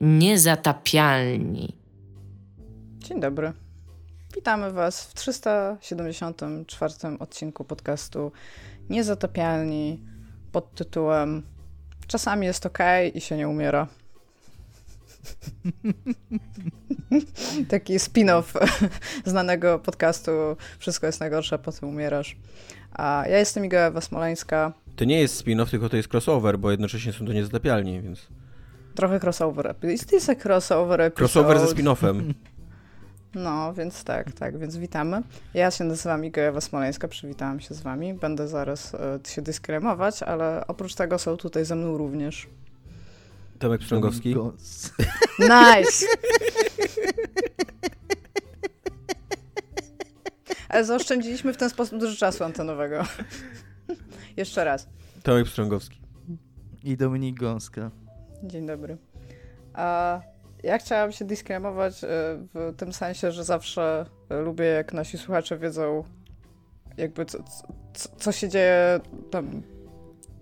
Niezatapialni. Dzień dobry. Witamy Was w 374 odcinku podcastu Niezatapialni pod tytułem Czasami jest ok i się nie umiera. Taki spin-off znanego podcastu Wszystko jest najgorsze, potem umierasz. A ja jestem Iga Ewa Smoleńska. To nie jest spin-off, tylko to jest crossover, bo jednocześnie są to niezatapialni, więc... Trochę crossover. Jest, jest jak crossover episode. Crossover ze spin-offem. No, więc tak, tak, więc witamy. Ja się nazywam Iga Ewa Smoleńska, przywitałam się z wami. Będę zaraz e, się dyskremować, ale oprócz tego są tutaj ze mną również Tomek Pstrągowski. Nice! Ale zaoszczędziliśmy w ten sposób dużo czasu antenowego. Jeszcze raz. Tomek Pstrągowski. I Dominik Gąska. Dzień dobry. A ja chciałam się dyskremować e, w tym sensie, że zawsze lubię, jak nasi słuchacze wiedzą, jakby co, co, co się dzieje tam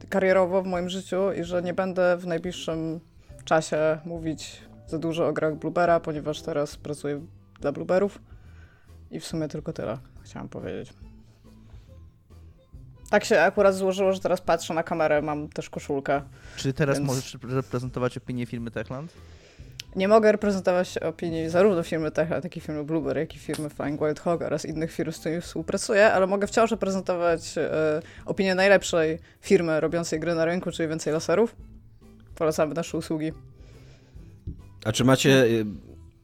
karierowo w moim życiu i że nie będę w najbliższym czasie mówić za dużo o grach Bluebera, ponieważ teraz pracuję dla Blueberów i w sumie tylko tyle chciałam powiedzieć. Tak się akurat złożyło, że teraz patrzę na kamerę, mam też koszulkę. Czy teraz więc... możesz reprezentować opinię firmy Techland? Nie mogę reprezentować opinii zarówno firmy Techland, jak i firmy Blueber, jak i firmy Flying Wild Hog oraz innych firm, z którymi współpracuję, ale mogę wciąż reprezentować e, opinię najlepszej firmy robiącej gry na rynku, czyli więcej laserów. Polecamy nasze usługi. A czy macie y,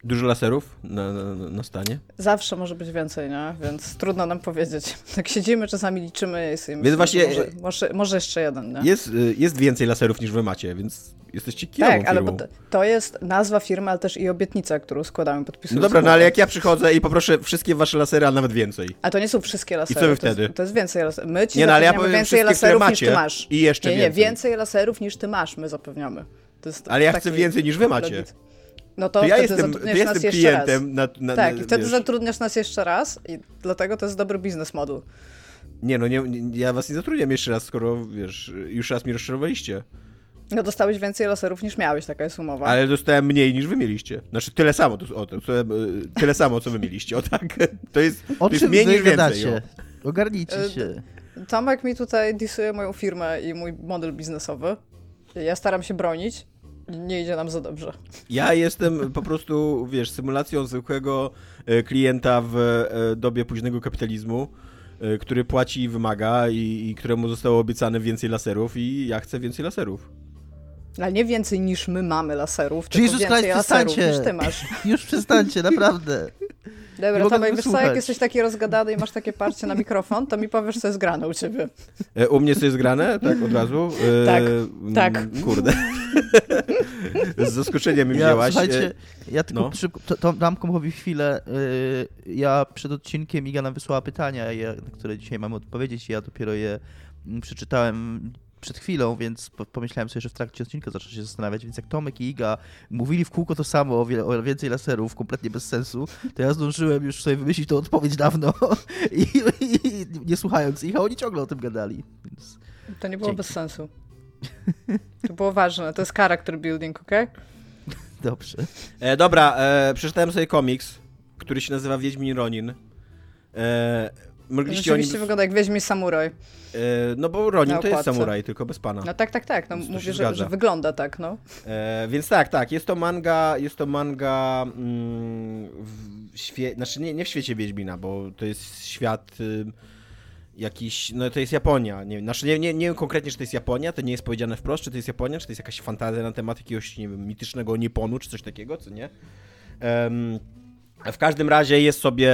dużo laserów na, na, na, stanie? Zawsze może być więcej, nie? Więc trudno nam powiedzieć. Tak siedzimy, czasami liczymy jest im. Więc właśnie... Może, może, może, jeszcze jeden, nie? Jest, y, jest więcej laserów niż wy macie, więc jesteście kierową Tak, ale to, jest nazwa firmy, ale też i obietnica, którą składamy podpisując. No dobra, no ale jak ja przychodzę i poproszę wszystkie wasze lasery, a nawet więcej. A to nie są wszystkie lasery. I co wy wtedy? To jest, to jest więcej laserów. My ci nie, no, ale ja więcej laserów macie, niż ty masz. I jeszcze nie, więcej. Nie, więcej laserów niż ty masz, my zapewniamy. ale ja chcę więcej niż wy macie. No to, to ja jestem, to ja jestem klientem. Na, na, tak, na, i wtedy wiesz. zatrudniasz nas jeszcze raz i dlatego to jest dobry biznes model. Nie, no nie, nie, ja was nie zatrudniam jeszcze raz, skoro, wiesz, już raz mi rozczarowaliście. No dostałeś więcej laserów niż miałeś, taka jest umowa. Ale dostałem mniej niż wy mieliście. Znaczy tyle samo, to, o, to, tyle samo, co wy mieliście, o tak. To jest, o to jest mniej niż więcej. O. Ogarnijcie się. Tomek mi tutaj disuje moją firmę i mój model biznesowy. Ja staram się bronić, nie idzie nam za dobrze. Ja jestem po prostu, wiesz, symulacją zwykłego e, klienta w e, dobie późnego kapitalizmu, e, który płaci i wymaga i, i któremu zostało obiecane więcej laserów i ja chcę więcej laserów. Ale nie więcej niż my mamy laserów, tylko Jesus więcej Christ, laserów niż ty masz. Już przestańcie, naprawdę. Dobra, Tomek, wiesz co, jak jesteś taki rozgadany i masz takie parcie na mikrofon, to mi powiesz, co jest grane u ciebie. E, u mnie co jest grane? Tak, od razu? E, tak, tak. Kurde. Z zaskoczeniem mi ja, wzięłaś. Słuchajcie, ja tylko no. szybko, to, to dam komuchowi chwilę. Yy, ja przed odcinkiem Iga nam wysłała pytania, na które dzisiaj mamy odpowiedzieć ja dopiero je mm, przeczytałem przed chwilą, więc pomyślałem sobie, że w trakcie odcinka zacznę się zastanawiać, więc jak Tomek i Iga mówili w kółko to samo o, wiele, o więcej laserów, kompletnie bez sensu, to ja zdążyłem już sobie wymyślić tą odpowiedź dawno i, i, i nie słuchając ich, a oni ciągle o tym gadali. Więc... To nie było Dzięki. bez sensu. To było ważne, to jest character building, ok? Dobrze. E, dobra, e, przeczytałem sobie komiks, który się nazywa Wiedźmin Ronin. E, mogliście Rzeczywiście nim... wygląda jak Wiedźmin Samuraj. E, no bo Ronin to jest samuraj, tylko bez pana. No tak, tak, tak. No, mówię, że, że, wygląda tak, no. E, więc tak, tak. Jest to manga, jest to manga mm, w świecie, znaczy nie, nie w świecie Wiedźmina, bo to jest świat y, jakiś, no to jest Japonia. Nie, znaczy nie, nie, nie wiem konkretnie, czy to jest Japonia, to nie jest powiedziane wprost, czy to jest Japonia, czy to jest jakaś fantazja na temat jakiegoś, nie wiem, mitycznego Nipponu, czy coś takiego, co nie? Um, w każdym razie jest sobie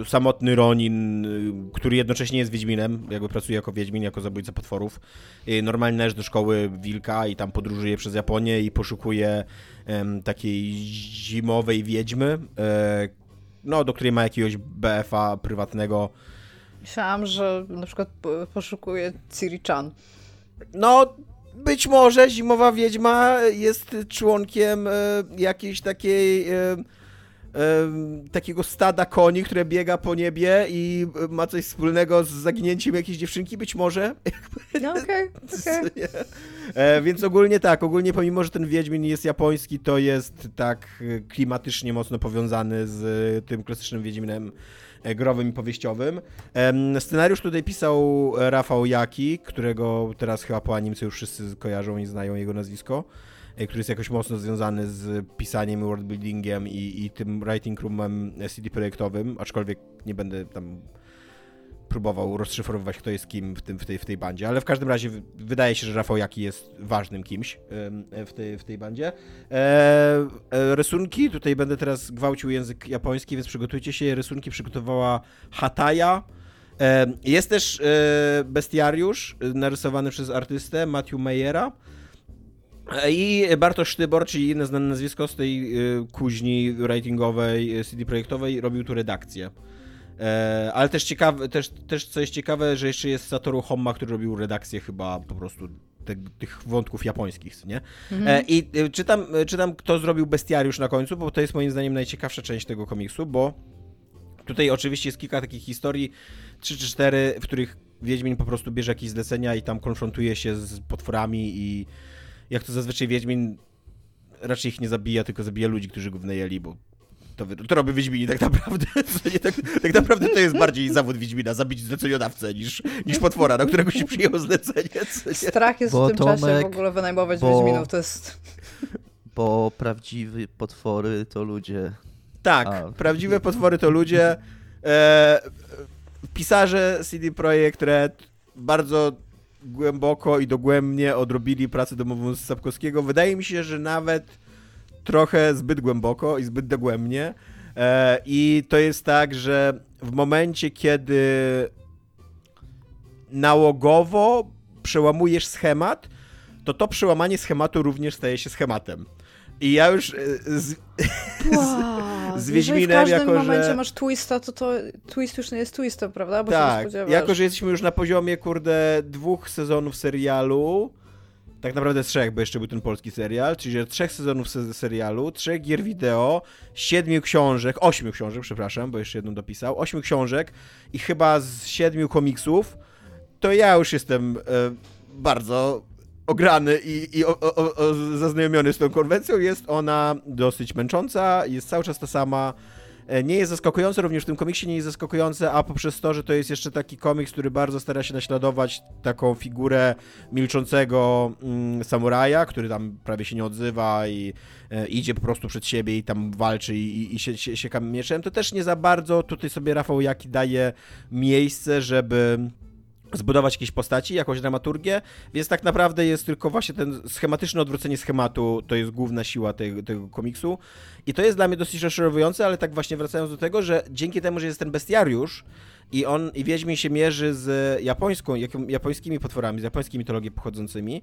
y, samotny Ronin, y, który jednocześnie jest Wiedźminem, jakby pracuje jako Wiedźmin, jako zabójca potworów. Y, normalnie należy do szkoły Wilka i tam podróżuje przez Japonię i poszukuje takiej zimowej wiedźmy, y, no, do której ma jakiegoś BFA prywatnego. Myślałam, że na przykład poszukuje Ciri-chan. No, być może zimowa wiedźma jest członkiem y, jakiejś takiej takiego stada koni, które biega po niebie i ma coś wspólnego z zaginięciem jakiejś dziewczynki, być może. No okej, okay, okay. E, więc ogólnie tak, ogólnie pomimo, że ten Wiedźmin jest japoński, to jest tak klimatycznie mocno powiązany z tym klasycznym Wiedźminem e, growym i powieściowym. Scenariusz tutaj pisał Rafał Jaki, którego teraz chyba po animce już wszyscy kojarzą i znają jego nazwisko. E, który jest jakoś mocno związany z pisaniem, worldbuildingiem i, i tym writing roomem CD projektowym, aczkolwiek nie będę tam próbował rozszyfrowywać, kto jest kim w, tym, w, tej, w tej bandzie, ale w każdym razie wydaje się, że Rafał Jaki jest ważnym kimś w tej, w tej bandzie. E, e, rysunki, tutaj będę teraz gwałcił język japoński, więc przygotujcie się. Rysunki przygotowała Hataya. E, jest też e, bestiariusz narysowany przez artystę Matthew Mayera. I Bartosz Sztybor, czyli inne znane nazwisko z tej y, kuźni writingowej y, CD Projektowej, robił tu redakcję. E, ale też ciekawe, też, też co jest ciekawe, że jeszcze jest Satoru Homma, który robił redakcję chyba po prostu te, tych wątków japońskich, nie? Mhm. E, I y, czytam, czytam, kto zrobił bestiariusz na końcu, bo to jest moim zdaniem najciekawsza część tego komiksu, bo tutaj oczywiście jest kilka takich historii, trzy czy cztery, w których Wiedźmin po prostu bierze jakieś zlecenia i tam konfrontuje się z potworami i jak to zazwyczaj Wiedźmin raczej ich nie zabija, tylko zabija ludzi, którzy go wynajęli, bo to, to robi Wiedźmini tak naprawdę. Tak, tak, naprawdę to jest bardziej zawód Wiedźmina, zabić zleceniodawcę niż, niż potwora, na którego się przyjęło zlecenie. Strach jest bo w tym Tomek, czasie w ogóle wynajmować bo, Wiedźminów, to jest... Bo prawdziwe potwory to ludzie. Tak, A. prawdziwe potwory to ludzie. E, pisarze CD Projekt Red bardzo głęboko i dogłębnie odrobili pracę domową z Sapkowskiego. Wydaje mi się, że nawet trochę zbyt głęboko i zbyt dogłębnie. E, I to jest tak, że w momencie, kiedy nałogowo przełamujesz schemat, to to przełamanie schematu również staje się schematem. I ja już e, z, wow. z, z Wiedźminem, jako że... w każdym momencie masz twista, to, to twist już nie jest twistem, prawda? Bo tak, jako że jesteśmy już na poziomie, kurde, dwóch sezonów serialu, tak naprawdę trzech, bo jeszcze był ten polski serial, czyli trzech sezonów se serialu, trzech gier wideo, siedmiu książek, ośmiu książek, przepraszam, bo jeszcze jedną dopisał, ośmiu książek i chyba z siedmiu komiksów, to ja już jestem e, bardzo ograny i, i o, o, o, zaznajomiony z tą konwencją. Jest ona dosyć męcząca, jest cały czas ta sama. E, nie jest zaskakujące, również w tym komiksie nie jest zaskakujące, a poprzez to, że to jest jeszcze taki komiks, który bardzo stara się naśladować taką figurę milczącego mm, samuraja, który tam prawie się nie odzywa i e, idzie po prostu przed siebie i tam walczy i, i, się, się, mieczem, to też nie za bardzo tutaj sobie Rafał Jaki daje miejsce, żeby zbudować jakieś postaci, jakąś dramaturgię, więc tak naprawdę jest tylko właśnie ten schematyczne odwrócenie schematu, to jest główna siła tego, tego komiksu. I to jest dla mnie dosyć rozczarowujące, ale tak właśnie wracając do tego, że dzięki temu, że jest ten bestiariusz i on, i Wiedźmin się mierzy z japońską, japońskimi potworami, z japońskiej mitologii pochodzącymi,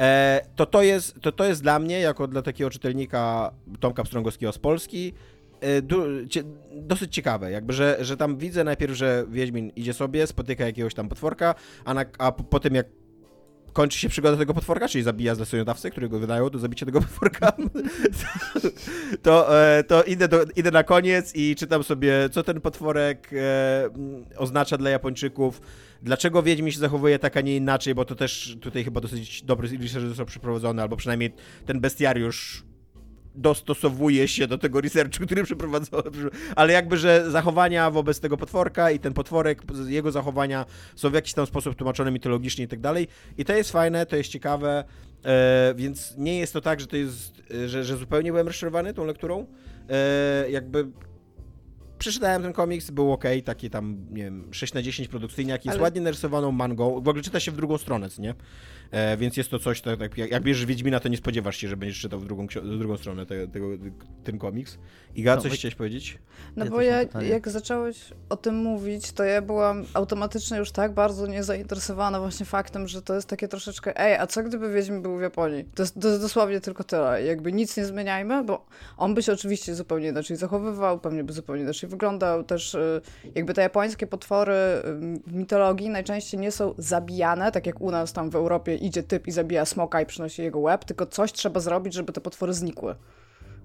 e, to to jest, to to jest dla mnie, jako dla takiego czytelnika Tomka Pstrągowskiego z Polski, dosyć ciekawe, jakby, że, że tam widzę najpierw, że Wiedźmin idzie sobie, spotyka jakiegoś tam potworka, a, na, a po, po tym jak kończy się przygoda tego potworka, czyli zabija zleceniodawcę, który go wydają do zabicia tego potworka, to, e, to idę, do, idę na koniec i czytam sobie, co ten potworek e, oznacza dla Japończyków, dlaczego Wiedźmin się zachowuje tak, a nie inaczej, bo to też tutaj chyba dosyć dobry research został przeprowadzony, albo przynajmniej ten bestiariusz dostosowuje się do tego researchu, który przeprowadzałem, ale jakby, że zachowania wobec tego potworka i ten potworek, jego zachowania są w jakiś tam sposób tłumaczone mitologicznie i tak dalej. I to jest fajne, to jest ciekawe, e, więc nie jest to tak, że to jest, że, że zupełnie byłem rozczarowany tą lekturą. E, jakby przeczytałem ten komiks, był ok, taki tam, nie wiem, 6 na 10 produkcyjnie, jest Ale... ładnie narysowaną mangą, w ogóle czyta się w drugą stronę, nie? E, więc jest to coś, tak, tak jak, jak bierzesz Wiedźmina, to nie spodziewasz się, że będziesz czytał w drugą, w drugą stronę te, tego, ten komiks. Iga, no, coś chciałeś powiedzieć? No ja bo ja, jak zacząłeś o tym mówić, to ja byłam automatycznie już tak bardzo niezainteresowana właśnie faktem, że to jest takie troszeczkę, ej, a co gdyby Wiedźmin był w Japonii? To jest, to jest dosłownie tylko tyle. Jakby nic nie zmieniajmy, bo on by się oczywiście zupełnie inaczej zachowywał, pewnie by zupełnie inaczej wyglądał. Też y, jakby te japońskie potwory w mitologii najczęściej nie są zabijane, tak jak u nas tam w Europie idzie typ i zabija smoka i przynosi jego łeb, tylko coś trzeba zrobić, żeby te potwory znikły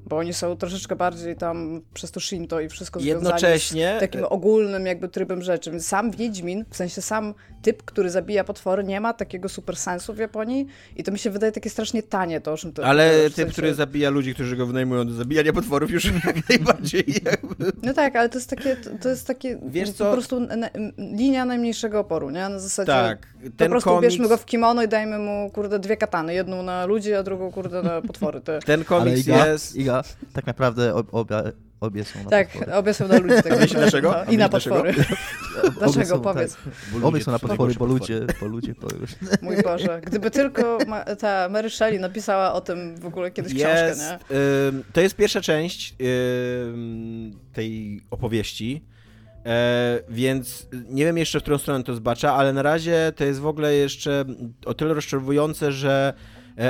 bo oni są troszeczkę bardziej tam przez to Shinto i wszystko Jednocześnie z takim ogólnym jakby trybem rzeczy. Więc sam Wiedźmin, w sensie sam typ, który zabija potwory, nie ma takiego super sensu w Japonii i to mi się wydaje takie strasznie tanie to, o czym to Ale w typ, sensie... który zabija ludzi, którzy go wynajmują do zabijania potworów już jak najbardziej jakby. No tak, ale to jest takie, to jest takie Wiesz po co? prostu na, linia najmniejszego oporu, nie? Na zasadzie Tak, po ten prostu komiks, ubierzmy go w kimono i dajmy mu, kurde, dwie katany. Jedną na ludzi, a drugą, kurde, na potwory. Te. ten komiks Iga, jest... Iga, tak naprawdę ob, obie, obie są na Tak, potwory. obie są na ludzi. Tak dlaczego? I na dlaczego? potwory. Obie Dlaczego? są, Powiedz. Tak, obie są na to potwory, bo ludzie, bo ludzie to już... Mój Boże. Gdyby tylko ma, ta Mary Shelley napisała o tym w ogóle kiedyś książkę, Jest, nie? ym, to jest pierwsza część ym, tej opowieści, e, więc nie wiem jeszcze, w którą stronę to zbacza, ale na razie to jest w ogóle jeszcze o tyle rozczarowujące, że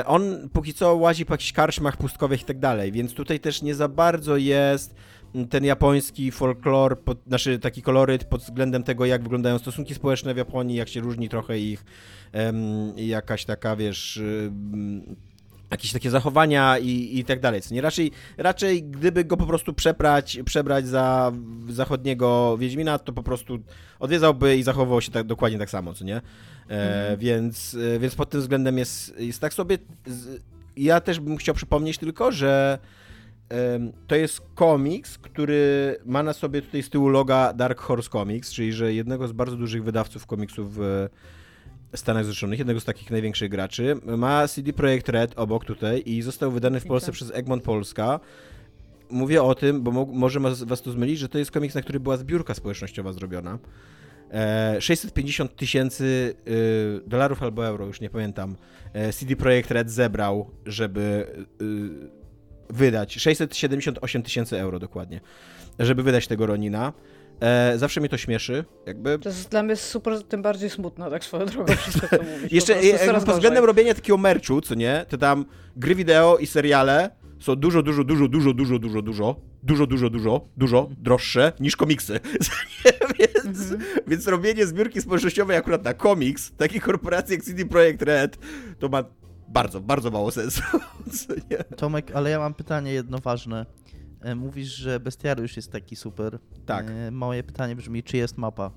on póki co łazi po jakichś karczmach pustkowych i tak dalej, więc tutaj też nie za bardzo jest ten japoński folklor, pod, znaczy taki koloryt pod względem tego, jak wyglądają stosunki społeczne w Japonii, jak się różni trochę ich jakaś taka, wiesz, jakieś takie zachowania i, i tak dalej. Co nie? Raczej, raczej gdyby go po prostu przebrać, przebrać za zachodniego Wiedźmina, to po prostu odwiedzałby i zachowywał się tak, dokładnie tak samo, co nie? E, Więc, e, więc pod tym względem jest, jest tak sobie. Ja też bym chciał przypomnieć tylko, że to jest komiks, który ma na sobie tutaj z tyłu loga Dark Horse Comics, czyli że jednego z bardzo dużych wydawców komiksów w Stanach Zjednoczonych, jednego z takich największych graczy. Ma CD Projekt Red obok tutaj i został wydany w Polsce przez Egmont Polska. Mówię o tym, bo mo- może was to zmylić, że to jest komiks, na który była zbiórka społecznościowa zrobiona. E, 650 tysięcy y, dolarów albo euro, już nie pamiętam, e, CD Projekt Red zebrał, żeby wydać 678 tysięcy euro dokładnie, żeby wydać tego Ronina. E, zawsze mnie to śmieszy, jakby. To jest dla mnie super, tym bardziej smutne, tak swoją drogą wszystko, co mówisz. Jeszcze Po e, pod względem robienia takiego merchu, co nie, to tam gry wideo i seriale są dużo, dużo, dużo, dużo, dużo, dużo, dużo, dużo, dużo, dużo, dużo droższe niż komiksy. Co nie? więc, więc robienie zbiórki społecznościowej akurat na komiks, takiej korporacji jak CD Projekt Red, to ma bardzo, bardzo mało sensu. Tomek, ale ja mam pytanie jedno ważne. E, Mówisz, że bestiariusz jest taki super. Tak. E, Moje pytanie brzmi, czy jest mapa?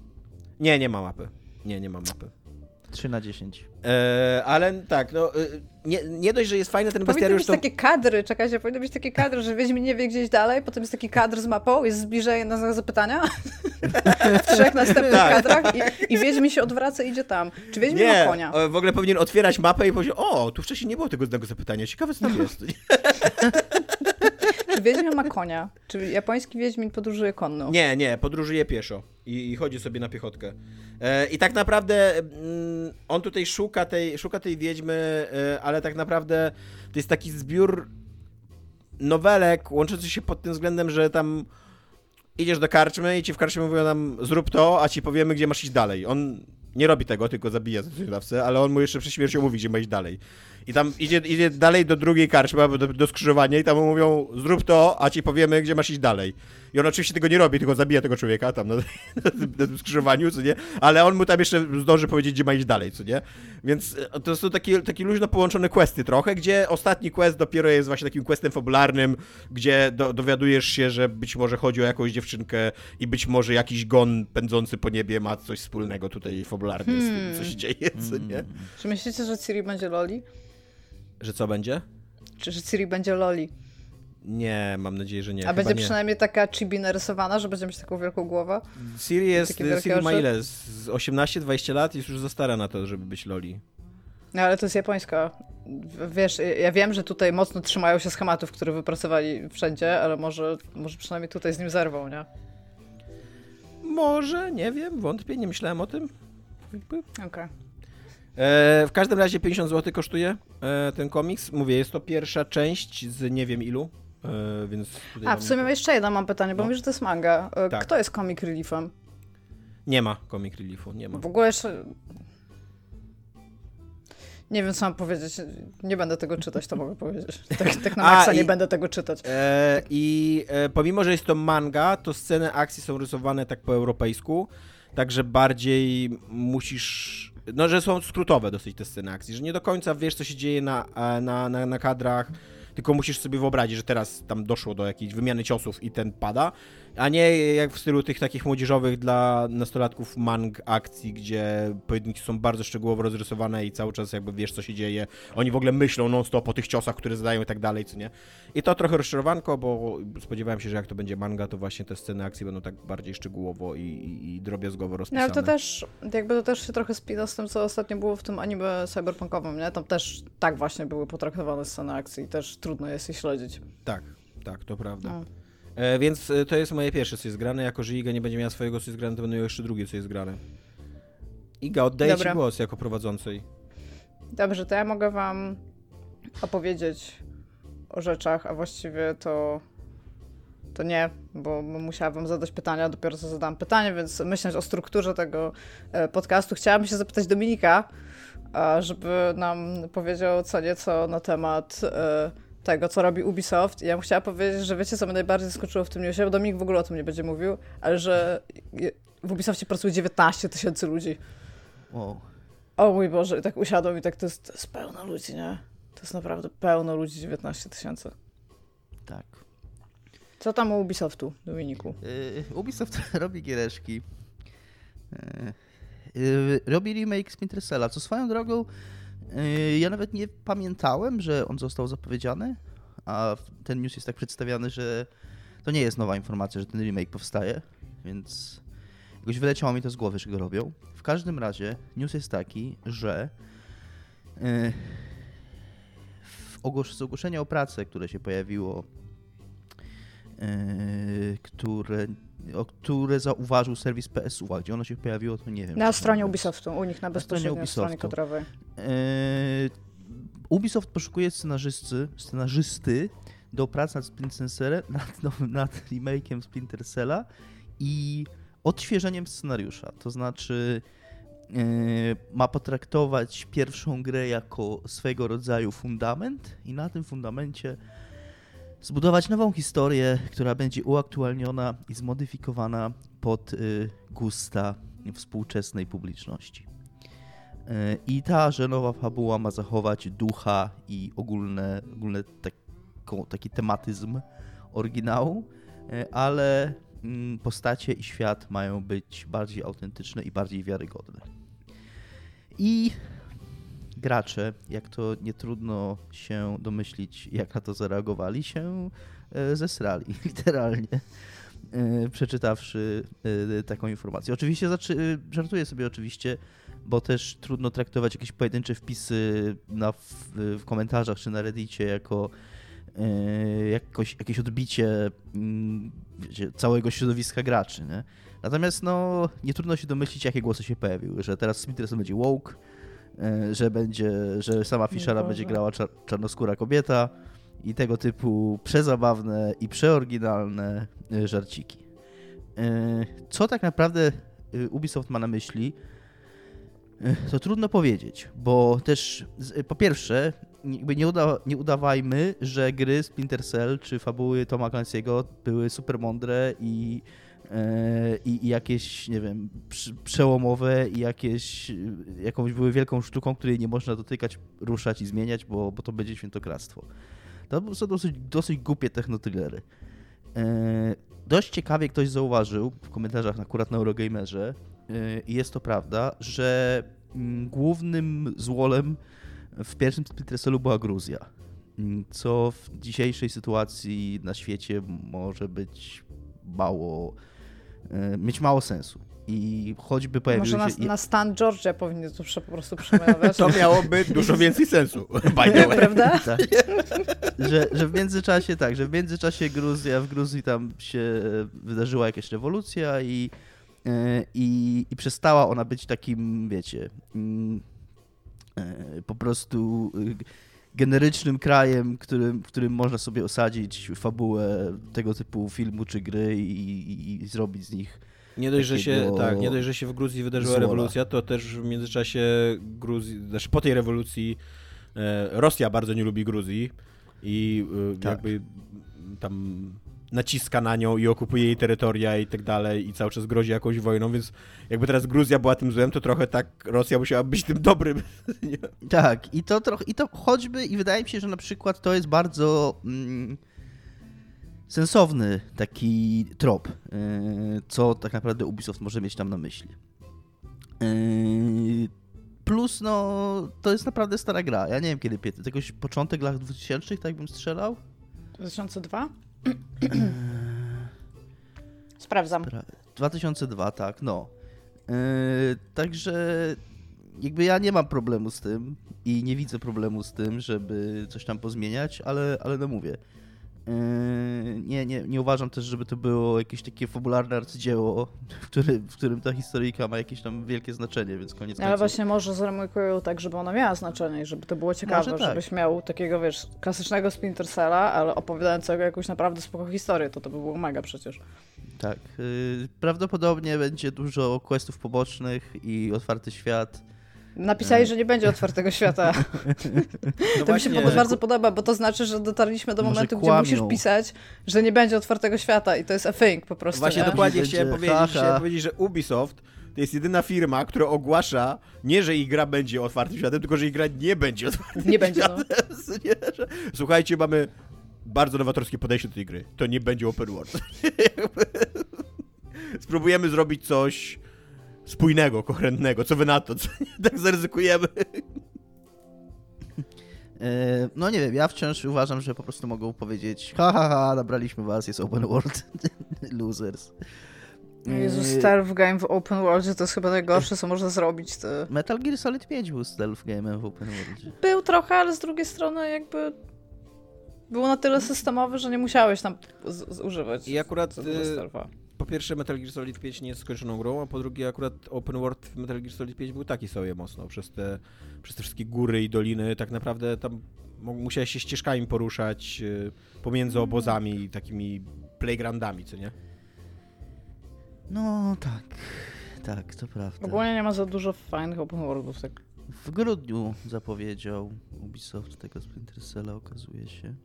Nie, nie ma mapy. Nie, nie ma mapy. 3 na 10. E, ale tak, no, e, nie, nie dość, że jest fajny ten Powinny bestiariusz, być to... takie kadry, czekajcie, powinny być takie kadry, że Wiedźmin nie wie gdzieś dalej, potem jest taki kadr z mapą, jest zbliżenie na znak zapytania w trzech następnych Tak. kadrach i, i Wiedźmin się odwraca i idzie tam. Czy Wiedźmin ma Nie, konia? o, w ogóle powinien otwierać mapę i powiedzieć, o, tu wcześniej nie było tego znaku zapytania, ciekawe co tam jest. Wiedźmin ma konia? Czy japoński Wiedźmin podróżuje konno? Nie, nie, podróżuje pieszo i, i chodzi sobie na piechotkę. E, I tak naprawdę mm, on tutaj szuka tej, szuka tej wiedźmy, e, ale tak naprawdę to jest taki zbiór nowelek łączący się pod tym względem, że tam idziesz do karczmy i ci w karczmie mówią nam zrób to, a ci powiemy, gdzie masz iść dalej. On nie robi tego, tylko zabija zleceniodawcę, ale on mu jeszcze przy śmierci mówi, gdzie ma iść dalej. I tam idzie, idzie dalej do drugiej karczmy, do, do skrzyżowania i tam mu mówią zrób to, a ci powiemy, gdzie masz iść dalej. I on oczywiście tego nie robi, tylko zabija tego człowieka tam na, na, tym, na tym skrzyżowaniu, co nie? Ale on mu tam jeszcze zdąży powiedzieć, gdzie ma iść dalej, co nie? Więc e, to są takie, takie luźno połączone questy trochę, gdzie ostatni quest dopiero jest właśnie takim questem fabularnym, gdzie do, dowiadujesz się, że być może chodzi o jakąś dziewczynkę i być może jakiś gon pędzący po niebie ma coś wspólnego tutaj fabularnie z tym, co się dzieje, co nie? Czy myślicie, że Ciri będzie loli? Że co będzie? Czy że Ciri będzie loli? Nie, mam nadzieję, że nie. A będzie nie. przynajmniej taka chibi narysowana, że będzie mieć taką wielką głowę? Siri jest, Siri ma ile? Z 18-20 lat jest już za stara na to, żeby być Loli. No ale to jest japońska. Wiesz, ja wiem, że tutaj mocno trzymają się schematów, które wypracowali wszędzie, ale może, może przynajmniej tutaj z nim zerwą, nie? Może, nie wiem, wątpię, nie myślałem o tym. Okej. E, w każdym razie 50 zł kosztuje e, ten komiks. Mówię, jest to pierwsza część z nie wiem ilu, więc tutaj A, mam- w sumie jeszcze jedno mam pytanie, bo No. mówisz, że to jest manga. E, Tak. Kto jest comic reliefem? Nie ma comic reliefu, nie ma. W ogóle jeszcze... Nie wiem, co mam powiedzieć. Nie będę tego czytać, to mogę powiedzieć. Tak, tak na maksa i- nie będę tego czytać. E, I e, pomimo, że jest to manga, to sceny akcji są rysowane tak po europejsku, także bardziej musisz. No, że są skrótowe dosyć te sceny akcji, że nie do końca wiesz, co się dzieje na, e, na, na, na kadrach. Tylko musisz sobie wyobrazić, że teraz tam doszło do jakiejś wymiany ciosów i ten pada, a nie jak w stylu tych takich młodzieżowych dla nastolatków mang akcji, gdzie pojedynki są bardzo szczegółowo rozrysowane i cały czas jakby wiesz, co się dzieje. Oni w ogóle myślą non-stop o tych ciosach, które zadają i tak dalej, co nie? I to trochę rozczarowanko, bo spodziewałem się, że jak to będzie manga, to właśnie te sceny akcji będą tak bardziej szczegółowo i, i, i drobiazgowo rozpisane. No ale to też, jakby to też się trochę spina z tym, co ostatnio było w tym anime cyberpunkowym, nie? Tam też tak właśnie były potraktowane sceny akcji i też trudno jest je śledzić. Tak, tak, to prawda. No. E, więc e, to jest moje pierwsze co jest grane. Jako, że Iga nie będzie miała swojego co jest grane, to będą jeszcze drugie co jest grane. Iga, oddaję Dobra. Ci głos jako prowadzącej. Dobrze, to ja mogę Wam opowiedzieć o rzeczach, a właściwie to to nie, bo musiałabym zadać pytania, dopiero co zadam pytanie, więc myśląc o strukturze tego e, podcastu, chciałabym się zapytać Dominika, żeby nam powiedział co nieco na temat e, tego, co robi Ubisoft. I ja bym chciała powiedzieć, że wiecie, co mnie najbardziej zaskoczyło w tym newsie, bo Dominik w ogóle o tym nie będzie mówił, ale że w Ubisoftie pracuje 19 tysięcy ludzi. Wow. O mój Boże, i tak usiadłem i tak to jest, to jest pełno ludzi, nie? To jest naprawdę pełno ludzi, 19 tysięcy. Tak. Co tam u Ubisoftu, Dominiku? Yy, Ubisoft robi giereszki. Yy, yy, robi remake Splinter Cella, co swoją drogą ja nawet nie pamiętałem, że on został zapowiedziany, a ten news jest tak przedstawiany, że to nie jest nowa informacja, że ten remake powstaje, więc jakoś wyleciało mi to z głowy, że go robią. W każdym razie news jest taki, że yy, z ogłoszenia o pracę, które się pojawiło E, które, o które zauważył serwis PSU, a gdzie ono się pojawiło, to nie wiem. Na stronie Ubisoftu, u nich na bezpośredniej stronie kodrowej. E, Ubisoft poszukuje scenarzysty, scenarzysty do pracy nad Splinter nad, nad Splinter Cella i odświeżeniem scenariusza. To znaczy yy, ma potraktować pierwszą grę jako swego rodzaju fundament i na tym fundamencie zbudować nową historię, która będzie uaktualniona i zmodyfikowana pod y, gusta współczesnej publiczności. I ta, że nowa fabuła ma zachować ducha i ogólne, ogólne taki tematyzm oryginału, y, ale mm, postacie i świat mają być bardziej autentyczne i bardziej wiarygodne. I gracze, jak to nie trudno się domyślić, jak na to zareagowali, się e, zesrali, literalnie, e, przeczytawszy e, taką informację. Oczywiście żartuję sobie oczywiście, bo też trudno traktować jakieś pojedyncze wpisy na, w, w komentarzach czy na reddicie jako jakoś, jakieś odbicie mm, wiecie, całego środowiska graczy. Nie? Natomiast no, nie trudno się domyślić, jakie głosy się pojawiły, że teraz Smith będzie woke, E, że będzie, że sama Fischera będzie grała czar czarnoskóra kobieta i tego typu przezabawne i przeoryginalne e, żarciki. Co tak naprawdę Ubisoft ma na myśli, to trudno powiedzieć, bo też po pierwsze, nie, uda, nie udawajmy, że gry Splinter Cell czy fabuły Toma Clancy'ego były super mądre i E, i, jakieś, nie wiem, przełomowe i jakieś, jakąś były wielką sztuką, której nie można dotykać, ruszać i zmieniać, bo, bo to będzie świętokradztwo. To są dosyć, dosyć głupie technotrillery. E, dość ciekawie ktoś zauważył w komentarzach akurat na Eurogamerze e, i jest to prawda, że mm, głównym złolem w pierwszym Splinter Cellu była Gruzja, mm, co w dzisiejszej sytuacji na świecie może być mało E, mieć mało sensu. I choćby pojawiły Może się... na, na stan Georgia powinien to po prostu przemawiać. To miałoby dużo więcej sensu. Prawda? Tak. Że, że w międzyczasie, tak, że w międzyczasie Gruzja, w Gruzji tam się wydarzyła jakaś rewolucja i, i, i przestała ona być takim, wiecie, mm, e, po prostu generycznym krajem, którym, w którym można sobie osadzić fabułę tego typu filmu czy gry i, i, zrobić z nich nie dość, że się, tak, nie dość, że się w Gruzji wydarzyła złola. rewolucja, to też w międzyczasie Gruzji, znaczy po tej rewolucji e, Rosja bardzo nie lubi Gruzji i e, tak. jakby tam naciska na nią i okupuje jej terytoria i tak dalej i cały czas grozi jakąś wojną, więc jakby teraz Gruzja była tym złem, to trochę tak Rosja musiała być tym dobrym. tak, i to trochę, i to choćby, i wydaje mi się, że na przykład to jest bardzo mm, sensowny taki trop, yy, co tak naprawdę Ubisoft może mieć tam na myśli. Yy, plus, no, to jest naprawdę stara gra. Ja nie wiem kiedy, jakoś początek lat 2000, tak bym strzelał? 2002? Sprawdzam. 2002, tak, no. Yy, także jakby ja nie mam problemu z tym i nie widzę problemu z tym, żeby coś tam pozmieniać, ale, ale no mówię. Yy, nie, nie, nie uważam też, żeby to było jakieś takie fabularne arcydzieło, w, który, w którym ta historyjka ma jakieś tam wielkie znaczenie, więc koniec Ale końców. właśnie może zremukują tak, żeby ona miała znaczenie i żeby to było ciekawe, tak. żebyś miał takiego, wiesz, klasycznego Splinter Cella, ale opowiadającego jakąś naprawdę spoko historię, to to by było mega przecież. Tak. Yy, prawdopodobnie będzie dużo questów pobocznych i otwarty świat Napisali, że nie będzie otwartego świata. No to mi się bardzo podoba, bo to znaczy, że dotarliśmy do Może momentu, kłamią. gdzie musisz pisać, że nie będzie otwartego świata i to jest a thing po prostu. Właśnie nie? dokładnie chciałem powiedzieć, chciałem powiedzieć, że Ubisoft to jest jedyna firma, która ogłasza nie, że ich gra będzie otwartym światem, tylko że ich gra nie będzie otwartym nie będzie, No. Słuchajcie, mamy bardzo nowatorskie podejście do tej gry. To nie będzie open world. Spróbujemy zrobić coś spójnego, koherentnego. Co wy na to? Co, tak zaryzykujemy? E, no nie wiem, ja wciąż uważam, że po prostu mogą powiedzieć ha, ha, ha, nabraliśmy was, jest open world. Losers. Jezus, e, stealth game w open world to jest chyba najgorsze, co można zrobić. To... Metal Gear Solid 5 był stealth game'em w open world. Był trochę, ale z drugiej strony jakby było na tyle systemowy, że nie musiałeś tam używać. I akurat po pierwsze Metal Gear Solid 5 nie jest skończoną grą, a po drugie akurat open world w Metal Gear Solid 5 był taki sobie mocno, przez te, przez te wszystkie góry i doliny, tak naprawdę tam musiałeś się ścieżkami poruszać y, pomiędzy obozami i takimi playgroundami, co nie? No tak, tak, to prawda. Ogólnie nie ma za dużo fajnych open worldów, tak? W grudniu zapowiedział Ubisoft tego Splinter Cella, okazuje się.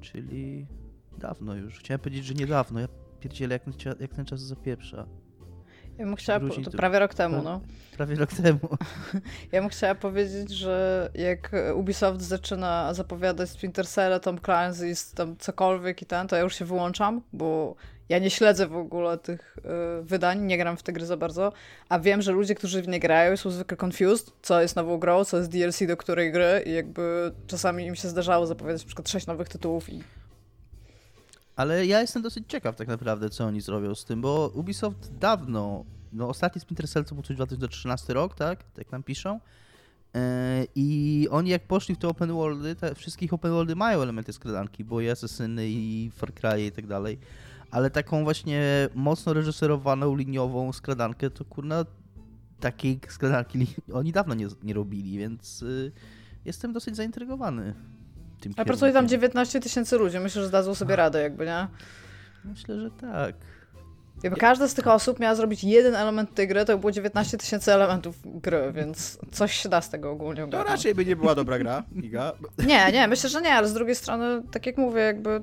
Czyli dawno już. Chciałem powiedzieć, że niedawno. Ja pierdziele, jak, jak ten czas zapieprza. Ja bym chciała, to prawie rok temu, no. Prawie rok temu. Ja bym chciała powiedzieć, że jak Ubisoft zaczyna zapowiadać Splinter Cell, Tom Clancy, tam cokolwiek i ten, to ja już się wyłączam, bo ja nie śledzę w ogóle tych y, wydań, nie gram w te gry za bardzo, a wiem, że ludzie, którzy w nie grają, są zwykle confused, co jest nową grą, co jest DLC do której gry i jakby czasami im się zdarzało zapowiadać przykład sześć nowych tytułów i ale ja jestem dosyć ciekaw tak naprawdę, co oni zrobią z tym, bo Ubisoft dawno, no ostatni Splinter Cell to był coś 2013 rok, tak? Tak nam piszą. E, I oni jak poszli w te open worldy, te wszystkich open worldy mają elementy skradanki, bo i Assassiny i Far Cry i tak dalej. Ale taką właśnie mocno reżyserowaną, liniową skradankę, to kurna takiej skradanki oni dawno nie, nie robili, więc y, jestem dosyć zaintrygowany tym A pracuje tam 19 tysięcy ludzi, myślę, że zdadzą sobie radę jakby, nie? Myślę, że tak. Jakby każda z tych osób miała zrobić jeden element tej gry, to by było 19 tysięcy elementów gry, więc coś się da z tego ogólnie To raczej by nie była dobra gra, Iga. Nie, nie, myślę, że nie, ale z drugiej strony, tak jak mówię, jakby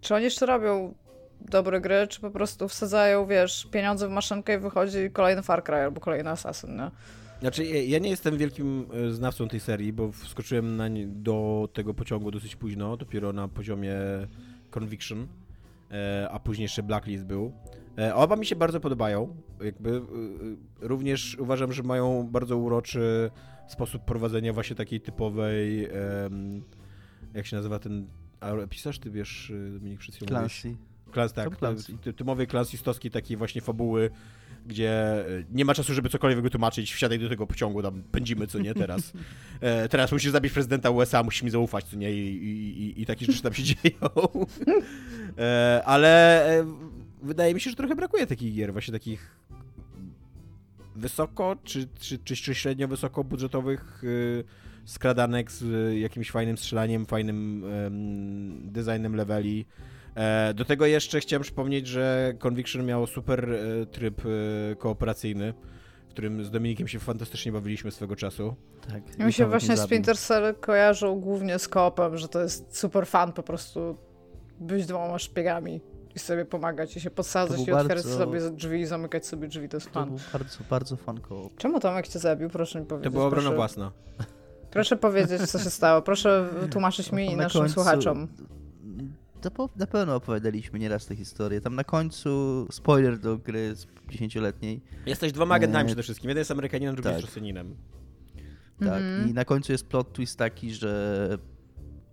czy oni jeszcze robią dobre gry, czy po prostu wsadzają, wiesz, pieniądze w maszynkę i wychodzi kolejny Far Cry albo kolejny Assassin, nie? Znaczy, ja nie jestem wielkim e, znawcą tej serii, bo wskoczyłem na nie, do tego pociągu dosyć późno, dopiero na poziomie Conviction, e, a później jeszcze Blacklist był. E, oba mi się bardzo podobają. Jakby również uważam, że mają bardzo uroczy sposób prowadzenia właśnie takiej typowej jak się nazywa ten pisarz, ty wiesz, Dominik przed chwilą Clancy. Klans, tak, typowej klansistowskiej takiej właśnie fabuły, gdzie e, nie ma czasu, żeby cokolwiek wytłumaczyć, wsiadaj do tego pociągu, tam pędzimy, co nie, teraz. E, teraz musisz zabić prezydenta USA, musisz mi zaufać, co nie, i, i, i takie rzeczy tam się dzieją. E, ale e, wydaje mi się, że trochę brakuje takich gier, właśnie takich wysoko, czy, czy, czy, czy średnio wysoko budżetowych y, skradanek z jakimś fajnym strzelaniem, fajnym designem leveli, E, do tego jeszcze chciałem przypomnieć, że Conviction miał super e, tryb e, kooperacyjny, w którym z Dominikiem się fantastycznie bawiliśmy swego czasu. Tak. Mi się właśnie Splinter Cell kojarzą głównie z koopem, że to jest super fan po prostu być dwoma szpiegami i sobie pomagać i się podsadzać i bardzo... otwierać sobie drzwi i zamykać sobie drzwi, to jest To fan. był bardzo, bardzo fan koop. Czemu Tomek cię zabił? Proszę mi powiedzieć. To była obrona proszę, własna. proszę powiedzieć, co się stało. Proszę tłumaczyć mi i na naszym końcu- słuchaczom. Na pewno opowiadaliśmy nieraz tę historię. Tam na końcu, spoiler do gry z 10-letniej, Jesteś dwoma agentami Eee, przede wszystkim. Jeden jest Amerykaninem, drugi tak. jest Rosjaninem. tak. Mhm. I na końcu jest plot twist taki, że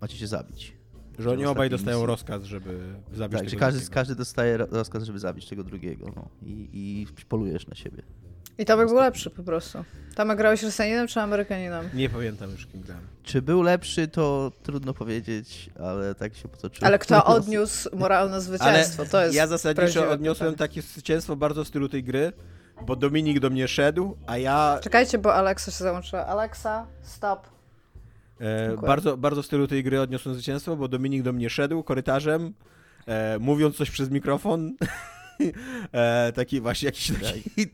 macie się zabić. Że oni obaj dostają misji. rozkaz, żeby zabić Tak, że tego każdy, drugiego. każdy dostaje ro- rozkaz, żeby zabić tego drugiego. No. I, I polujesz na siebie. I Tomek był lepszy po prostu. Tomek grałeś Rosjaninem czy Amerykaninem? Nie pamiętam już kim grałem. Czy był lepszy, to trudno powiedzieć, ale tak się potoczyło. Ale kto odniósł moralne zwycięstwo? to jest ja zasadniczo odniosłem pytanie. takie zwycięstwo bardzo w stylu tej gry, bo Dominik do mnie szedł, a ja Czekajcie, bo Alexa się załączyła. Alexa, stop. e, bardzo, bardzo w stylu tej gry odniosłem zwycięstwo, bo Dominik do mnie szedł korytarzem, e, mówiąc coś przez mikrofon. E, taki właśnie jakiś taki,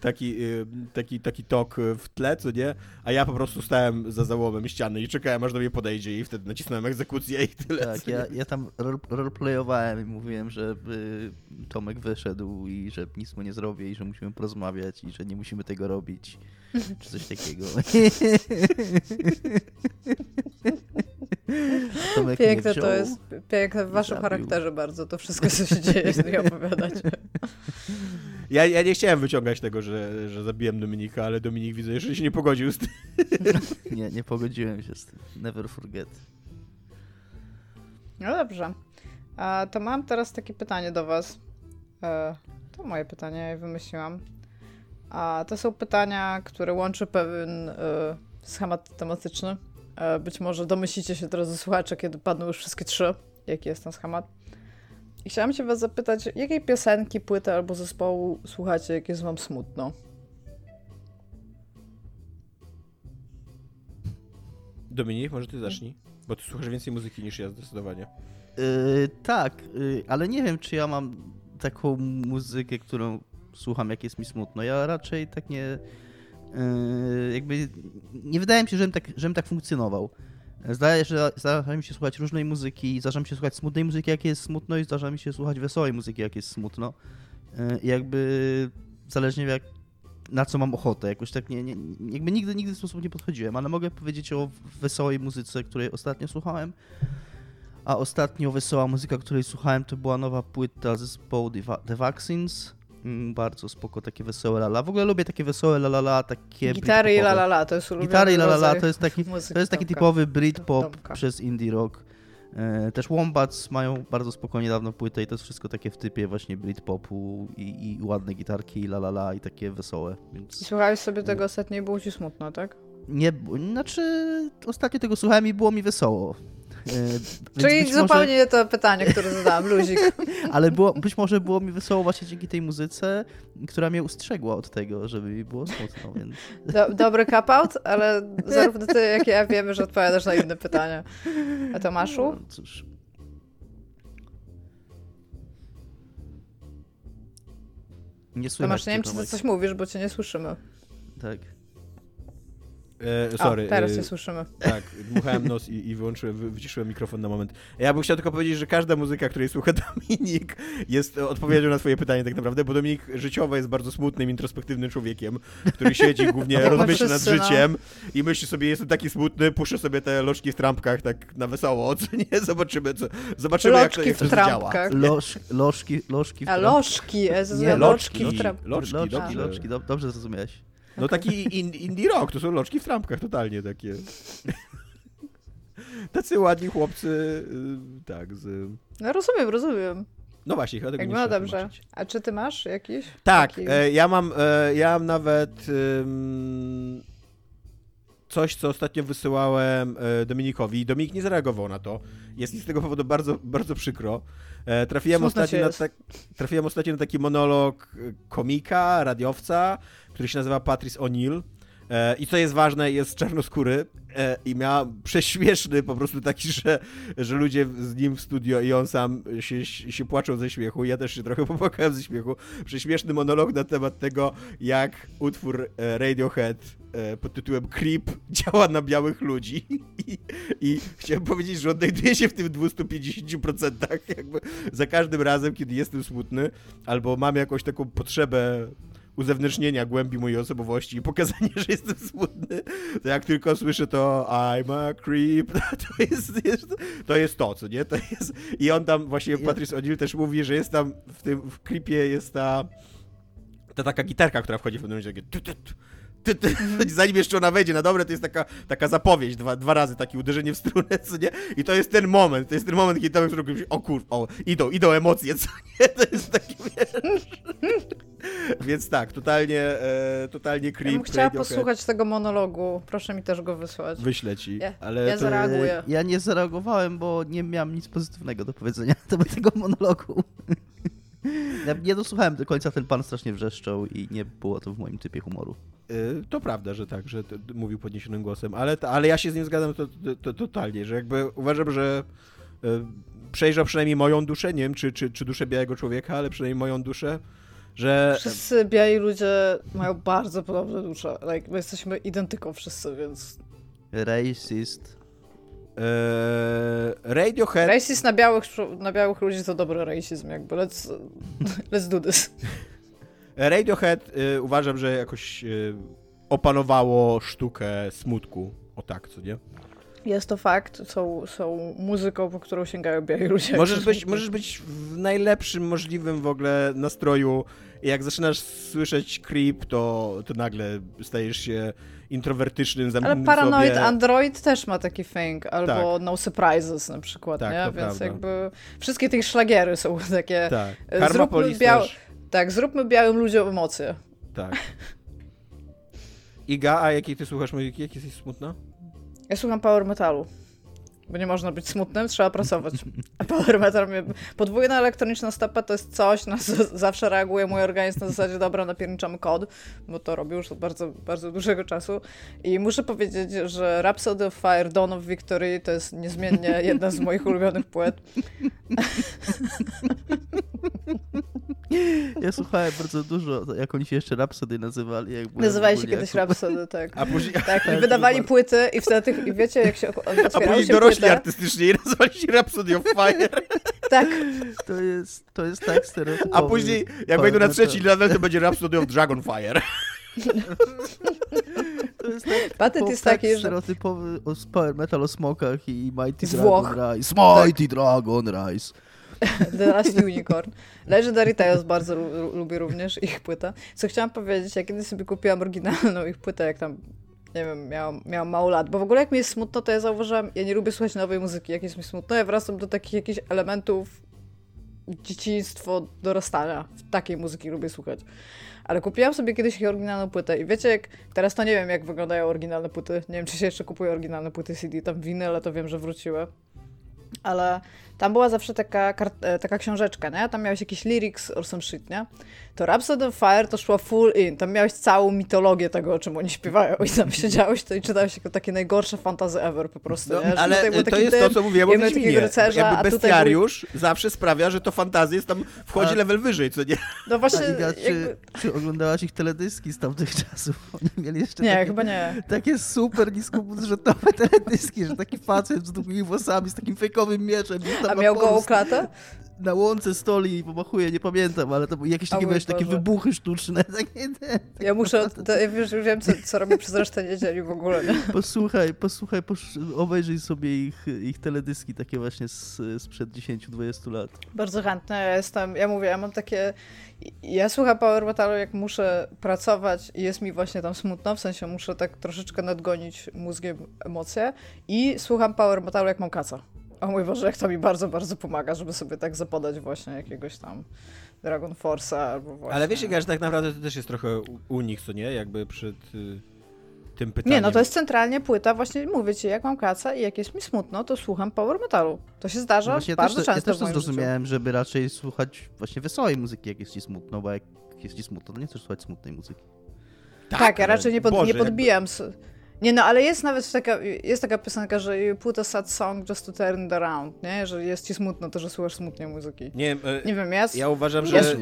taki, y, taki, taki tok w tle, co nie? A ja po prostu stałem za załomem ściany i czekałem, aż do mnie podejdzie i wtedy nacisnąłem egzekucję i tyle. Tak, ja, ja tam role- roleplayowałem i mówiłem, że y, Tomek wyszedł i że nic mu nie zrobię i że musimy porozmawiać i że nie musimy tego robić. Czy coś takiego. Tomek Piękne to jest. Piękne w waszym zabił. charakterze bardzo to wszystko, co się dzieje, nie opowiadacie. Ja, ja nie chciałem wyciągać tego, że, że zabiłem Dominika, ale Dominik widzę, że się nie pogodził z tym. Nie, nie pogodziłem się z tym. Never forget. No dobrze. To mam teraz takie pytanie do was. E, to moje pytanie, ja je wymyśliłam. A to są pytania, które łączy pewien e, schemat tematyczny. E, być może domyślicie się teraz, słuchacze, kiedy padną już wszystkie trzy, jaki jest ten schemat. I chciałam się was zapytać, jakiej piosenki, płyty albo zespołu słuchacie, jak jest wam smutno? Dominik, może ty zacznij? Bo ty słuchasz więcej muzyki niż ja zdecydowanie. Yy, tak, yy, ale nie wiem, czy ja mam taką muzykę, którą słucham, jak jest mi smutno. Ja raczej tak nie. Yy, jakby. Nie wydaje mi się, żebym tak, żebym tak funkcjonował. Zdaje się, zdarza mi się słuchać różnej muzyki, zdarza mi się słuchać smutnej muzyki, jak jest smutno, i zdarza mi się słuchać wesołej muzyki, jak jest smutno. I jakby zależnie jak, na co mam ochotę. Jakoś tak nie, nie, jakby nigdy, nigdy w sposób nie podchodziłem, ale mogę powiedzieć o wesołej muzyce, której ostatnio słuchałem. A ostatnio wesoła muzyka, której słuchałem, to była nowa płyta zespołu The Vaccines. Bardzo spoko, takie wesołe lala. W ogóle lubię takie wesołe lalala, takie Gitary i britpopowe. la la la, to jest ulubiony Gitary i lalala to jest taki, to jest taki typowy Britpop Tomka. przez indie rock. E, Też Wombats mają bardzo spokojnie dawno płytę i to jest wszystko takie w typie właśnie Britpopu i, i ładne gitarki i la la la i takie wesołe, I więc słuchałeś sobie tego ostatnio i było ci smutno, tak? nie, znaczy ostatnio tego słuchałem i było mi wesoło. E, Czyli może- zupełnie nie to pytanie, które zadałam, luzik. Ale było, być może było mi wesoło właśnie dzięki tej muzyce, która mnie ustrzegła od tego, żeby mi było smutno, więc... Do, dobry cop-out, ale zarówno ty, jak ja wiemy, że odpowiadasz na inne pytania. A Tomaszu? No, cóż. Nie słychać Tomasz, nie wiem, czy ty coś mówisz, bo cię nie słyszymy. Tak. E, sorry. A, teraz e, cię słyszymy. Tak, dmuchałem nos i, i wyłączyłem, wy- wyciszyłem mikrofon na moment. Ja bym chciał tylko powiedzieć, że każda muzyka, której słucha Dominik, jest odpowiedzią na twoje pytanie tak naprawdę, bo Dominik życiowo jest bardzo smutnym, introspektywnym człowiekiem, który siedzi głównie, Jak rozmyśla nad no. życiem i myśli sobie, jestem taki smutny, puszczę sobie te loczki w trampkach tak na wesoło, co nie? Zobaczymy, co, zobaczymy jak to, Loczki jak to w działa. trampkach. Loż, lożki, lożki w A tram- lożki, Nie, loczki, loczki. Loczki, loczki, dobrze. loczki, dob- dobrze zrozumiałeś. No taki in, indie rock, to są loczki w trampkach, totalnie takie. Tacy ładni chłopcy, y, tak, z... No rozumiem, rozumiem. No właśnie, chyba tego nie no dobrze. tłumaczyć. A czy ty masz jakiś? Tak, taki- e, ja mam, e, ja mam nawet ym, coś, co ostatnio wysyłałem e, Dominikowi i Dominik nie zareagował na to. Jest mi z tego powodu bardzo, bardzo przykro. E, trafiłem, Smutno ostatnio na tak, trafiłem ostatnio na taki monolog e, komika, radiowca, który się nazywa Patrice O'Neill. I co jest ważne, jest czarnoskóry i miał prześmieszny po prostu taki, że, że ludzie z nim w studio i on sam się, się płaczą ze śmiechu. Ja też się trochę popłakałem ze śmiechu. Prześmieszny monolog na temat tego, jak utwór Radiohead pod tytułem Creep działa na białych ludzi i, i chciałem powiedzieć, że odnajduję się w tym 250%. Jakby za każdym razem, kiedy jestem smutny albo mam jakąś taką potrzebę uzewnętrznienia głębi mojej osobowości i pokazania, że jestem smutny, to jak tylko słyszę to I'm a creep, to jest, jest, to jest to, co nie? To jest... I on tam, właśnie Patrice O'Neill też mówi, że jest tam w tym, w creepie jest ta ta taka gitarka, która wchodzi w pewnym momencie, takie ty, ty, zanim jeszcze ona wejdzie na dobre, to jest taka, taka zapowiedź, dwa, dwa razy takie uderzenie w strunę, co nie? I to jest ten moment, to jest ten moment, kiedy tam już o kur, o, idą, idą emocje, co nie? To jest taki, wiesz... Więc tak, totalnie, e, totalnie creep. Ja bym chciała posłuchać tego monologu, proszę mi też go wysłać. Wyślę ci, ja, ale... Ja to... zareaguję. Ja nie zareagowałem, bo nie miałem nic pozytywnego do powiedzenia na temat tego monologu. Ja nie dosłuchałem do końca, ten pan strasznie wrzeszczał i nie było to w moim typie humoru. Y, to prawda, że tak, że mówił podniesionym głosem, ale, ale ja się z nim zgadzam to, to, to totalnie, że jakby uważam, że y, przejrzał przynajmniej moją duszę, nie wiem czy, czy, czy duszę białego człowieka, ale przynajmniej moją duszę, że... Wszyscy biali ludzie mają bardzo podobne dusze, like, my jesteśmy identyką wszyscy, więc... Racist. Eee, Radiohead... Racist na białych, na białych ludzi to dobry racism, jakby, let's, let's do this. Radiohead y, uważam, że jakoś y, opanowało sztukę smutku. O tak, co nie? Jest to fakt, są, są muzyką, po którą sięgają biali ludzie. Możesz być, możesz być w najlepszym możliwym w ogóle nastroju jak zaczynasz słyszeć creep, to, to nagle stajesz się introwertycznym, zamkniętym Ale Paranoid sobie. Android też ma taki thing, albo tak. No Surprises na przykład, tak, nie? Więc prawda. jakby wszystkie te szlagiery są takie... Tak. Karma biał... też. Tak, zróbmy białym ludziom emocje. Tak. Iga, a jakiej ty słuchasz muzyki? Jak jesteś smutna? Ja słucham power metalu. Bo nie można być smutnym, trzeba pracować. A power metal, mnie... podwójna elektroniczna stopa to jest coś, na co zawsze reaguje mój organizm na zasadzie, dobra, napierniczamy kod, bo to robię już od bardzo, bardzo dużego czasu. I muszę powiedzieć, że Rhapsody of Fire, Dawn of Victory to jest niezmiennie jedna z moich ulubionych płyt. Ja słuchałem bardzo dużo, jak oni się jeszcze Rhapsody nazywali. Jak Nazywali się kiedyś. Rhapsody, tak. A później... Tak, i wydawali płyty i wtedy, i wiecie, jak się otwierały A dorośli płytę... artystycznie i nazywali się Rhapsody of Fire. tak. To jest, to jest tak stereotypowe. A później, jak wejdą na trzeci level, to będzie Rhapsody of Dragonfire. To jest tak, Patent jest taki, że... stereotypowy power metal o smokach i Mighty Dragon Rise. Mighty Dragon Rise. The Last Unicorn. Legendary Tales bardzo lubię również, ich płyta. Co chciałam powiedzieć, ja kiedyś sobie kupiłam oryginalną ich płytę, jak tam nie wiem, miałam, miałam mało lat, bo w ogóle jak mi jest smutno, to ja zauważyłam, ja nie lubię słuchać nowej muzyki, jak jest mi smutno, ja wracam do takich jakichś elementów dzieciństwo, dorastania. Takiej muzyki lubię słuchać. Ale kupiłam sobie kiedyś oryginalną płytę i wiecie, jak teraz to nie wiem, jak wyglądają oryginalne płyty. Nie wiem, czy się jeszcze kupuje oryginalne płyty CD, tam winy, ale to wiem, że wróciły. Ale tam była zawsze taka, e, taka książeczka, nie? Tam miałeś jakiś lyrics or some shit, nie? To Rhapsody of Fire to szło full in. Tam miałeś całą mitologię tego, o czym oni śpiewają i tam siedziałeś to i czytałeś jako takie najgorsze fantazy ever po prostu, no, nie? Ale to jest to, co mówiłem o Wiedźminie. Rycerza, Jakby bestiariusz był... zawsze sprawia, że to fantazja jest tam, wchodzi a... level wyżej, co nie? No właśnie... Iga, jakby... czy, czy oglądałaś ich teledyski z tamtych czasów? Oni mieli jeszcze Nie, takie, chyba nie. Takie super niskobudżetowe teledyski, że taki facet z długimi włosami, z takim fejkowym mieczem. A miał gołą klatę? na łące stoli i pomachuje, nie pamiętam, ale to były jakieś takie, wiesz, takie wybuchy sztuczne. Takie, takie, ja muszę, to, ja już wiem, co, co robię przez resztę niedzieli w ogóle. Nie? Posłuchaj, posłuchaj, posz, obejrzyj sobie ich, ich teledyski takie właśnie z, sprzed 10-20 lat. Bardzo chętnie, ja jestem, ja mówię, ja mam takie, ja słucham Power Metalu jak muszę pracować i jest mi właśnie tam smutno, w sensie muszę tak troszeczkę nadgonić mózgiem emocje i słucham Power Metalu jak mam kaca. O mój Boże, jak to mi bardzo, bardzo pomaga, żeby sobie tak zapodać właśnie jakiegoś tam Dragon Force'a albo właśnie... Ale wiesz, że tak naprawdę to też jest trochę u, nich, co nie? Jakby przed y, tym pytaniem. Nie, no to jest centralnie płyta, właśnie mówię ci, jak mam kaca i jak jest mi smutno, to słucham power metalu. To się zdarza no właśnie bardzo też, często Ja też to zrozumiałem, życiu. żeby raczej słuchać właśnie wesołej muzyki, jak jest ci smutno, bo jak jest ci smutno, to nie chcesz słuchać smutnej muzyki. Tak, tak ja raczej nie, pod, Boże, nie podbijam... Jakby nie no, ale jest nawet taka, jest taka piosenka, że you put a sad song just to turn it around, nie? Że jest ci smutno, to że słuchasz smutnej muzyki. Nie, e, nie wiem, jest. Ja uważam, że... Jest,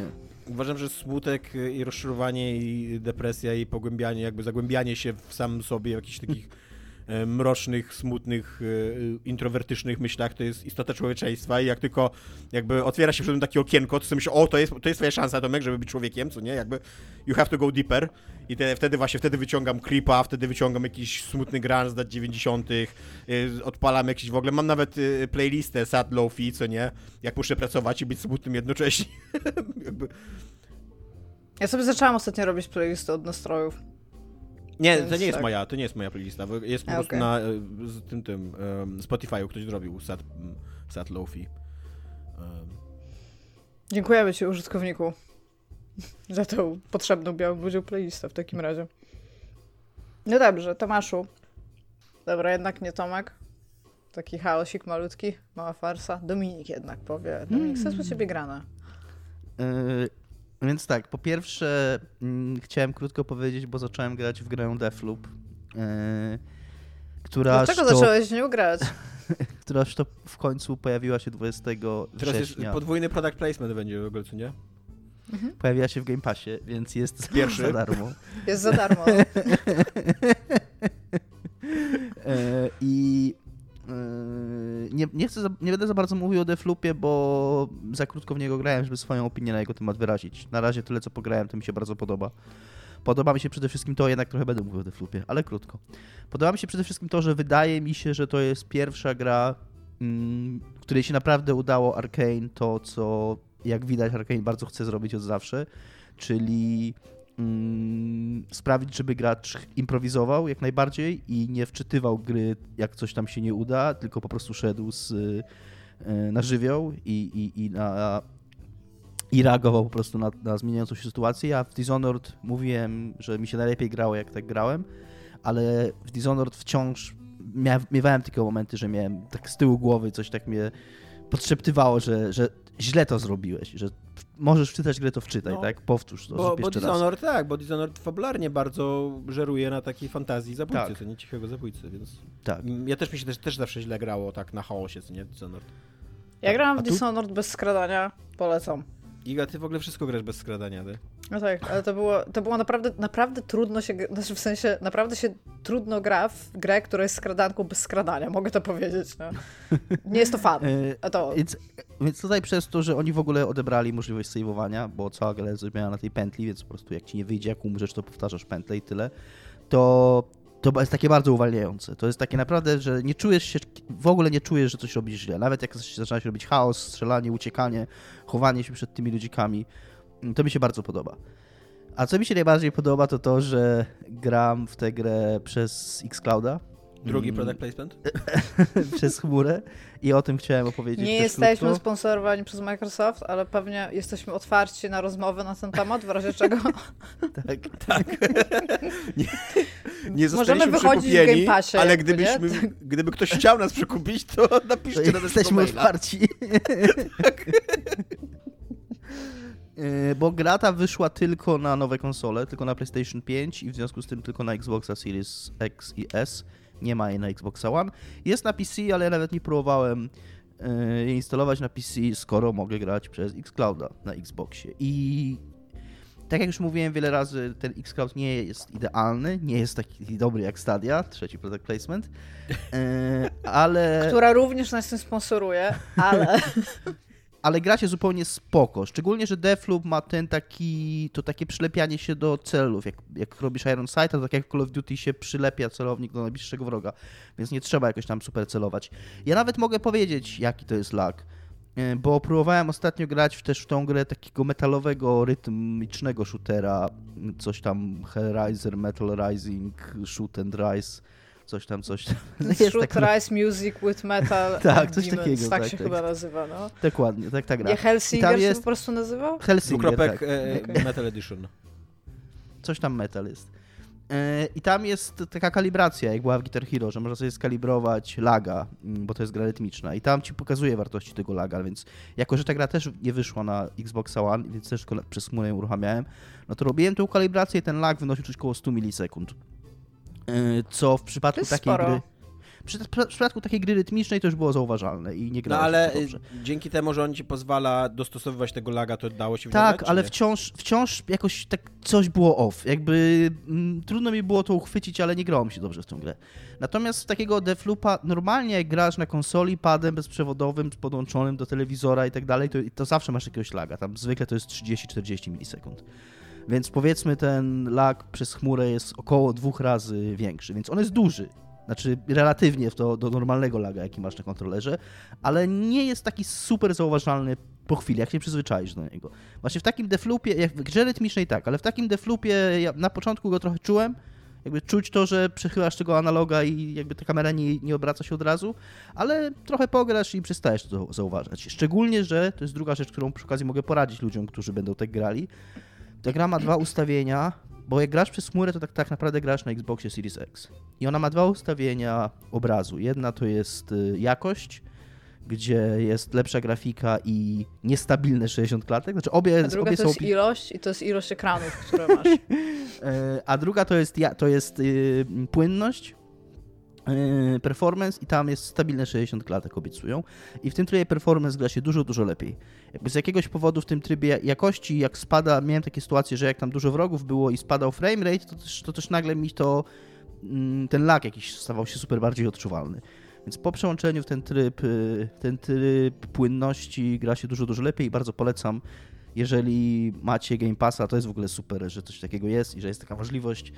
Uważam, że smutek i rozczarowanie i depresja i pogłębianie, jakby zagłębianie się w sam sobie w jakichś takich e, mrocznych, smutnych, e, introwertycznych myślach to jest istota człowieczeństwa i jak tylko jakby otwiera się przed tym takie okienko, to sobie myślę, o, to jest, to jest twoja szansa, Tomek, żeby być człowiekiem, co nie? Jakby you have to go deeper i te, wtedy właśnie, wtedy wyciągam clipa, wtedy wyciągam jakiś smutny grunge z lat 90., y, odpalam jakiś w ogóle, mam nawet playlistę sad lofi, co nie? Jak muszę pracować i być smutnym jednocześnie. jakby... Ja sobie zaczęłam ostatnio robić playlisty od nastrojów. Nie, to nie jest tak. moja, to nie jest moja playlista, jest po prostu okay. na y, z tym, tym um, Spotify'u ktoś zrobił sad, sad lofi. Um. Dziękujemy ci użytkowniku za tą potrzebną białą ludziom playlistę w takim razie. No dobrze, Tomaszu. Dobra, jednak nie Tomek. Taki chaosik malutki, mała farsa. Dominik jednak powie. Dominik, co jest u ciebie grane? Więc tak, po pierwsze mm, chciałem krótko powiedzieć, bo zacząłem grać w grę Deathloop, yy, która Dlaczego to... zacząłeś nie grać? która to w końcu pojawiła się 20 Teraz września. jest podwójny product placement będzie w ogóle, co nie? Mhm. Pojawiła się w Game Passie, więc jest Pierwszy. za darmo. Jest za darmo. E, I nie, nie, chcę, nie będę za bardzo mówił o Deflupie, bo za krótko w niego grałem, żeby swoją opinię na jego temat wyrazić. Na razie tyle, co pograłem, to mi się bardzo podoba. Podoba mi się przede wszystkim to, jednak trochę będę mówił o Deflupie, ale krótko. Podoba mi się przede wszystkim to, że wydaje mi się, że to jest pierwsza gra, mm, której się naprawdę udało Arkane to, co jak widać Arkane bardzo chce zrobić od zawsze, czyli mm, sprawić, żeby gracz improwizował jak najbardziej i nie wczytywał gry, jak coś tam się nie uda, tylko po prostu szedł z, y, na żywioł i, i, i, na, i reagował po prostu na, na zmieniającą się sytuację. Ja w Dishonored mówiłem, że mi się najlepiej grało, jak tak grałem, ale w Dishonored wciąż miewałem takie momenty, że miałem tak z tyłu głowy coś tak mnie podszeptywało, że, że źle to zrobiłeś, że możesz wczytać grę, to wczytaj, no, tak? Powtórz to. Bo, bo Dishonored, raz. tak, bo Dishonored fabularnie bardzo żeruje na takiej fantazji zabójcy, tak. co nie cichego zabójcy, więc... Tak. Ja też mi się też, też zawsze źle grało tak na chaosie, co nie, Dishonored. Ja grałam w Dishonored bez skradania, polecam. Iga, ty w ogóle wszystko grasz bez skradania, ty? No tak, ale to było, to było naprawdę, naprawdę trudno się, znaczy w sensie, naprawdę się trudno gra w grę, która jest skradanką bez skradania, mogę to powiedzieć, no. Nie jest to fan, a to... Więc, więc tutaj przez to, że oni w ogóle odebrali możliwość saveowania, bo cała gra jest zrobiona na tej pętli, więc po prostu jak ci nie wyjdzie, jak umrzesz, to powtarzasz pętlę i tyle, to to jest takie bardzo uwalniające. To jest takie naprawdę, że nie czujesz się, w ogóle nie czujesz, że coś robisz źle. Nawet jak zaczyna się robić chaos, strzelanie, uciekanie, chowanie się przed tymi ludzikami, to mi się bardzo podoba. A co mi się najbardziej podoba, to to, że gram w tę grę przez Xclouda. Drugi mm. product placement? przez chmurę i o tym chciałem opowiedzieć. Nie jesteśmy krótko. sponsorowani przez Microsoft, ale pewnie jesteśmy otwarci na rozmowę na ten temat, w razie czego. tak, tak. nie, nie Możemy wychodzić w Game Passie, ale gdybyśmy, gdyby ktoś chciał nas przekupić, to napiszcie to na Jesteśmy otwarci. tak. E, bo gra ta wyszła tylko na nowe konsole, tylko na PlayStation 5 i w związku z tym tylko na Xboxa Series X i S. Nie ma jej na Xboxa One. Jest na PC, ale ja nawet nie próbowałem e, jej instalować na PC, skoro mogę grać przez Xclouda na Xboxie. I tak jak już mówiłem wiele razy, ten Xcloud nie jest idealny, nie jest taki dobry jak Stadia, trzeci product placement, e, ale... Która również nas tym sponsoruje, ale... ale gra się zupełnie spoko. Szczególnie, że Deathloop ma ten taki, to takie przylepianie się do celów. Jak, jak robisz Iron Sight, to tak jak Call of Duty się przylepia celownik do najbliższego wroga, więc nie trzeba jakoś tam super celować. Ja nawet mogę powiedzieć, jaki to jest lag, e, bo próbowałem ostatnio grać też w tą grę takiego metalowego, rytmicznego shootera, coś tam Hellraiser, Metal Rising, Shoot and Rise coś tam, coś tam. Shoot tak, Rise Music with Metal Tak, coś Demons, takiego. Tak, tak się tak. chyba nazywa, no. Dokładnie, tak, tak. Nie Hellsinger jest... się po prostu nazywał? Hellsinger, tak. E, okay. Metal Edition. Coś tam Metal jest. E, I tam jest taka kalibracja, jak była w Guitar Hero, że można sobie skalibrować laga, mm, bo to jest gra rytmiczna. I tam ci pokazuje wartości tego laga, więc jako, że ta gra też nie wyszła na Xbox One, więc też przez chmurę ją uruchamiałem, no to robiłem tą kalibrację i ten lag wynosił coś około 100 milisekund. Y, co w przypadku takiej sporo. gry. Przy, w przypadku takiej gry rytmicznej to już było zauważalne i nie grało No ale dobrze. dzięki temu, że on ci pozwala dostosowywać tego laga, to dało się Tak, wyglądać, ale wciąż, wciąż jakoś tak coś było off. Jakby mm, trudno mi było to uchwycić, ale nie grało mi się dobrze w tą grę. Natomiast takiego Deathloopa, normalnie jak grasz na konsoli padem bezprzewodowym podłączonym do telewizora i tak dalej, to, to zawsze masz jakiegoś laga. Tam zwykle to jest 30-40 milisekund. Więc powiedzmy ten lag przez chmurę jest około dwóch razy większy, więc on jest duży. Znaczy relatywnie to do normalnego laga, jaki masz na kontrolerze, ale nie jest taki super zauważalny po chwili, jak się przyzwyczaisz do niego. Właśnie w takim defloopie, jak w grze rytmicznej tak, ale w takim defloopie ja na początku go trochę czułem, jakby czuć to, że przechylasz tego analoga i jakby ta kamera nie, nie obraca się od razu, ale trochę pograsz i przestajesz to zauważać. Szczególnie, że to jest druga rzecz, którą przy okazji mogę poradzić ludziom, którzy będą tak grali. Ta gra ma dwa ustawienia, bo jak grasz przez chmurę, to tak, tak naprawdę grasz na Xboxie Series X. I ona ma dwa ustawienia obrazu. Jedna to jest y, jakość, gdzie jest lepsza grafika i niestabilne 60 klatek. Znaczy obie, A druga obie to jest ilość i to jest ilość ekranów, które masz. E, A druga to jest, to jest y, płynność, performance i tam jest stabilne 60 klatek obiecują. I w tym trybie performance gra się dużo, dużo lepiej. Jakby z jakiegoś powodu w tym trybie jakości, jak spada, miałem takie sytuacje, że jak tam dużo wrogów było i spadał frame rate, to też, to też nagle mi to, mm, ten lag jakiś stawał się super bardziej odczuwalny. Więc po przełączeniu w ten tryb, y, ten tryb płynności gra się dużo, dużo lepiej i bardzo polecam. Jeżeli macie Game Passa, to jest w ogóle super, że coś takiego jest i że jest taka możliwość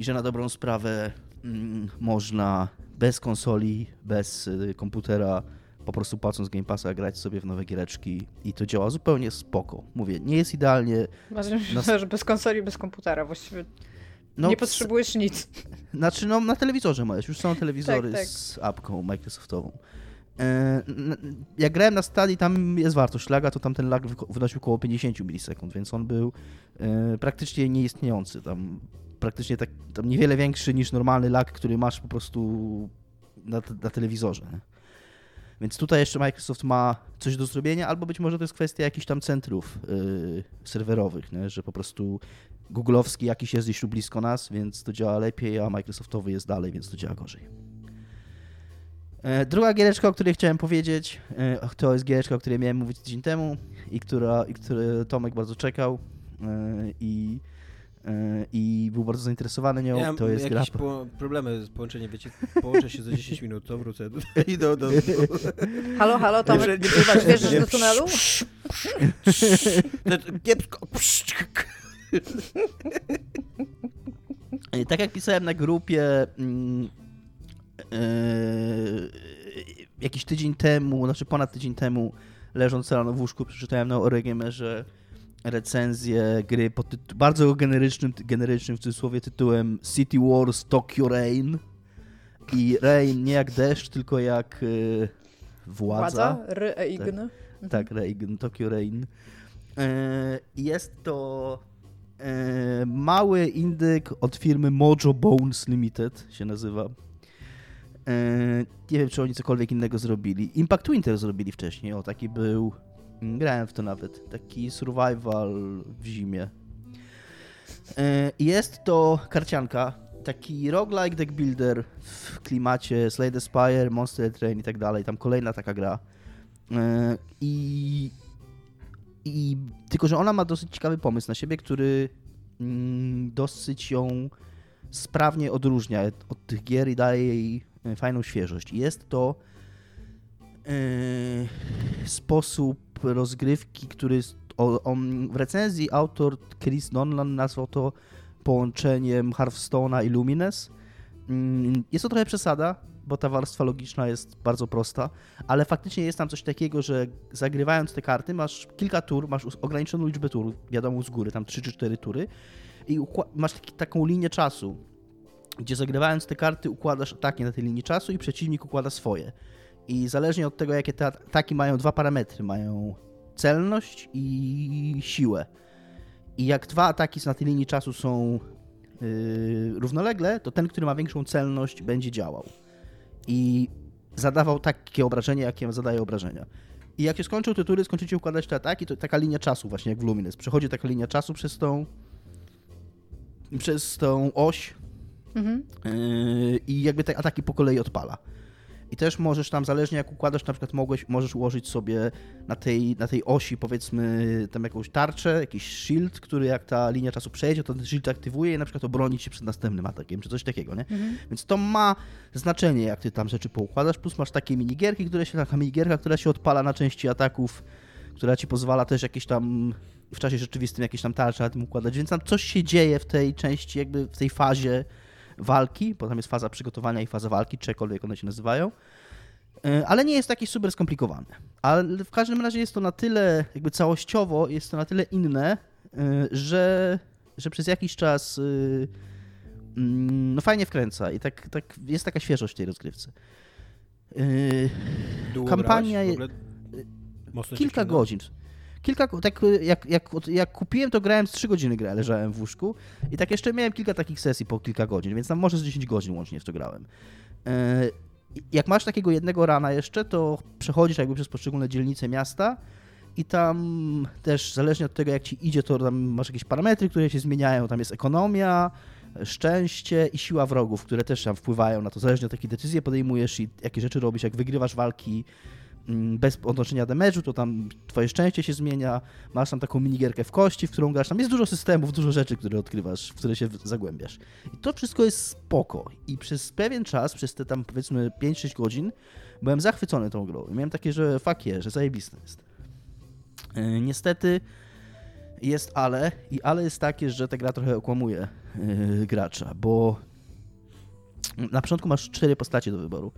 i że na dobrą sprawę mm, można bez konsoli, bez y, komputera, po prostu płacąc Game Passa, grać sobie w nowe giereczki i to działa zupełnie spoko. Mówię, nie jest idealnie. No- że bez konsoli, bez komputera właściwie No, nie potrzebujesz nic. Znaczy, no na telewizorze możesz, już są telewizory Tak, tak. z apką Microsoftową. E, Jak grałem na stadii, tam jest wartość laga, to tam ten lag wynosił około 50 milisekund, więc on był e, praktycznie nieistniejący. Tam praktycznie tak, tam niewiele większy niż normalny lag, który masz po prostu na, na telewizorze. nie? Więc tutaj jeszcze Microsoft ma coś do zrobienia, albo być może to jest kwestia jakichś tam centrów y, serwerowych, nie? że po prostu googlowski jakiś jest gdzieś tu blisko nas, więc to działa lepiej, a Microsoftowy jest dalej, więc to działa gorzej. E, Druga giereczka, o której chciałem powiedzieć, e, to jest giereczka, o której miałem mówić tydzień temu i która, i który Tomek bardzo czekał e, i, i był bardzo zainteresowany nią. Ja to jest gra... jakieś po, problemy z połączeniem, wiecie, połączę się za 10 minut, to wrócę i do, do, do. Halo, halo, Tomek, Nie, nie wjeżdżasz nie. do tunelu? To Kiepsko. E, Tak jak pisałem na grupie mm, e, jakiś tydzień temu, znaczy ponad tydzień temu, leżąc rano w łóżku, przeczytałem na Oregamerze recenzję gry pod bardzo generycznym, generycznym w cudzysłowie tytułem City Wars Tokyo Rain. I Rain nie jak deszcz, tylko jak e, władza. Władza? Reign. Tak, Reign, Tokyo Rain. E, Jest to e, mały indyk od firmy Mojo Bones Limited się nazywa. E, Nie wiem, czy oni cokolwiek innego zrobili. Impact Winter zrobili wcześniej, o taki był. Mm, Grałem w to nawet. Taki survival w zimie. E, Jest to karcianka. Taki roguelike deck builder w klimacie Slay the Spire, Monster Train i tak dalej. Tam kolejna taka gra. E, I, I tylko, że ona ma dosyć ciekawy pomysł na siebie, który mm, dosyć ją sprawnie odróżnia od tych gier i daje jej e, fajną świeżość. Jest to e, rozgrywki, który w recenzji autor Chris Nolan nazwał to połączeniem Hearthstone'a i Lumines. Mm, Jest to trochę przesada, bo ta warstwa logiczna jest bardzo prosta, ale faktycznie jest tam coś takiego, że zagrywając te karty masz kilka tur, masz ograniczoną liczbę tur, wiadomo z góry, tam 3 czy 4 tury i masz taki, taką linię czasu, gdzie zagrywając te karty układasz ataki na tej linii czasu i przeciwnik układa swoje. I zależnie od tego, jakie te ataki mają dwa parametry, mają celność i siłę. I jak dwa ataki na tej linii czasu są yy, równolegle, to ten, który ma większą celność, będzie działał. I zadawał takie obrażenia, jakie zadaje obrażenia. I jak się skończą te tury, skończycie układać te ataki, to taka linia czasu, właśnie jak w Lumines. Przechodzi taka linia czasu przez tą przez tą oś Mhm. Yy, I jakby te ataki po kolei odpala. I też możesz tam, zależnie jak układasz, na przykład mogłeś, możesz ułożyć sobie na tej, na tej osi, powiedzmy, tam jakąś tarczę, jakiś shield, który jak ta linia czasu przejdzie, to ten shield aktywuje i na przykład obroni się przed następnym atakiem, czy coś takiego, nie? Mhm. Więc to ma znaczenie, jak ty tam rzeczy poukładasz, plus masz takie minigierki, które się, taka minigierka, która się odpala na części ataków, która ci pozwala też jakieś tam w czasie rzeczywistym jakieś tam tarcze na tym układać, więc tam coś się dzieje w tej części, jakby w tej fazie walki, bo tam jest faza przygotowania i faza walki, czy jakkolwiek one się nazywają. E, ale nie jest takie super skomplikowane. Ale w każdym razie jest to na tyle, jakby całościowo, jest to na tyle inne, e, że, że przez jakiś czas e, mm, no fajnie wkręca i tak, tak jest taka świeżość w tej rozgrywce. Długo Kampania jest. Kilka godzin. Kilka, tak jak, jak, jak kupiłem, to grałem z 3 godziny grę, leżałem w łóżku i tak jeszcze miałem kilka takich sesji po kilka godzin, więc tam może z 10 godzin łącznie w to grałem. E, jak masz takiego jednego rana jeszcze, to przechodzisz jakby przez poszczególne dzielnice miasta i tam też zależnie od tego jak ci idzie, to tam masz jakieś parametry, które się zmieniają. Tam jest ekonomia, szczęście i siła wrogów, które też tam wpływają na to, zależnie od jakiej decyzje podejmujesz i jakie rzeczy robisz, jak wygrywasz walki, bez odnoszenia damage'u, to tam twoje szczęście się zmienia, masz tam taką minigierkę w kości, w którą grasz, tam jest dużo systemów, dużo rzeczy, które odkrywasz, w które się zagłębiasz. I to wszystko jest spoko. I przez pewien czas, przez te tam powiedzmy 5-6 godzin, byłem zachwycony tą grą. Miałem takie, że fuck je, że zajebiste jest. Yy, niestety jest ale i ale jest takie, że ta gra trochę okłamuje yy, gracza, bo na początku masz cztery postacie do wyboru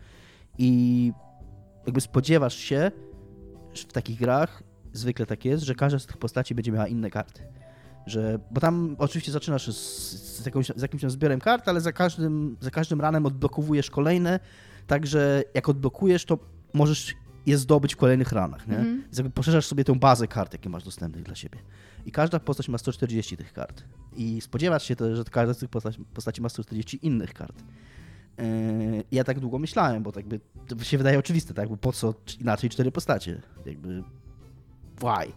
i jakby spodziewasz się w takich grach, zwykle tak jest, że każda z tych postaci będzie miała inne karty. Że, bo tam oczywiście zaczynasz z, z, jakąś, z jakimś zbiorem kart, ale za każdym, za każdym ranem odblokowujesz kolejne, także jak odblokujesz, to możesz je zdobyć w kolejnych ranach, nie? Mm. Więc jakby poszerzasz sobie tą bazę kart, jakie masz dostępnych dla siebie. I każda postać ma 140 tych kart. I spodziewasz się, to, że każda z tych postaci, postaci ma 140 innych kart. Yy, ja tak długo myślałem, bo tak by, to się wydaje oczywiste, tak? Bo po co inaczej cztery postacie? Jakby why?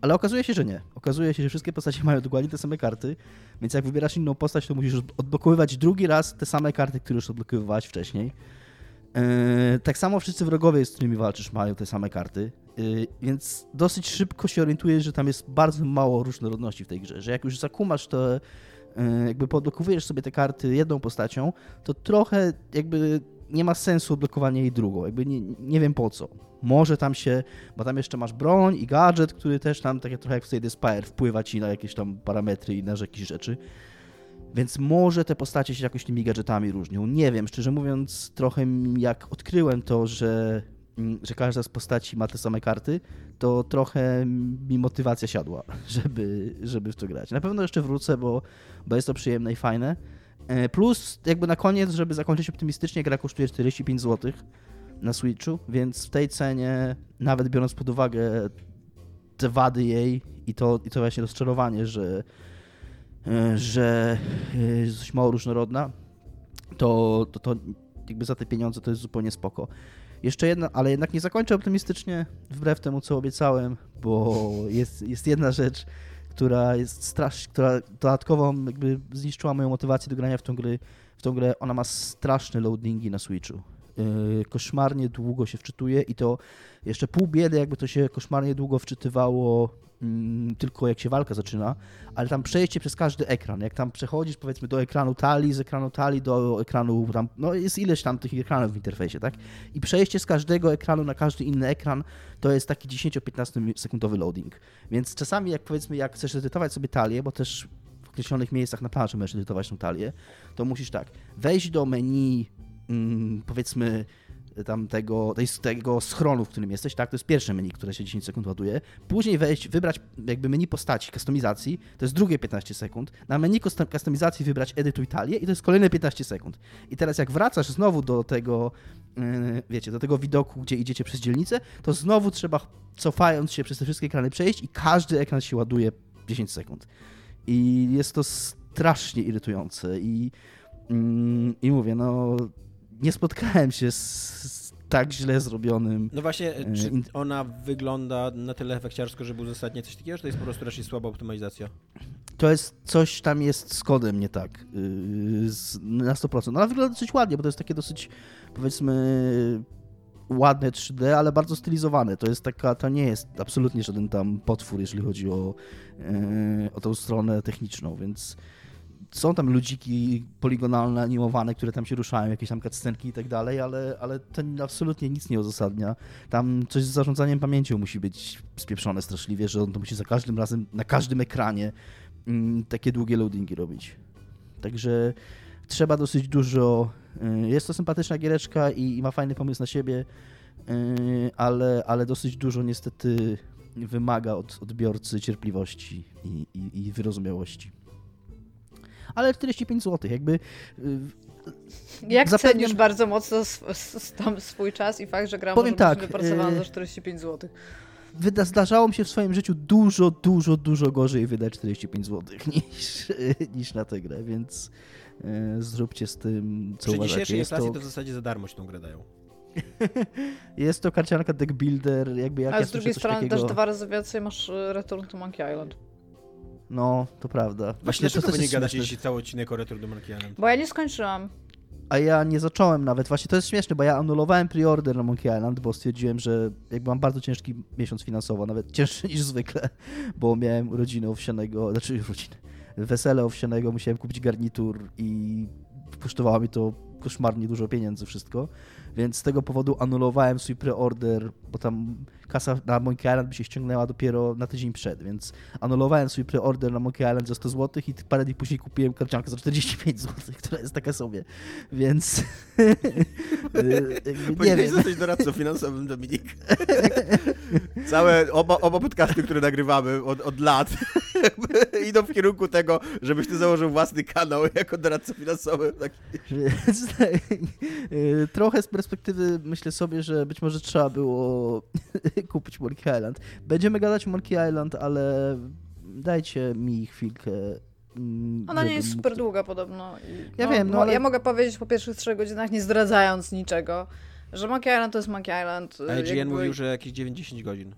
Ale okazuje się, że nie. Okazuje się, że wszystkie postacie mają dokładnie te same karty, więc jak wybierasz inną postać, to musisz odblokowywać drugi raz te same karty, które już odblokowywałeś wcześniej. Yy, tak samo wszyscy wrogowie, z którymi walczysz, mają te same karty, yy, więc dosyć szybko się orientujesz, że tam jest bardzo mało różnorodności w tej grze, że jak już zakumasz to E, jakby podblokowujesz sobie te karty jedną postacią, to trochę jakby nie ma sensu odblokowanie jej drugą. Jakby nie, nie wiem po co. Może tam się, bo tam jeszcze masz broń i gadżet, który też tam, tak trochę jak w Slade Spire, wpływa ci na jakieś tam parametry i na jakieś rzeczy. Więc może te postacie się jakoś tymi gadżetami różnią. Nie wiem, szczerze mówiąc, trochę jak odkryłem to, że że każda z postaci ma te same karty, to trochę mi motywacja siadła, żeby, żeby w to grać. Na pewno jeszcze wrócę, bo, bo jest to przyjemne i fajne. E, plus, jakby na koniec, żeby zakończyć optymistycznie, gra kosztuje 45 zł na Switchu, więc w tej cenie, nawet biorąc pod uwagę te wady jej i to, i to właśnie rozczarowanie, że, e, że jest dość mało różnorodna, to, to, to jakby za te pieniądze to jest zupełnie spoko. Jeszcze jedna, ale jednak nie zakończę optymistycznie, wbrew temu, co obiecałem, bo jest, jest jedna rzecz, która jest strasznie, która dodatkowo jakby zniszczyła moją motywację do grania w tą, gry, w tą grę. Ona ma straszne loadingi na Switchu. Yy, koszmarnie długo się wczytuje i to jeszcze pół biedy, jakby to się koszmarnie długo wczytywało mm, tylko jak się walka zaczyna, ale tam przejście przez każdy ekran, jak tam przechodzisz powiedzmy do ekranu talii, z ekranu talii do ekranu, tam, no jest ileś tam tych ekranów w interfejsie, tak? I przejście z każdego ekranu na każdy inny ekran to jest taki 10-15 sekundowy loading. Więc czasami jak powiedzmy, jak chcesz edytować sobie talię, bo też w określonych miejscach na planszy możesz edytować tą talię, to musisz tak, wejść do menu mm, powiedzmy tam tego, tego schronu, w którym jesteś, tak, to jest pierwsze menu, które się 10 sekund ładuje. Później wejść, wybrać jakby menu postaci, kustomizacji, to jest drugie 15 sekund. Na menu kustomizacji wybrać edytuj talię i to jest kolejne 15 sekund. I teraz jak wracasz znowu do tego, yy, wiecie, do tego widoku, gdzie idziecie przez dzielnicę, to znowu trzeba cofając się przez te wszystkie ekrany przejść i każdy ekran się ładuje 10 sekund. I jest to strasznie irytujące i, yy, i mówię, no nie spotkałem się z, tak źle zrobionym. No właśnie, e, czy ona wygląda na tyle efekciarsko, żeby uzasadniać coś takiego, czy to jest po prostu raczej słaba optymalizacja? to jest coś tam jest z kodem nie tak z, na 100%. No ale wygląda dosyć ładnie, bo to jest takie dosyć powiedzmy ładne 3D, ale bardzo stylizowane. To jest taka, to nie jest absolutnie żaden tam potwór, jeżeli chodzi o, yy, o tą stronę techniczną, więc są tam ludziki poligonalne, animowane, które tam się ruszają, jakieś tam cutscenki i tak dalej, ale, ale to absolutnie nic nie uzasadnia. Tam coś z zarządzaniem pamięcią musi być spieprzone straszliwie, że on to musi za każdym razem, na każdym ekranie mm, takie długie loadingi robić. Także trzeba dosyć dużo. Y, jest to sympatyczna giereczka i, i ma fajny pomysł na siebie, y, ale, ale dosyć dużo niestety wymaga od odbiorcy cierpliwości i, i, i wyrozumiałości ale 45 zł, jakby... Y, Jak zapewniam... cenisz bardzo mocno tam swój czas i fakt, że gra Powiem tak, yy... za 45 zł? Wyda, zdarzało mi się w swoim życiu dużo, dużo, dużo gorzej wydać 45 zł niż, niż na tę grę, więc yy, zróbcie z tym, co Przy uważacie. dzisiejszej inflacji to... to w zasadzie za darmo się tą grę dają. jest to karcianka deck builder, jakby jak Ale ja z drugiej strony takiego... też dwa razy więcej masz y, Return to Monkey Island. No, to prawda. Właśnie to też nie gadać, jeśli cały odcinek o Return do Monkey Island. Bo ja nie skończyłam. A ja nie zacząłem nawet. Właśnie to jest śmieszne, bo ja anulowałem preorder na Monkey Island, bo stwierdziłem, że jakby mam bardzo ciężki miesiąc finansowo, nawet cięższy niż zwykle, bo miałem urodziny owsianego, znaczy urodziny, wesele owsianego, musiałem kupić garnitur i kosztowało mi to koszmarnie dużo pieniędzy wszystko, więc z tego powodu anulowałem swój preorder, bo tam kasa na Monkey Island by się ściągnęła dopiero na tydzień przed, więc anulowałem swój preorder na Monkey Island za 100 zł i parę dni później kupiłem karciankę za 45 zł, która jest taka sobie, więc nie wiem. jesteś doradcą finansowym, Dominik. Całe, oba, oba podcasty, które nagrywamy od, od lat idą w kierunku tego, żebyś ty założył własny kanał jako doradca finansowy. Tak. Więc, tak, trochę z perspektywy myślę sobie, że być może trzeba było kupić Monkey Island. Będziemy gadać Monkey Island, ale dajcie mi chwilkę. Mm, Ona nie jest mógł... super długa podobno. ja no, wiem, no ale... Ja mogę powiedzieć po pierwszych trzech godzinach, nie zdradzając niczego, że Monkey Island to jest Monkey Island. A IGN jakby... mówił, że jakieś 9-10 godzin.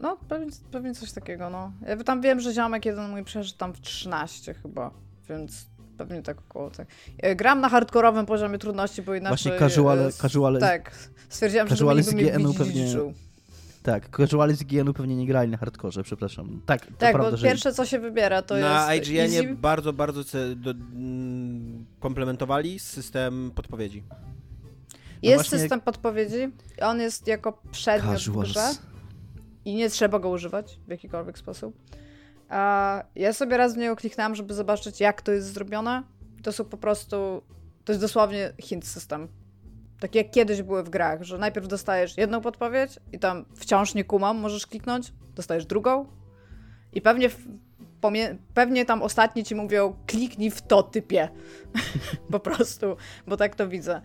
No, pewnie, pewnie coś takiego, no. Ja tam wiem, że ziomek jeden mój przeszedł tam w 13 chyba, więc pewnie tak około tak. E, gram na hardkorowym poziomie trudności, bo inaczej... Właśnie casuale... casuale tak, stwierdziłam, że Dominik by mnie pewnie... Tak, casuale z IGN-u pewnie nie grali na hardkorze, przepraszam. Tak, tak prawda, bo że... pierwsze co się wybiera to na jest... Na IGN-ie easy... bardzo, bardzo do, komplementowali system podpowiedzi. No jest właśnie... system podpowiedzi, on jest jako przedmiot Casuals. w grze i nie trzeba go używać w jakikolwiek sposób. A ja sobie raz w niego kliknęłam, żeby zobaczyć, jak to jest zrobione. To są po prostu. To jest dosłownie hint system. Tak jak kiedyś były w grach, że najpierw dostajesz jedną podpowiedź i tam wciąż nie kumam, możesz kliknąć, dostajesz drugą i pewnie, pewnie tam ostatni ci mówią kliknij w to typie. po prostu, bo tak to widzę.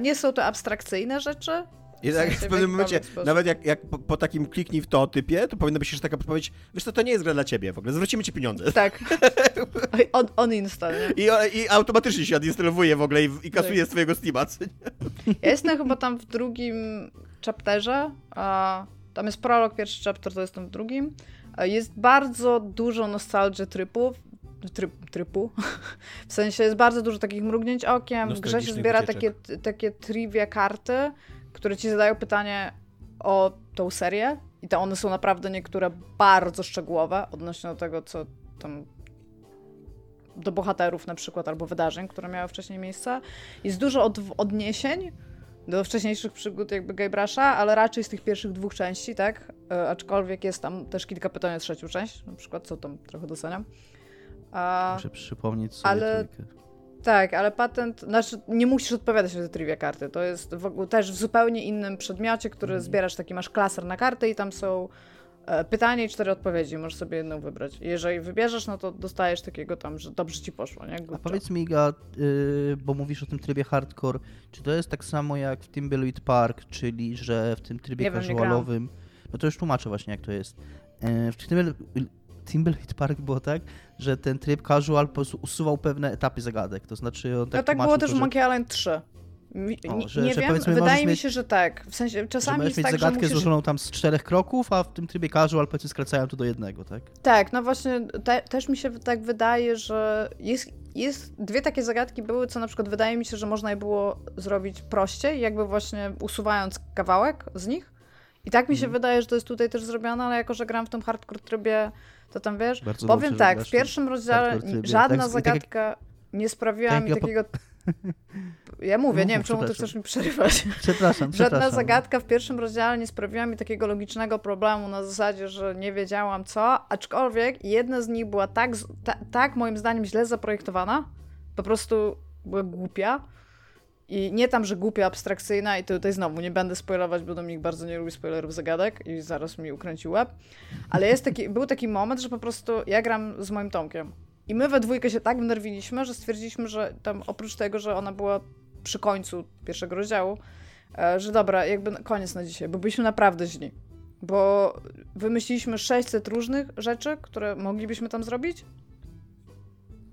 Nie są to abstrakcyjne rzeczy, i tak w, w pewnym momencie, nawet jak, jak po, po, takim kliknij w to typie, to powinna być jeszcze taka podpowiedź, wiesz co, to nie jest gra dla ciebie w ogóle, zwrócimy ci pieniądze. Tak. On, on install, I, I automatycznie się odinstalowuje w ogóle i, i kasuje tak. z twojego Steama. Ja jestem chyba tam w drugim chapterze, a tam jest prolog, pierwszy chapter, to jestem w drugim. Jest bardzo dużo nostalgii trypów, tryb, trypu. W sensie jest bardzo dużo takich mrugnięć okiem. W grze się zbiera takie, takie trivia karty, które ci zadają pytanie o tą serię i to one są naprawdę niektóre bardzo szczegółowe odnośnie do tego, co tam do bohaterów na przykład, albo wydarzeń, które miały wcześniej miejsce. Jest dużo od, odniesień do wcześniejszych przygód jakby Guybrush'a, ale raczej z tych pierwszych dwóch części, tak? E, aczkolwiek jest tam też kilka pytań o trzecią część, na przykład, co tam trochę doceniam. A, Muszę przypomnieć sobie ale, trójkę. Tak, ale patent, znaczy nie musisz odpowiadać na te trivia karty. To jest w ogóle też w zupełnie innym przedmiocie, który mhm. zbierasz, taki masz klaser na karty i tam są e, pytanie i cztery odpowiedzi. Możesz sobie jedną wybrać. Jeżeli wybierzesz, no to dostajesz takiego tam, że dobrze ci poszło, nie? A powiedz mi, Iga, yy, bo mówisz o tym trybie hardcore, czy to jest tak samo jak w Timbleweed Park, czyli że w tym trybie nie casualowym... Wiem, no to już tłumaczę właśnie, jak to jest. Yy, w Timble Timbleweed Park było tak, że ten tryb casual po prostu usuwał pewne etapy zagadek, to znaczy on tak No tak było też w Monkey Island 3. Mi, o, że, nie że wiem, wydaje mi mieć, się, że tak. W sensie czasami że jest mieć tak, zagadkę musisz... złożoną tam z czterech kroków, a w tym trybie casual powiedzmy skracają to do jednego, tak? Tak, no właśnie te, też mi się tak wydaje, że jest, jest dwie takie zagadki były, co na przykład wydaje mi się, że można je było zrobić prościej, jakby właśnie usuwając kawałek z nich. I tak mi się mm. wydaje, że to jest tutaj też zrobione, ale jako, że gram w tym hardcore trybie, to tam wiesz. Bardzo powiem dobrze, tak, w pierwszym rozdziale żadna tak, zagadka tak, nie sprawiła tak, mi takiego. Ja mówię, no, nie wiem, czemu ty chcesz mi przerywać. Przepraszam, Żadna zagadka w pierwszym rozdziale nie sprawiła mi takiego logicznego problemu na zasadzie, że nie wiedziałam co, aczkolwiek jedna z nich była tak, ta, tak moim zdaniem źle zaprojektowana, po prostu była głupia. I nie tam, że głupia, abstrakcyjna i tutaj znowu nie będę spoilować, bo Dominik bardzo nie lubi spoilerów zagadek i zaraz mi ukręcił łeb. Ale jest taki, był taki moment, że po prostu ja gram z moim Tomkiem i my we dwójkę się tak wnerwiliśmy, że stwierdziliśmy, że tam oprócz tego, że ona była przy końcu pierwszego rozdziału, e, że dobra, jakby koniec na dzisiaj, bo byliśmy naprawdę źli. Bo wymyśliliśmy 600 różnych rzeczy, które moglibyśmy tam zrobić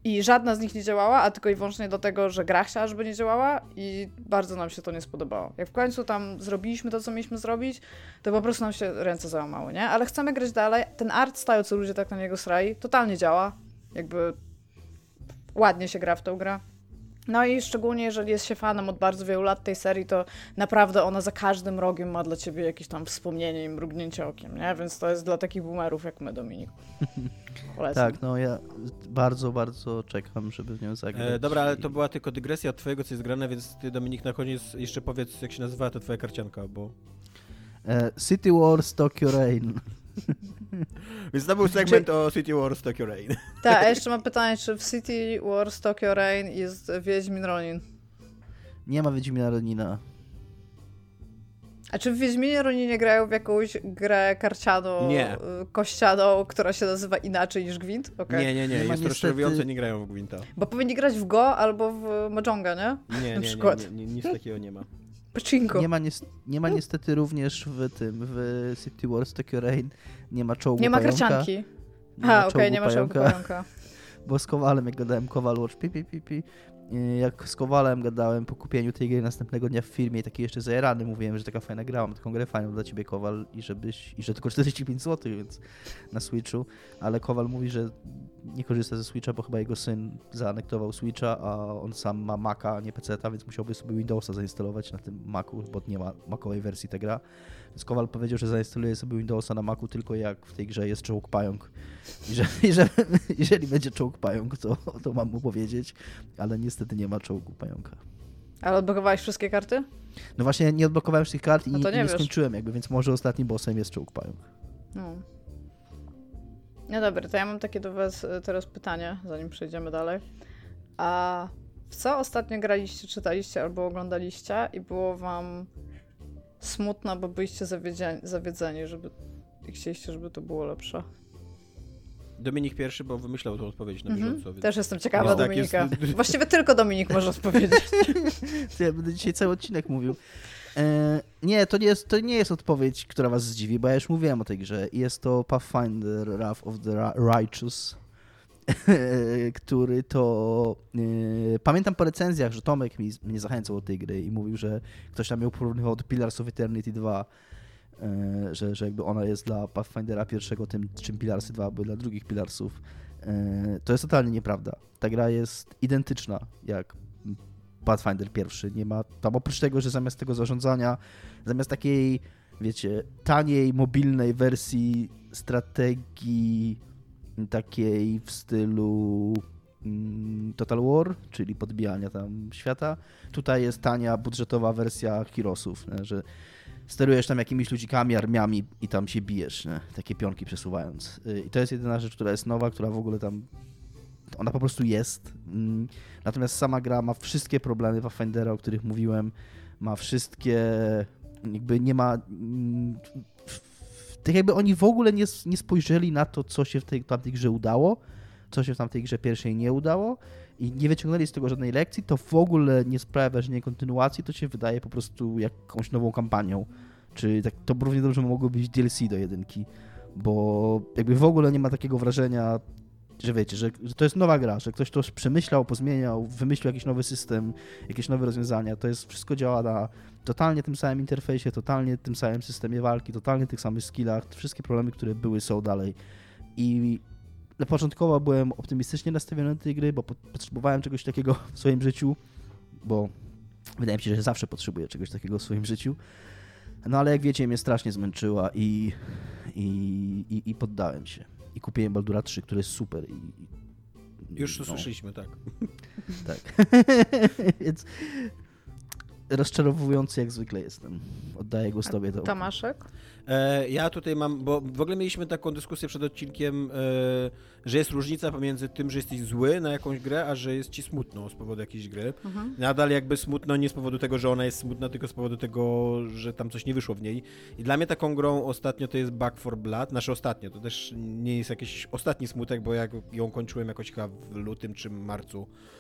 i żadna z nich nie działała, a tylko i wyłącznie do tego, że gra chciała, żeby nie działała i bardzo nam się to nie spodobało. Jak w końcu tam zrobiliśmy to, co mieliśmy zrobić, to po prostu nam się ręce załamały, nie? Ale chcemy grać dalej. Ten art style, co ludzie tak na niego srali, totalnie działa jakby ładnie się gra w tą grę. No i szczególnie jeżeli jest się fanem od bardzo wielu lat tej serii, to naprawdę ona za każdym rogiem ma dla ciebie jakieś tam wspomnienie i mrugnięcie okiem, nie? Więc to jest dla takich boomerów jak my, Dominik. tak, no ja bardzo, bardzo czekam, żeby w nią zagrać. E, dobra, ale to była tylko dygresja od twojego, co jest grane, więc ty, Dominik, na koniec jeszcze powiedz, jak się nazywa ta twoja karcianka, bo... E, City Wars Tokyo Rain. Więc to był segment czy... o City Wars Tokyo Rain. Tak, a jeszcze mam pytanie, czy w City Wars Tokyo Rain jest Wiedźmin Ronin? Nie ma Wiedźmina Ronina. A czy w Wiedźminie Roninie grają w jakąś grę karcianą, nie. kościaną, która się nazywa inaczej niż Gwint? Okay. Nie, nie, nie, nie jest niestety... rozczarowujące, nie grają w Gwinta. Bo powinni grać w Go albo w Mahjonga, nie? Nie, Na nie, przykład. nie, nie, nie, nic takiego nie ma. Pachinko. Nie ma, ni nie ma niestety również w tym, w City Wars Tokyo Rain, nie ma czołgu Nie ma pająka. karcianki. A, okej, okay, nie ma czołgu pająka. Bo z Kowalem, jak gadałem Kowal Watch, pi, pi, pi, pi, jak z Kowalem gadałem po kupieniu tej gry następnego dnia w firmie taki jeszcze zajarany mówiłem, że taka fajna gra, mam taką grę fajną dla ciebie Kowal i żebyś, i że tylko 45 zł, więc na Switchu, ale Kowal mówi, że nie korzysta ze Switcha, bo chyba jego syn zaanektował Switcha, a on sam ma Maca, a nie PC-ta, więc musiałby sobie Windowsa zainstalować na tym Macu, bo nie ma Macowej wersji ta gra. Więc Kowal powiedział, że zainstaluje sobie Windowsa na Macu tylko jak w tej grze jest czołg pająk. I że, i że jeżeli będzie czołg pająk, to, to mam mu powiedzieć, ale niestety nie ma czołgu pająka. Ale odblokowałeś wszystkie karty? No właśnie nie odblokowałem wszystkich kart i, no nie, i nie skończyłem jakby, więc może ostatnim bossem jest czołg pająk. No. No dobra, to ja mam takie do was e, teraz pytanie, zanim przejdziemy dalej. A w co ostatnio graliście, czytaliście albo oglądaliście i było wam smutno, bo byliście zawiedzeni, zawiedzeni żeby i chcieliście, żeby to było lepsze? Dominik pierwszy, bo wymyślał tę odpowiedź na bieżąco. Mm -hmm. Też jestem ciekawa no, Dominika. Tak, jest... Właściwie tylko Dominik może odpowiedzieć. ja będę dzisiaj cały odcinek mówił. E, nie, to nie, jest, to nie jest odpowiedź, która was zdziwi, bo ja już mówiłem o tej grze. Jest to Pathfinder Wrath of the Righteous, który to... E, pamiętam po recenzjach, że Tomek mi, mnie zachęcał do tej gry i mówił, że ktoś tam ją porównywał do Pillars of Eternity 2, e, że, że jakby ona jest dla Pathfindera pierwszego tym, czym Pilarsy 2 były dla drugich Pilarsów. To jest totalnie nieprawda. Ta gra jest identyczna jak Pathfinder pierwszy. Nie ma tam oprócz tego, że zamiast tego zarządzania, zamiast takiej, wiecie, taniej, mobilnej wersji strategii takiej w stylu mm, Total War, czyli podbijania tam świata. Tutaj jest tania, budżetowa wersja nie? że sterujesz tam jakimiś ludzikami, armiami i tam się bijesz, nie? takie pionki przesuwając. Y, I to jest jedyna rzecz, która jest nowa, która w ogóle tam ona po prostu jest. Mm, natomiast sama gra ma wszystkie problemy Pathfindera, o których mówiłem. Ma wszystkie. Jakby nie ma. Tak jakby oni w ogóle nie, nie spojrzeli na to, co się w tej tamtej grze udało, co się w tamtej grze pierwszej nie udało i nie wyciągnęli z tego żadnej lekcji, to w ogóle nie sprawia wrażenia kontynuacji, to się wydaje po prostu jakąś nową kampanią. Czy tak, to równie dobrze mogło być DLC do jedynki, bo jakby w ogóle nie ma takiego wrażenia że wiecie, że, że, to jest nowa gra, że ktoś to przemyślał, pozmieniał, wymyślił jakiś nowy system, jakieś nowe rozwiązania. To jest wszystko działa na totalnie tym samym interfejsie, totalnie tym samym systemie walki, totalnie tych samych skillach. Wszystkie problemy, które były, są dalej. I początkowo byłem optymistycznie nastawiony do tej gry, bo potrzebowałem czegoś takiego w swoim życiu, bo wydaje mi się, że zawsze potrzebuję czegoś takiego w swoim życiu. No ale jak wiecie, mnie strasznie zmęczyła i, i, i, i poddałem się. I kupiłem Baldura 3, który jest super. I, Już to no. słyszeliśmy, tak. Tak. Więc rozczarowujący jak zwykle jestem. Oddaję głos tobie. To... Tomaszek? Ja tutaj mam, bo w ogóle mieliśmy taką dyskusję przed odcinkiem, e, że jest różnica pomiędzy tym, że jesteś zły na jakąś grę, a że jest ci smutno z powodu jakiejś gry. Mhm. Nadal jakby smutno nie z powodu tego, że ona jest smutna, tylko z powodu tego, że tam coś nie wyszło w niej. I dla mnie taką grą ostatnio to jest Back for Blood, nasze ostatnio, to też nie jest jakiś ostatni smutek, bo jak ją kończyłem jakoś chyba w lutym czy marcu, e,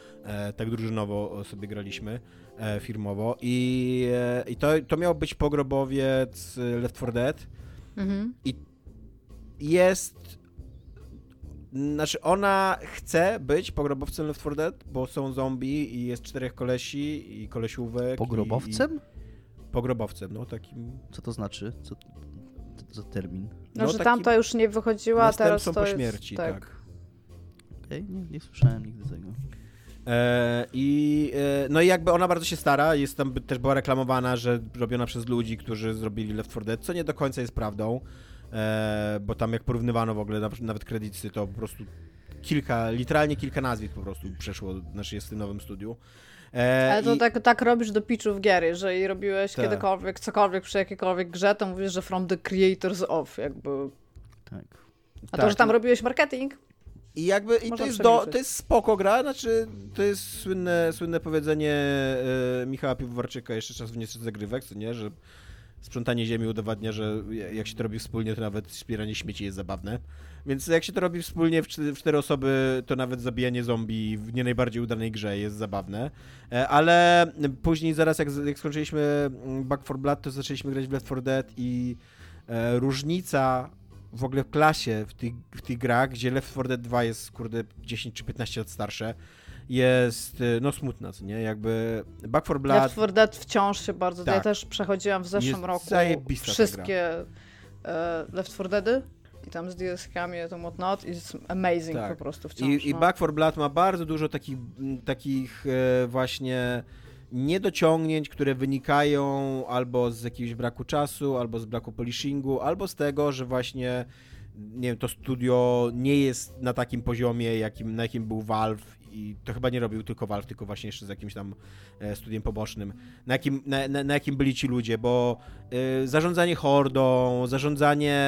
tak drużynowo sobie graliśmy, e, firmowo i, e, i to, to miał być pogrobowiec Left 4 Dead mhm. i jest znaczy ona chce być pogrobowcem Left 4 Dead, bo są zombie i jest czterech kolesi i kolesiówek. Pogrobowcem? I, pogrobowcem, no takim. Co to znaczy? Co to za termin? No, no że tam to już nie wychodziła, a teraz to po śmierci, tak. tak. Okej, okay, nie, nie słyszałem nigdy tego. E, I e, no i jakby ona bardzo się stara, jest tam też była reklamowana, że robiona przez ludzi, którzy zrobili Left 4 Dead, co nie do końca jest prawdą, e, bo tam jak porównywano w ogóle nawet kredyty, to po prostu kilka, literalnie kilka nazwisk po prostu przeszło, znaczy jest w tym nowym studiu. E, Ale to i... tak, tak robisz do pitchów gier, jeżeli robiłeś tak. kiedykolwiek cokolwiek przy jakiejkolwiek grze, to mówisz, że from the creators of, jakby. Tak. A tak. to, że tam robiłeś marketing, i jakby i to, jest do, to jest spoko gra, znaczy to jest słynne, słynne powiedzenie e, Michała Piwowarczyka jeszcze czasów nie zagrywek, co nie, że sprzątanie ziemi udowadnia, że jak się to robi wspólnie, to nawet wspieranie śmieci jest zabawne. Więc jak się to robi wspólnie w, cztery osoby, to nawet zabijanie zombie w nie najbardziej udanej grze jest zabawne. E, ale później zaraz jak, jak skończyliśmy Back 4 Blood, to zaczęliśmy grać w Left 4 Dead i e, różnica w ogóle w klasie w tych, w tych grach, gdzie Left 4 Dead 2 jest, kurde, 10 czy 15 lat starsze, jest, y, no smutna, co nie? Jakby Back 4 Blood... Left 4 Dead wciąż się bardzo... Tak. Ja też przechodziłam w zeszłym roku wszystkie e, Left 4 Deady i tam z DLC-kami to whatnot i jest amazing tak. po prostu wciąż. I, no. i Back 4 Blood ma bardzo dużo takich, takich e, właśnie niedociągnięć, które wynikają albo z jakiegoś braku czasu, albo z braku polishingu, albo z tego, że właśnie nie wiem, to studio nie jest na takim poziomie, jakim, na jakim był Valve i to chyba nie robił tylko Valve, tylko właśnie jeszcze z jakimś tam e, studiem pobocznym, na jakim, na, na, na jakim byli ci ludzie, bo y, zarządzanie hordą, zarządzanie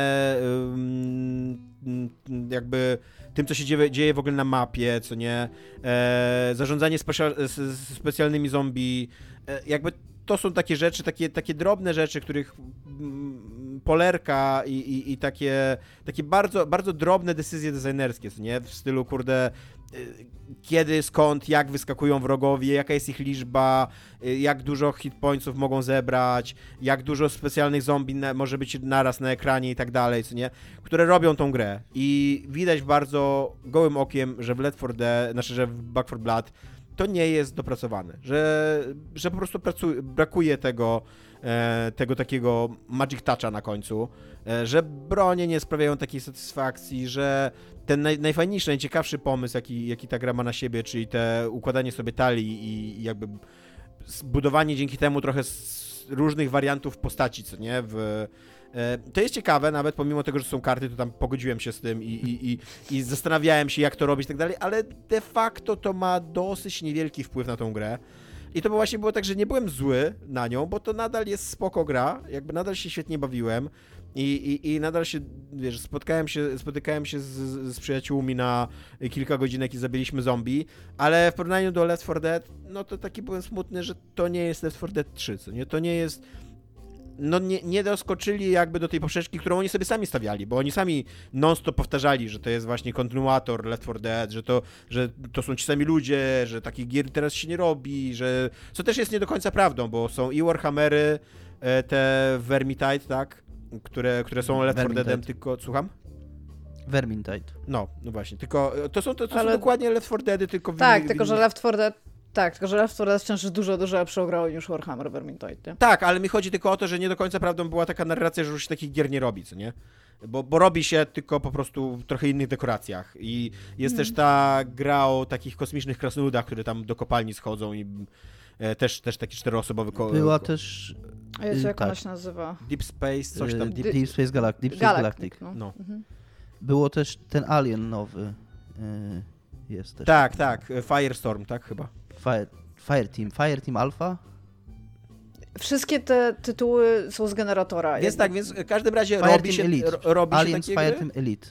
y, jakby tym, co się dzieje, dzieje w ogóle na mapie, co nie, e, zarządzanie specia specjalnymi zombie, e, jakby to są takie rzeczy, takie, takie drobne rzeczy, których polerka i, i, i, takie, takie bardzo, bardzo drobne decyzje designerskie, nie? W stylu, kurde, kiedy, skąd, jak wyskakują wrogowie, jaka jest ich liczba, y, jak dużo hitpointsów mogą zebrać, jak dużo specjalnych zombie na, może być naraz na ekranie i tak dalej, co nie? Które robią tą grę. I widać bardzo gołym okiem, że w Left 4 Dead, znaczy, że w Back 4 Blood to nie jest dopracowane, że, że po prostu brakuje tego, tego takiego magic toucha na końcu, e, że bronie nie sprawiają takiej satysfakcji, że ten naj, najfajniejszy, najciekawszy pomysł, jaki, jaki ta gra ma na siebie, czyli te układanie sobie talii i, i jakby zbudowanie dzięki temu trochę różnych wariantów postaci, co nie, w, E, to jest ciekawe, nawet pomimo tego, że są karty, to tam pogodziłem się z tym i, i, i, i zastanawiałem się, jak to robić i tak dalej, ale de facto to ma dosyć niewielki wpływ na tą grę. I to właśnie było tak, że nie byłem zły na nią, bo to nadal jest spoko gra, jakby nadal się świetnie bawiłem. I, i, i nadal się, wiesz, spotkałem się, spotykałem się z, z przyjaciółmi na kilka godzinek i zabiliśmy zombie, ale w porównaniu do Left 4 Dead, no to taki byłem smutny, że to nie jest Left 4 Dead 3, co nie? To nie jest no nie, nie doskoczyli jakby do tej poprzeczki, którą oni sobie sami stawiali, bo oni sami non-stop powtarzali, że to jest właśnie kontynuator Left 4 Dead, że to, że to są ci sami ludzie, że takich gier teraz się nie robi, że... Co też jest nie do końca prawdą, bo są i Warhammery, e, te Vermintide, tak? Które, które są Left 4 Deadem, tylko... Słucham? Vermintide. No, no właśnie, tylko e, to są, to, to Ale- są dokładnie Left 4 Deady, tylko w Tak, innych- tylko w że Left 4 Dead... Tak, tylko że Left 4 Dead wciąż jest dużo, dużo lepszą grą niż Warhammer Vermintide, nie? Tak, ale mi chodzi tylko o to, że nie do końca prawdą była taka narracja, że już się takich gier nie robi, co nie? Bo, bo robi się tylko po prostu w trochę innych dekoracjach. I jest też ta gra o takich kosmicznych krasnoludach, które tam do kopalni schodzą i e, też, też taki czteroosobowy ko- Była ko- też A Y, jak ona tak. się nazywa? Deep Space, coś tam. y, Deep... Deep, Deep Space Galactic. Deep Space Galactic. Galactic, no. No. Mhm. Było też ten Alien nowy. y, Jest też. Tak, tak, Firestorm, tak chyba. Fire, Fire Team. Fire Team Alpha? Wszystkie te tytuły są z generatora. Więc jakby- tak, więc w każdym razie Fire robi Team się, Elite. ro, robi się Aliens takie Fire gry. Team Elite.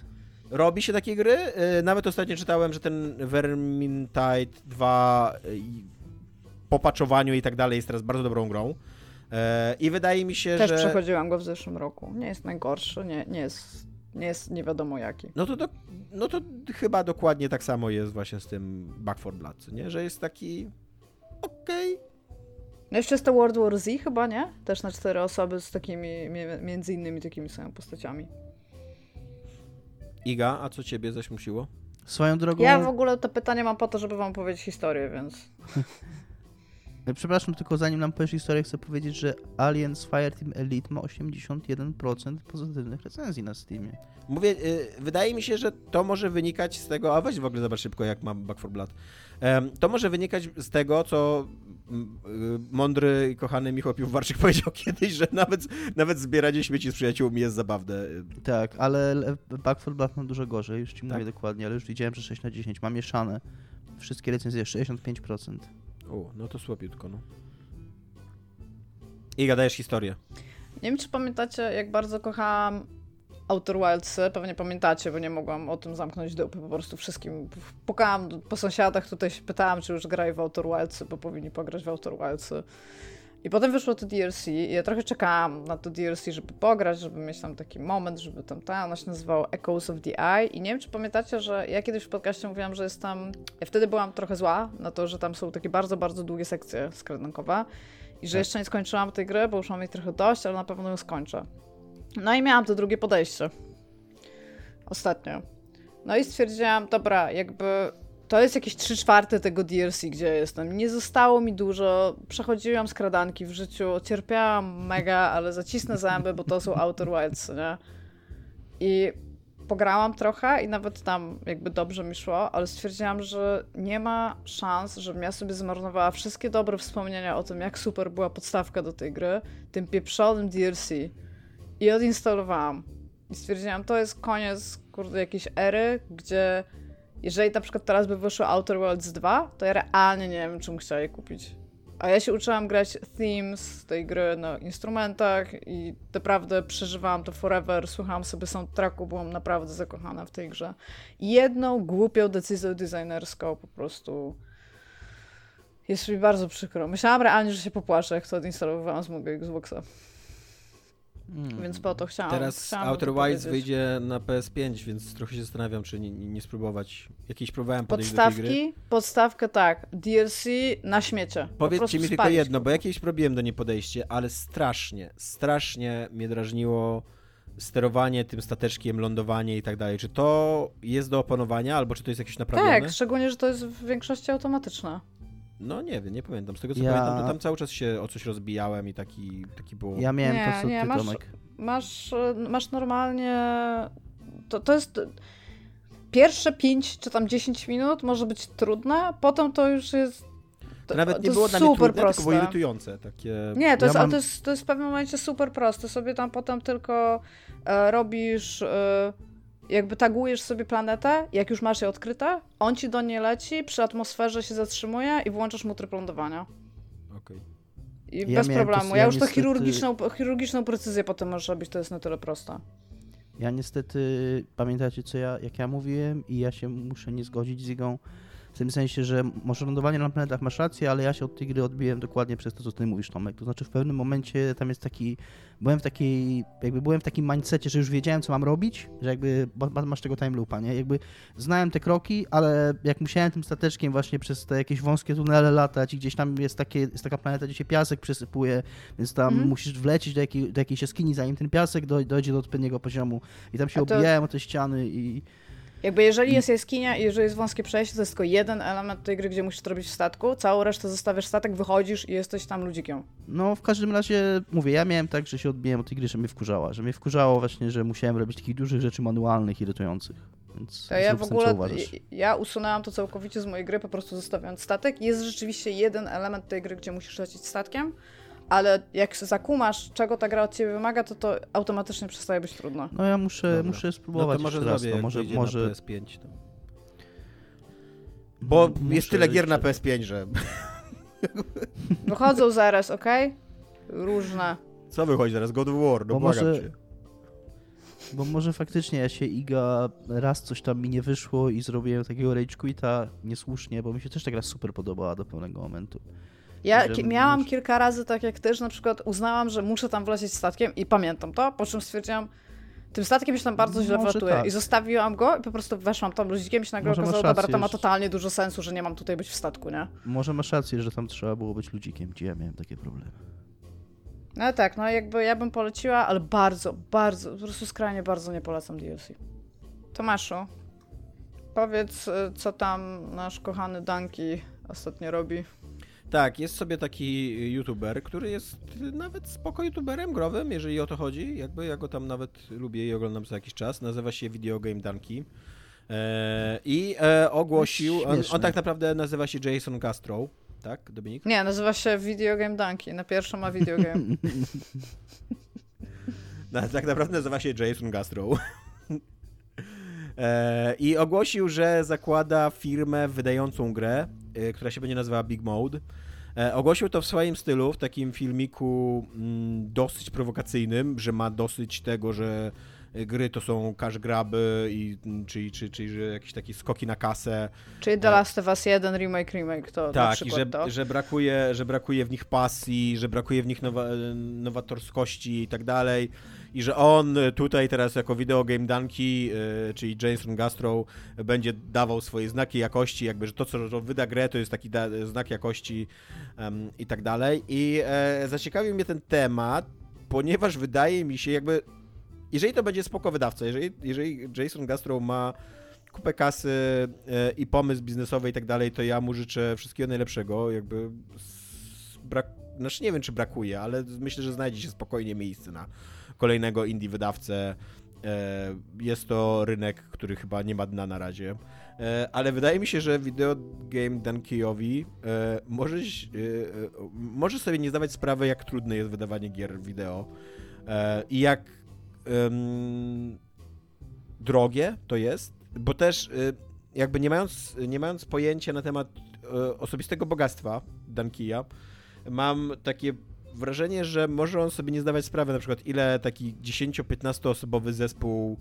Robi się takie gry. e, Nawet ostatnio czytałem, że ten Vermintide 2 e, i po paczowaniu i tak dalej jest teraz bardzo dobrą grą. E, I wydaje mi się, Też że... przechodziłam go w zeszłym roku. Nie jest najgorszy, nie, nie jest, nie jest nie wiadomo jaki. No to, do, no to chyba dokładnie tak samo jest właśnie z tym Back 4 Blood, nie? Że jest taki okej. No jeszcze jest to World War Z chyba, nie? Też na cztery osoby z takimi, między innymi takimi samymi postaciami. Iga, a co ciebie zaśmusiło? Swoją drogą. Ja w ogóle to pytanie mam po to, żeby wam powiedzieć historię, więc... Przepraszam, tylko zanim nam powiesz historię, chcę powiedzieć, że Aliens Fire Team Elite ma 81% pozytywnych recenzji na Steamie. Mówię, y, wydaje mi się, że to może wynikać z tego, a weź w ogóle zobacz szybko, jak mam Back 4 Blood. To może wynikać z tego, co y, mądry i kochany Michał Piłwarczyk powiedział kiedyś, że nawet, nawet zbieranie śmieci z przyjaciółmi jest zabawne. Tak, ale le- Back 4 Blood mam dużo gorzej, już ci Tak? mówię dokładnie, ale już widziałem, że 6 na 10. Mam mieszane. Wszystkie recenzje 65%. U, no to słabiutko, no. Iga, dajesz historię. Nie wiem, czy pamiętacie, jak bardzo kochałam Outer Wildsy. Pewnie pamiętacie, bo nie mogłam o tym zamknąć dupy. Po prostu wszystkim pukałam po sąsiadach, tutaj się pytałam, czy już grają w Outer Wildsy, bo powinni pograć w Outer Wildsy. I potem wyszło to DLC i ja trochę czekałam na to DLC, żeby pograć, żeby mieć tam taki moment, żeby tam ta, ono się nazywało Echoes of the Eye i nie wiem, czy pamiętacie, że ja kiedyś w podcaście mówiłam, że jest tam, ja wtedy byłam trochę zła na to, że tam są takie bardzo, bardzo długie sekcje skradankowe i że Tak. jeszcze nie skończyłam tej gry, bo już mam jej trochę dość, ale na pewno ją skończę. No i miałam to drugie podejście. Ostatnio. No i stwierdziłam, dobra, jakby to jest jakieś 3 czwarte tego DLC, gdzie jestem. Nie zostało mi dużo. Przechodziłam skradanki w życiu, cierpiałam mega, ale zacisnę zęby, bo to są Outer Wilds, nie? I pograłam trochę i nawet tam jakby dobrze mi szło, ale stwierdziłam, że nie ma szans, żebym ja sobie zmarnowała wszystkie dobre wspomnienia o tym, jak super była podstawka do tej gry, tym pieprzonym DLC. I odinstalowałam. I stwierdziłam, to jest koniec, kurde, jakiejś ery, gdzie jeżeli na przykład teraz by wyszło Outer Worlds 2, to ja realnie nie wiem, czym chciała je kupić. A ja się uczyłam grać themes tej gry na instrumentach i naprawdę przeżywałam to forever, słuchałam sobie soundtracku, byłam naprawdę zakochana w tej grze. Jedną głupią decyzją designerską po prostu jest mi bardzo przykro. Myślałam realnie, że się popłaczę, jak to odinstalowałam z mojego Xboxa. Mm. Więc po to chciałam. Teraz chciałam Outer Wilds wyjdzie na PS5, więc trochę się zastanawiam, czy nie, nie spróbować. Jakieś próbowałem podejść do tej gry. Podstawki, podstawkę tak. DLC na śmiecie. Po Powiedzcie mi tylko spalić jedno, go. bo jakieś robiłem do niej podejście, ale strasznie, strasznie mnie drażniło sterowanie tym stateczkiem, lądowanie i tak dalej. Czy to jest do opanowania, albo czy to jest jakieś naprawione? Tak, szczególnie, że to jest w większości automatyczne. No nie wiem, nie pamiętam. Z tego co Ja- pamiętam, to tam cały czas się o coś rozbijałem i taki, taki było... Ja miałem Nie, to, co nie, ty, masz- Tomek. Masz, masz normalnie. To, to jest. Pierwsze 5 czy tam 10 minut może być trudne, potem to już jest. To nawet nie było dla mnie super trudne, proste. tylko było irytujące. Takie... Nie, to, Ja jest, ale mam- to, jest, to jest w pewnym momencie super proste. Sobie tam potem tylko e, robisz, e, jakby tagujesz sobie planetę, jak już masz je odkryte, on ci do niej leci, przy atmosferze się zatrzymuje i włączasz mu tryb lądowania. Okej. I Ja bez miałem to- problemu. ja Ja już to niestety- chirurgiczną, chirurgiczną precyzję potem możesz robić, to jest na tyle proste. Ja niestety, pamiętacie co ja, jak ja mówiłem i ja się muszę nie zgodzić z Igą, W tym sensie, że może lądowanie na planetach masz rację, ale ja się od tej gry odbiłem dokładnie przez to, co ty mówisz, Tomek. To znaczy w pewnym momencie tam jest taki, byłem w takiej, jakby byłem w takim mindsetie, że już wiedziałem, co mam robić, że jakby masz tego time loopa, nie? Jakby znałem te kroki, ale jak musiałem tym stateczkiem właśnie przez te jakieś wąskie tunele latać i gdzieś tam jest, takie, jest taka planeta, gdzie się piasek przesypuje, więc tam mm. musisz wlecieć do, jakiej, do jakiejś jaskini, zanim ten piasek dojdzie do odpowiedniego poziomu i tam się to... obijałem o te ściany i... Jakby jeżeli jest jaskinia i jeżeli jest wąskie przejście, to jest tylko jeden element tej gry, gdzie musisz to robić w statku, całą resztę zostawiasz statek, wychodzisz i jesteś tam ludzikiem. No w każdym razie, mówię, ja miałem tak, że się odbiłem od tej gry, że mnie wkurzała, że mnie wkurzało właśnie, że musiałem robić takich dużych rzeczy manualnych, irytujących. Więc to ja w ogóle, ja usunęłam to całkowicie z mojej gry, po prostu zostawiając statek. Jest rzeczywiście jeden element tej gry, gdzie musisz lecieć statkiem, ale jak zakumasz, czego ta gra od ciebie wymaga, to to automatycznie przestaje być trudno. No ja muszę, muszę spróbować no to może raz, no, może, może... na PS5. To... Bo muszę jest tyle gier na PS5, że... Wychodzą zaraz, ok? Różne. Co wychodzi zaraz? God of War, no Bo może... Cię. Bo może faktycznie ja się Iga raz coś tam mi nie wyszło i zrobiłem takiego rage quita niesłusznie, bo mi się też ta gra super podobała do pewnego momentu. Ja miałam kilka razy tak jak też, na przykład uznałam, że muszę tam wlecieć statkiem i pamiętam to, po czym stwierdziłam, tym statkiem się tam bardzo źle wlatuje tak. i zostawiłam go i po prostu weszłam tam ludzikiem i się nagle okazało, dobra, to ma totalnie dużo sensu, że nie mam tutaj być w statku, nie? Może masz rację, że tam trzeba było być ludzikiem, gdzie ja miałem takie problemy. No tak, no jakby ja bym poleciła, ale bardzo, bardzo, po prostu skrajnie bardzo nie polecam DLC. Tomaszu, powiedz, y, co tam nasz kochany Danki ostatnio robi. Tak, jest sobie taki youtuber, który jest nawet spoko youtuberem growym, jeżeli o to chodzi. Jakby ja go tam nawet lubię i oglądam co jakiś czas. Nazywa się Video Game Donkey. E, I e, ogłosił, on, on, tak naprawdę nazywa się Jason Castro, tak, Dominik? Nie, nazywa się Video Game Donkey. Na pierwszą ma Video Game. no, tak naprawdę nazywa się Jason Castro. e, I ogłosił, że zakłada firmę wydającą grę, która się będzie nazywała Big Mode. E, ogłosił to w swoim stylu, w takim filmiku mm, dosyć prowokacyjnym, że ma dosyć tego, że gry to są cash graby, i, czyli, czyli, czyli że jakieś takie skoki na kasę. Czyli The Last of Us 1 remake, remake to Tak, i że, to. że, brakuje, że brakuje w nich pasji, że brakuje w nich nowa, nowatorskości i tak dalej i że on tutaj teraz jako Video Game Danki, e, czyli Jason Gastrow, będzie dawał swoje znaki jakości, jakby, że to, co wyda grę, to jest taki znak jakości i tak dalej. I e, zaciekawił mnie ten temat, ponieważ wydaje mi się, jakby, jeżeli to będzie spoko wydawca, jeżeli, jeżeli Jason Gastrow ma kupę kasy e, i pomysł biznesowy i tak dalej, to ja mu życzę wszystkiego najlepszego, jakby brak, znaczy nie wiem, czy brakuje, ale myślę, że znajdzie się spokojnie miejsce na kolejnego indie wydawcę. E, jest to rynek, który chyba nie ma dna na razie. E, ale wydaje mi się, że Video Game Dankeyowi e, może, może sobie nie zdawać sprawy, jak trudne jest wydawanie gier wideo i jak um, drogie to jest, bo też jakby nie mając, nie mając pojęcia na temat osobistego bogactwa Dankia, mam takie wrażenie, że może on sobie nie zdawać sprawy, na przykład ile taki 10-15 osobowy zespół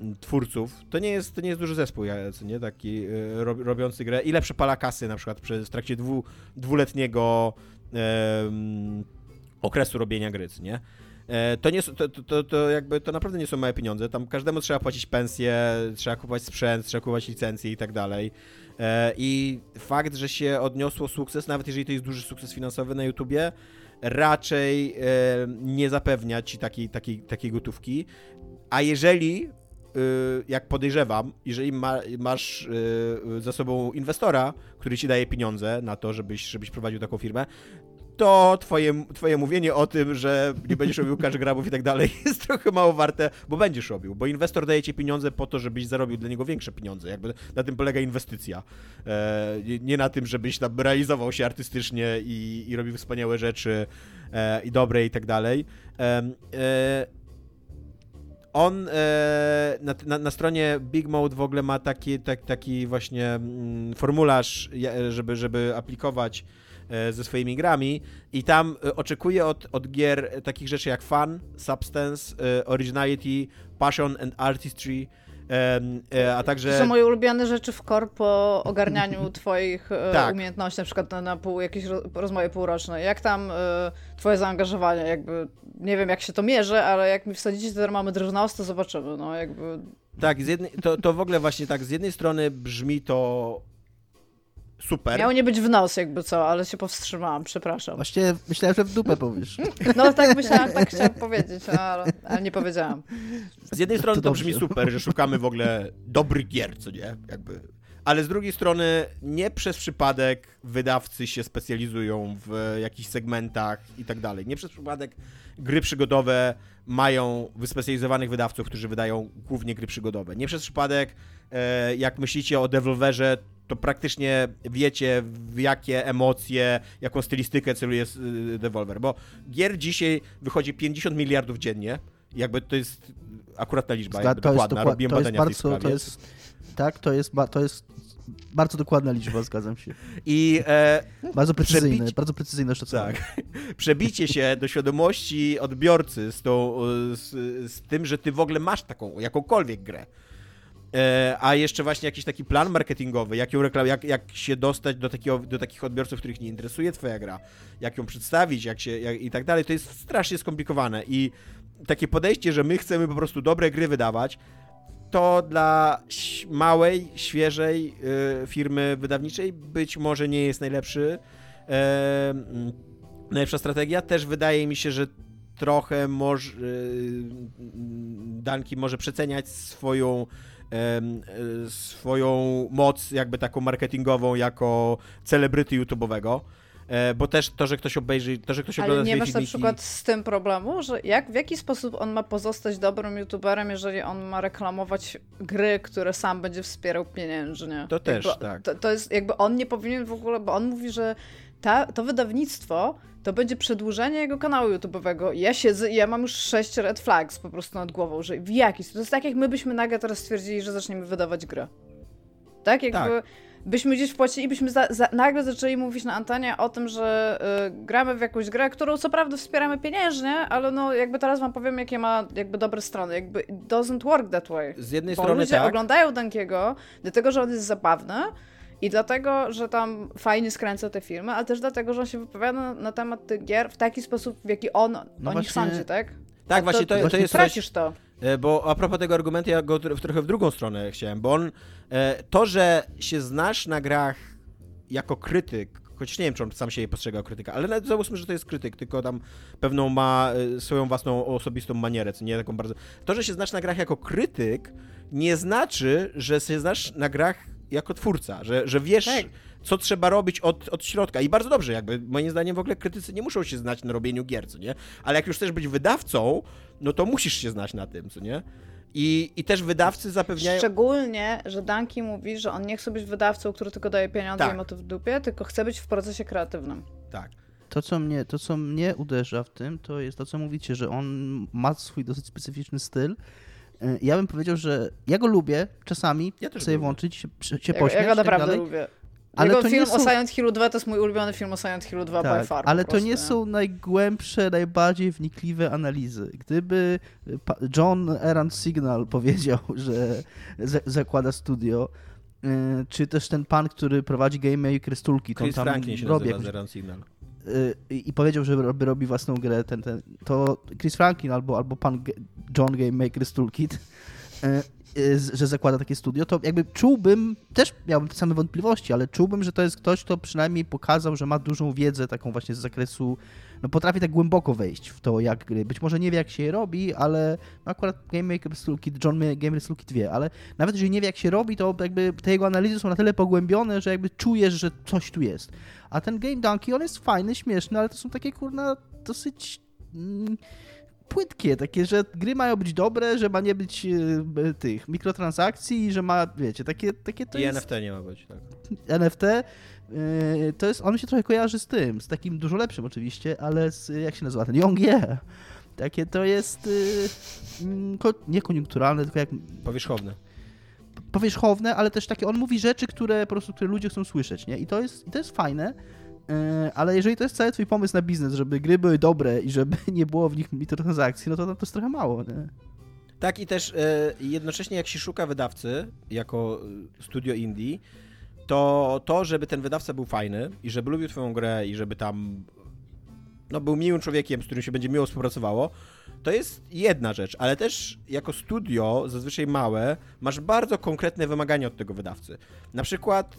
mm, twórców, to nie jest, to nie jest duży zespół, nie, taki y, robiący grę, ile przepala kasy na przykład przez, w trakcie dwu, dwuletniego okresu robienia gry, nie? E, to, nie, to, to, to, jakby to naprawdę nie są małe pieniądze. Tam każdemu trzeba płacić pensję, trzeba kupować sprzęt, trzeba kupować licencje i tak dalej. E, I fakt, że się odniosło sukces, nawet jeżeli to jest duży sukces finansowy na YouTubie, raczej e, nie zapewnia ci takiej, takiej, takiej gotówki. A jeżeli, e, jak podejrzewam, jeżeli ma, masz e, za sobą inwestora, który ci daje pieniądze na to, żebyś, żebyś prowadził taką firmę, to twoje, twoje mówienie o tym, że nie będziesz robił cash grabów i tak dalej jest trochę mało warte, bo będziesz robił, bo inwestor daje ci pieniądze po to, żebyś zarobił dla niego większe pieniądze, jakby na tym polega inwestycja. E, nie na tym, żebyś tam realizował się artystycznie i, i robił wspaniałe rzeczy e, i dobre i tak dalej. E, on e, na, na, na, stronie Big Mode w ogóle ma taki, tak, taki właśnie mm, formularz, żeby, żeby aplikować ze swoimi grami i tam e, oczekuję od, od gier takich rzeczy jak fun, substance, e, originality, passion and artistry E, a także... To są moje ulubione rzeczy w korpo ogarnianiu twoich e, tak. umiejętności, na przykład na, na pół, jakieś rozmowy półroczne. Jak tam e, twoje zaangażowanie, jakby, nie wiem jak się to mierzy, ale jak mi wsadzicie termometr w nos, to zobaczymy, no jakby... Tak, z jednej, to, to w ogóle właśnie tak, z jednej strony brzmi to super. Miało nie być w nos jakby co, ale się powstrzymałam, przepraszam. Właściwie myślałem, że w dupę powiesz. No tak myślałam, tak chciałam powiedzieć, no, ale, ale, nie powiedziałam. Z jednej strony to, to brzmi super, że szukamy w ogóle dobrych gier, co nie? Jakby ale z drugiej strony nie przez przypadek wydawcy się specjalizują w jakichś segmentach i tak dalej. Nie przez przypadek gry przygodowe mają wyspecjalizowanych wydawców, którzy wydają głównie gry przygodowe. Nie przez przypadek, e, jak myślicie o Devolverze, to praktycznie wiecie, w jakie emocje, jaką stylistykę celuje y, Devolver, bo gier dzisiaj wychodzi 50 miliardów dziennie, jakby to jest akuratna liczba, Zda, jakby to dokładna, jest robiłem to badania jest bardzo, To jest, tak, to jest, to jest bardzo dokładna liczba, zgadzam się. I e, bardzo precyzyjne, przebić... bardzo precyzyjne szacowanie. Tak. Przebicie się do świadomości odbiorcy z, tą, z, z tym, że ty w ogóle masz taką, jakąkolwiek grę. E, a jeszcze właśnie jakiś taki plan marketingowy, jak, ją reklam- jak, jak się dostać do, takiego, do takich odbiorców, których nie interesuje twoja gra, jak ją przedstawić, jak się, jak, i tak dalej, to jest strasznie skomplikowane. I takie podejście, że my chcemy po prostu dobre gry wydawać, to dla małej, świeżej y, firmy wydawniczej być może nie jest najlepszy, e, najlepsza strategia. Też wydaje mi się, że trochę może, y, Danki może przeceniać swoją swoją moc jakby taką marketingową jako celebryty YouTube'owego. E, bo też to, że ktoś obejrzy, to, że ktoś ogląda Ale nie masz filmiki... na przykład z tym problemu, że jak, w jaki sposób on ma pozostać dobrym YouTuberem, jeżeli on ma reklamować gry, które sam będzie wspierał pieniężnie? To też, jakby, tak. To, to, jest jakby on nie powinien w ogóle, bo on mówi, że ta, to wydawnictwo to będzie przedłużenie jego kanału YouTube'owego. Ja siedzę i ja mam już sześć red flags po prostu nad głową, że w jaki sposób. To jest tak, jak my byśmy nagle teraz stwierdzili, że zaczniemy wydawać grę. Tak? Jakby tak. byśmy gdzieś wpłacili i byśmy za, za, nagle zaczęli mówić na antenie o tym, że y, gramy w jakąś grę, którą co prawda wspieramy pieniężnie, ale no jakby teraz wam powiem, jakie ma jakby dobre strony. Jakby it doesn't work that way. Z jednej Bo strony ludzie tak. oglądają Dankiego, dlatego, że on jest zabawny, i dlatego, że tam fajnie skręca te filmy, ale też dlatego, że on się wypowiada na temat tych gier w taki sposób, w jaki on no o nich sądzi, tak? Tak, to, właśnie to, to, to jest tracisz to. E, bo a propos tego argumentu, ja go trochę w drugą stronę chciałem, bo on, e, to, że się znasz na grach jako krytyk, chociaż nie wiem, czy on sam siebie postrzega jako krytyka, ale nawet załóżmy, że to jest krytyk, tylko tam pewną ma e, swoją własną osobistą manierę, co nie taką bardzo... To, że się znasz na grach jako krytyk, nie znaczy, że się znasz na grach jako twórca, że, że wiesz, tak. co trzeba robić od, od środka. I bardzo dobrze, jakby moim zdaniem w ogóle krytycy nie muszą się znać na robieniu gier, co nie? Ale jak już chcesz być wydawcą, no to musisz się znać na tym, co nie? I, I też wydawcy zapewniają. Szczególnie, że Danki mówi, że on nie chce być wydawcą, który tylko daje pieniądze tak. i ma to w dupie, tylko chce być w procesie kreatywnym. Tak. To co, mnie, to, co mnie uderza w tym, to jest to, co mówicie, że on ma swój dosyć specyficzny styl ja bym powiedział, że ja go lubię czasami ja sobie lubię. włączyć, się, ja, pośmiać. Ja go tak naprawdę tak lubię. Ale Jego to film są... o Silent Hillu 2 to jest mój ulubiony film o Silent Hillu 2 tak, by far. Ale to nie są najgłębsze, najbardziej wnikliwe analizy. Gdyby John Errant Signal powiedział, że zakłada studio, e, czy też ten pan, który prowadzi Game Maker Stulki, to tam Franklin się robi jakąś... Signal. E, i powiedział, że robi, robi własną grę, ten, ten, to Chris Franklin albo, albo pan John Game Maker Toolkit, e, e, że zakłada takie studio, to jakby czułbym, też miałbym te same wątpliwości, ale czułbym, że to jest ktoś, kto przynajmniej pokazał, że ma dużą wiedzę taką właśnie z zakresu, no potrafi tak głęboko wejść w to, jak gry. Być może nie wie, jak się je robi, ale no akurat Game Maker Toolkit, John Game Maker Toolkit wie, ale nawet jeżeli nie wie, jak się robi, to jakby te jego analizy są na tyle pogłębione, że jakby czujesz, że coś tu jest. A ten Game Donkey, on jest fajny, śmieszny, ale to są takie, kurna, dosyć... Mm, płytkie, takie, że gry mają być dobre, że ma nie być e, tych mikrotransakcji, że ma, wiecie, takie, takie to I jest... NFT nie ma być, tak. NFT to jest, on mi się trochę kojarzy z tym, z takim dużo lepszym oczywiście, ale z, jak się nazywa ten, Young Yeah. Takie to jest yy, nie koniunkturalne, tylko jak... Powierzchowne. Powierzchowne, ale też takie, on mówi rzeczy, które po prostu, które ludzie chcą słyszeć, nie? I to jest, to jest fajne, E, ale jeżeli to jest cały twój pomysł na biznes, żeby gry były dobre i żeby nie było w nich mikrotransakcji, no to to jest trochę mało, nie? Tak i też jednocześnie jak się szuka wydawcy jako studio indie, to to, żeby ten wydawca był fajny i żeby lubił twoją grę i żeby tam no, był miłym człowiekiem, z którym się będzie miło współpracowało, to jest jedna rzecz, ale też jako studio, zazwyczaj małe, masz bardzo konkretne wymagania od tego wydawcy. Na przykład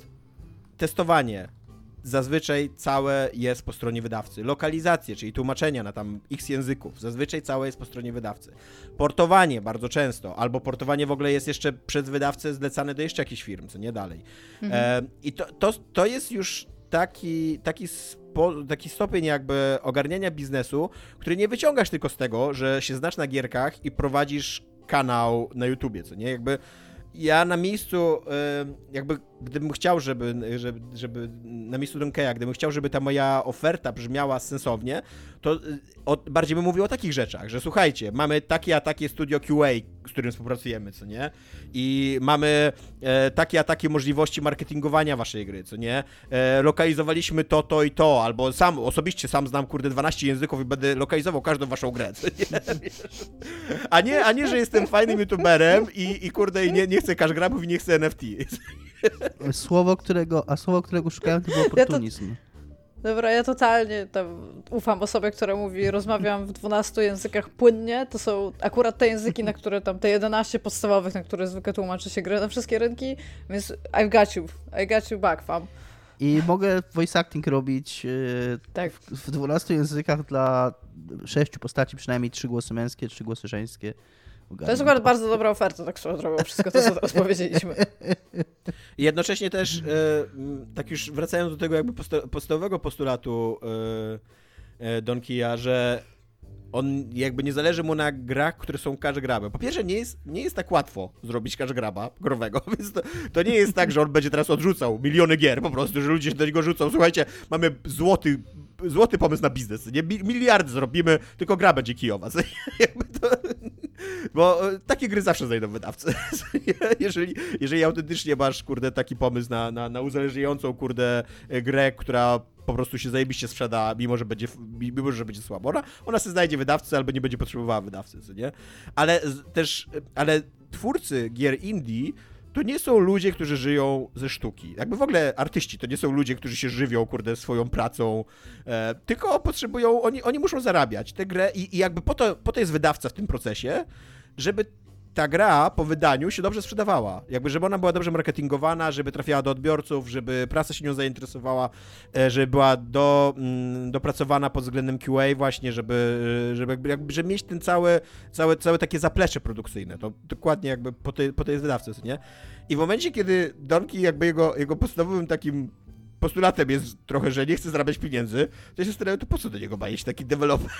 testowanie zazwyczaj całe jest po stronie wydawcy. Lokalizacje, czyli tłumaczenia na tam x języków, zazwyczaj całe jest po stronie wydawcy. Portowanie bardzo często, albo portowanie w ogóle jest jeszcze przez wydawcę zlecane do jeszcze jakichś firm, co nie dalej. Mhm. E, I to, to, to jest już taki, taki, taki stopień jakby ogarniania biznesu, który nie wyciągasz tylko z tego, że się znasz na gierkach i prowadzisz kanał na YouTubie, co nie? Jakby ja na miejscu, jakby gdybym chciał, żeby, żeby, żeby na miejscu Donkeya, gdybym chciał, żeby ta moja oferta brzmiała sensownie, to y, o, bardziej bym mówił o takich rzeczach, że słuchajcie, mamy takie a takie studio QA, z którym współpracujemy, co nie? I mamy e, takie a takie możliwości marketingowania waszej gry, co nie? E, lokalizowaliśmy to, to i to, albo sam, osobiście sam znam, kurde, 12 języków i będę lokalizował każdą waszą grę, co nie? A nie, a nie, że jestem fajnym youtuberem i, i kurde, nie, nie chcę cash grabów i nie chcę NFT. Słowo, którego, a słowo, którego szukałem, to był oportunizm. Ja to... Dobra, ja totalnie ufam osobie, która mówi, rozmawiam w 12 językach płynnie. To są akurat te języki, na które tam, te 11 podstawowych, na które zwykle tłumaczy się grę na wszystkie rynki, więc I've got you, I got you back, fam. I mogę voice acting robić yy, tak. w, w 12 językach dla sześciu postaci, przynajmniej trzy głosy męskie, trzy głosy żeńskie. To jest akurat bardzo dobra oferta, tak swoją drogą, wszystko to, co teraz powiedzieliśmy. Jednocześnie też, e, tak już wracając do tego jakby podstawowego postulatu e, e, Don Kija, że on jakby nie zależy mu na grach, które są cash grabem. Po pierwsze, nie jest, nie jest tak łatwo zrobić cash graba growego, więc to, to, nie jest tak, że on będzie teraz odrzucał miliony gier po prostu, że ludzie się do niego rzucą. Słuchajcie, mamy złoty, złoty pomysł na biznes, nie? Miliardy zrobimy, tylko gra będzie kijowa. To, bo e, takie gry zawsze znajdą wydawcę. jeżeli, jeżeli autentycznie masz, kurde, taki pomysł na, na, na uzależniającą, kurde, grę, która po prostu się zajebiście sprzeda, mimo że będzie, mimo, że będzie słabo. Ona, ona sobie znajdzie wydawcę albo nie będzie potrzebowała wydawcy, nie? Ale też, ale twórcy gier indie to nie są ludzie, którzy żyją ze sztuki. Jakby w ogóle artyści to nie są ludzie, którzy się żywią, kurde, swoją pracą, e, tylko potrzebują, oni, oni muszą zarabiać tę grę i, i jakby po to, po to jest wydawca w tym procesie, żeby ta gra po wydaniu się dobrze sprzedawała. Jakby, żeby ona była dobrze marketingowana, żeby trafiała do odbiorców, żeby prasa się nią zainteresowała, e, żeby była do, mm, dopracowana pod względem QA właśnie, żeby, żeby, jakby, jakby żeby mieć ten cały, całe, całe takie zaplecze produkcyjne. To dokładnie jakby po tej, po tej wydawcy, nie? I w momencie, kiedy Donki jakby jego, jego podstawowym takim postulatem jest trochę, że nie chce zarabiać pieniędzy, to się zastanawiam, to po co do niego ma taki deweloper?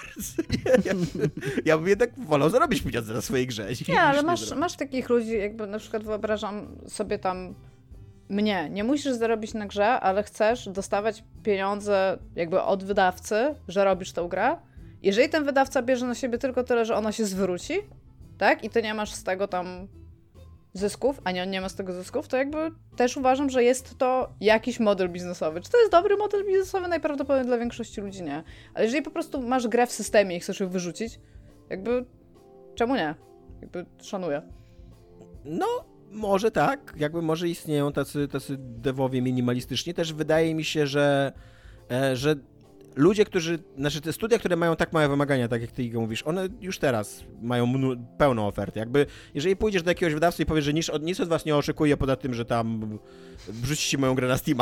ja, ja bym jednak wolał zarobić pieniądze na swojej grze. Nie, ale masz, masz takich ludzi, jakby na przykład wyobrażam sobie tam mnie. Nie musisz zarobić na grze, ale chcesz dostawać pieniądze jakby od wydawcy, że robisz tą grę. Jeżeli ten wydawca bierze na siebie tylko tyle, że ona się zwróci, tak? I ty nie masz z tego tam zysków, a nie on nie ma z tego zysków, to jakby też uważam, że jest to jakiś model biznesowy. Czy to jest dobry model biznesowy? Najprawdopodobniej dla większości ludzi nie. Ale jeżeli po prostu masz grę w systemie i chcesz ją wyrzucić, jakby czemu nie? Jakby szanuję. No, może tak. Jakby może istnieją tacy, tacy dewowie minimalistyczni. Też wydaje mi się, że, e, że ludzie, którzy, znaczy te studia, które mają tak małe wymagania, tak jak ty Igo mówisz, one już teraz mają pełną ofertę. Jakby, jeżeli pójdziesz do jakiegoś wydawcy i powiesz, że nic, nic od was nie oczekuje poza tym, że tam wrzucicie moją grę na Steam,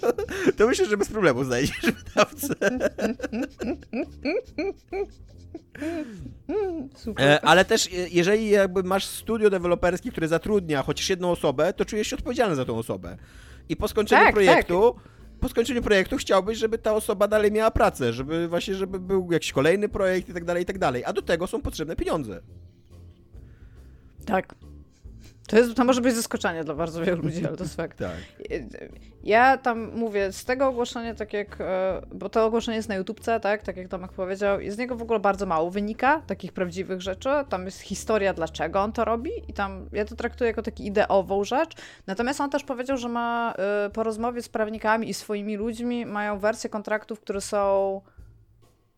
to, to myślę, że bez problemu znajdziesz wydawcę. Super. E, ale też, jeżeli jakby masz studio deweloperskie, które zatrudnia chociaż jedną osobę, to czujesz się odpowiedzialny za tą osobę. I po skończeniu tak, projektu tak po skończeniu projektu chciałbyś, żeby ta osoba dalej miała pracę, żeby właśnie, żeby był jakiś kolejny projekt i tak dalej, i tak dalej. A do tego są potrzebne pieniądze. Tak. To, jest, to może być zaskoczenie dla bardzo wielu ludzi, ale to jest fakt. tak. Ja tam mówię, z tego ogłoszenia, tak jak, e, bo to ogłoszenie jest na YouTubce, tak, tak jak Tomek powiedział, i z niego w ogóle bardzo mało wynika, takich prawdziwych rzeczy. Tam jest historia, dlaczego on to robi i tam ja to traktuję jako taki ideową rzecz. Natomiast on też powiedział, że ma e, po rozmowie z prawnikami i swoimi ludźmi mają wersje kontraktów, które są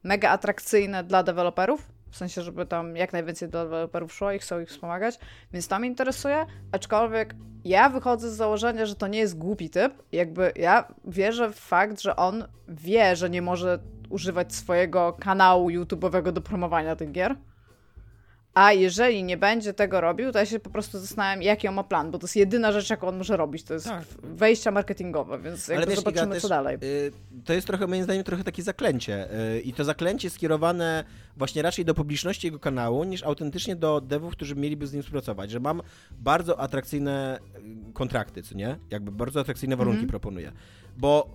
mega atrakcyjne dla deweloperów, w sensie, żeby tam jak najwięcej deweloperów szło i chcą ich wspomagać, więc to mnie interesuje, aczkolwiek ja wychodzę z założenia, że to nie jest głupi typ, jakby ja wierzę w fakt, że on wie, że nie może używać swojego kanału YouTube'owego do promowania tych gier, a jeżeli nie będzie tego robił, to ja się po prostu zastanawiam, jaki on ma plan, bo to jest jedyna rzecz, jaką on może robić. To jest tak. wejścia marketingowe, więc jakby wiesz, zobaczymy, Iga, co też, dalej. Y, to jest trochę, moim zdaniem, trochę takie zaklęcie. Y, I to zaklęcie skierowane właśnie raczej do publiczności jego kanału, niż autentycznie do devów, którzy mieliby z nim współpracować. Że mam bardzo atrakcyjne y, kontrakty, co nie? Jakby bardzo atrakcyjne warunki mm -hmm. proponuję. Bo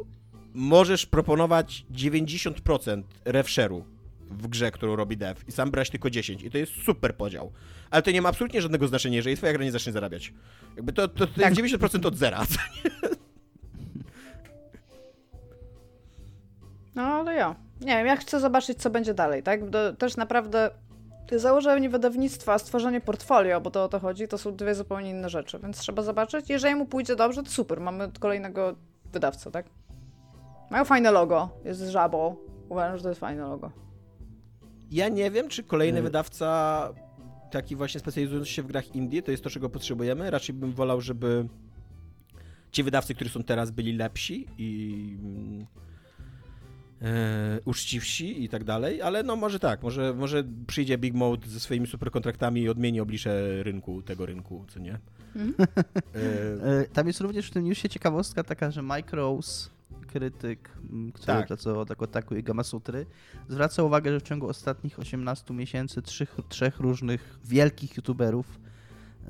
możesz proponować 90% rev share'u w grze, którą robi dev i sam brać tylko 10 i to jest super podział. Ale to nie ma absolutnie żadnego znaczenia, jeżeli twoja gra nie zacznie zarabiać. Jakby to, to, to tak. jest 90% od zera. No, ale ja. Nie wiem, ja chcę zobaczyć, co będzie dalej, tak? To też naprawdę założenie wydawnictwa, stworzenie portfolio, bo to o to chodzi, to są dwie zupełnie inne rzeczy, więc trzeba zobaczyć. Jeżeli mu pójdzie dobrze, to super, mamy kolejnego wydawcę, tak? Mają fajne logo, jest żabą. Uważam, że to jest fajne logo. Ja nie wiem, czy kolejny y wydawca taki właśnie specjalizujący się w grach indie, to jest to, czego potrzebujemy. Raczej bym wolał, żeby ci wydawcy, którzy są teraz, byli lepsi i e, uczciwsi i tak dalej, ale no może tak, może, może przyjdzie Big Mode ze swoimi super kontraktami i odmieni oblicze rynku, tego rynku, co nie? Mm. E, Tam jest również w tym newsie ciekawostka taka, że Micros krytyk, który tak. pracował tak Otaku i Gamasutry, zwraca uwagę, że w ciągu ostatnich 18 miesięcy trzech, trzech różnych wielkich youtuberów,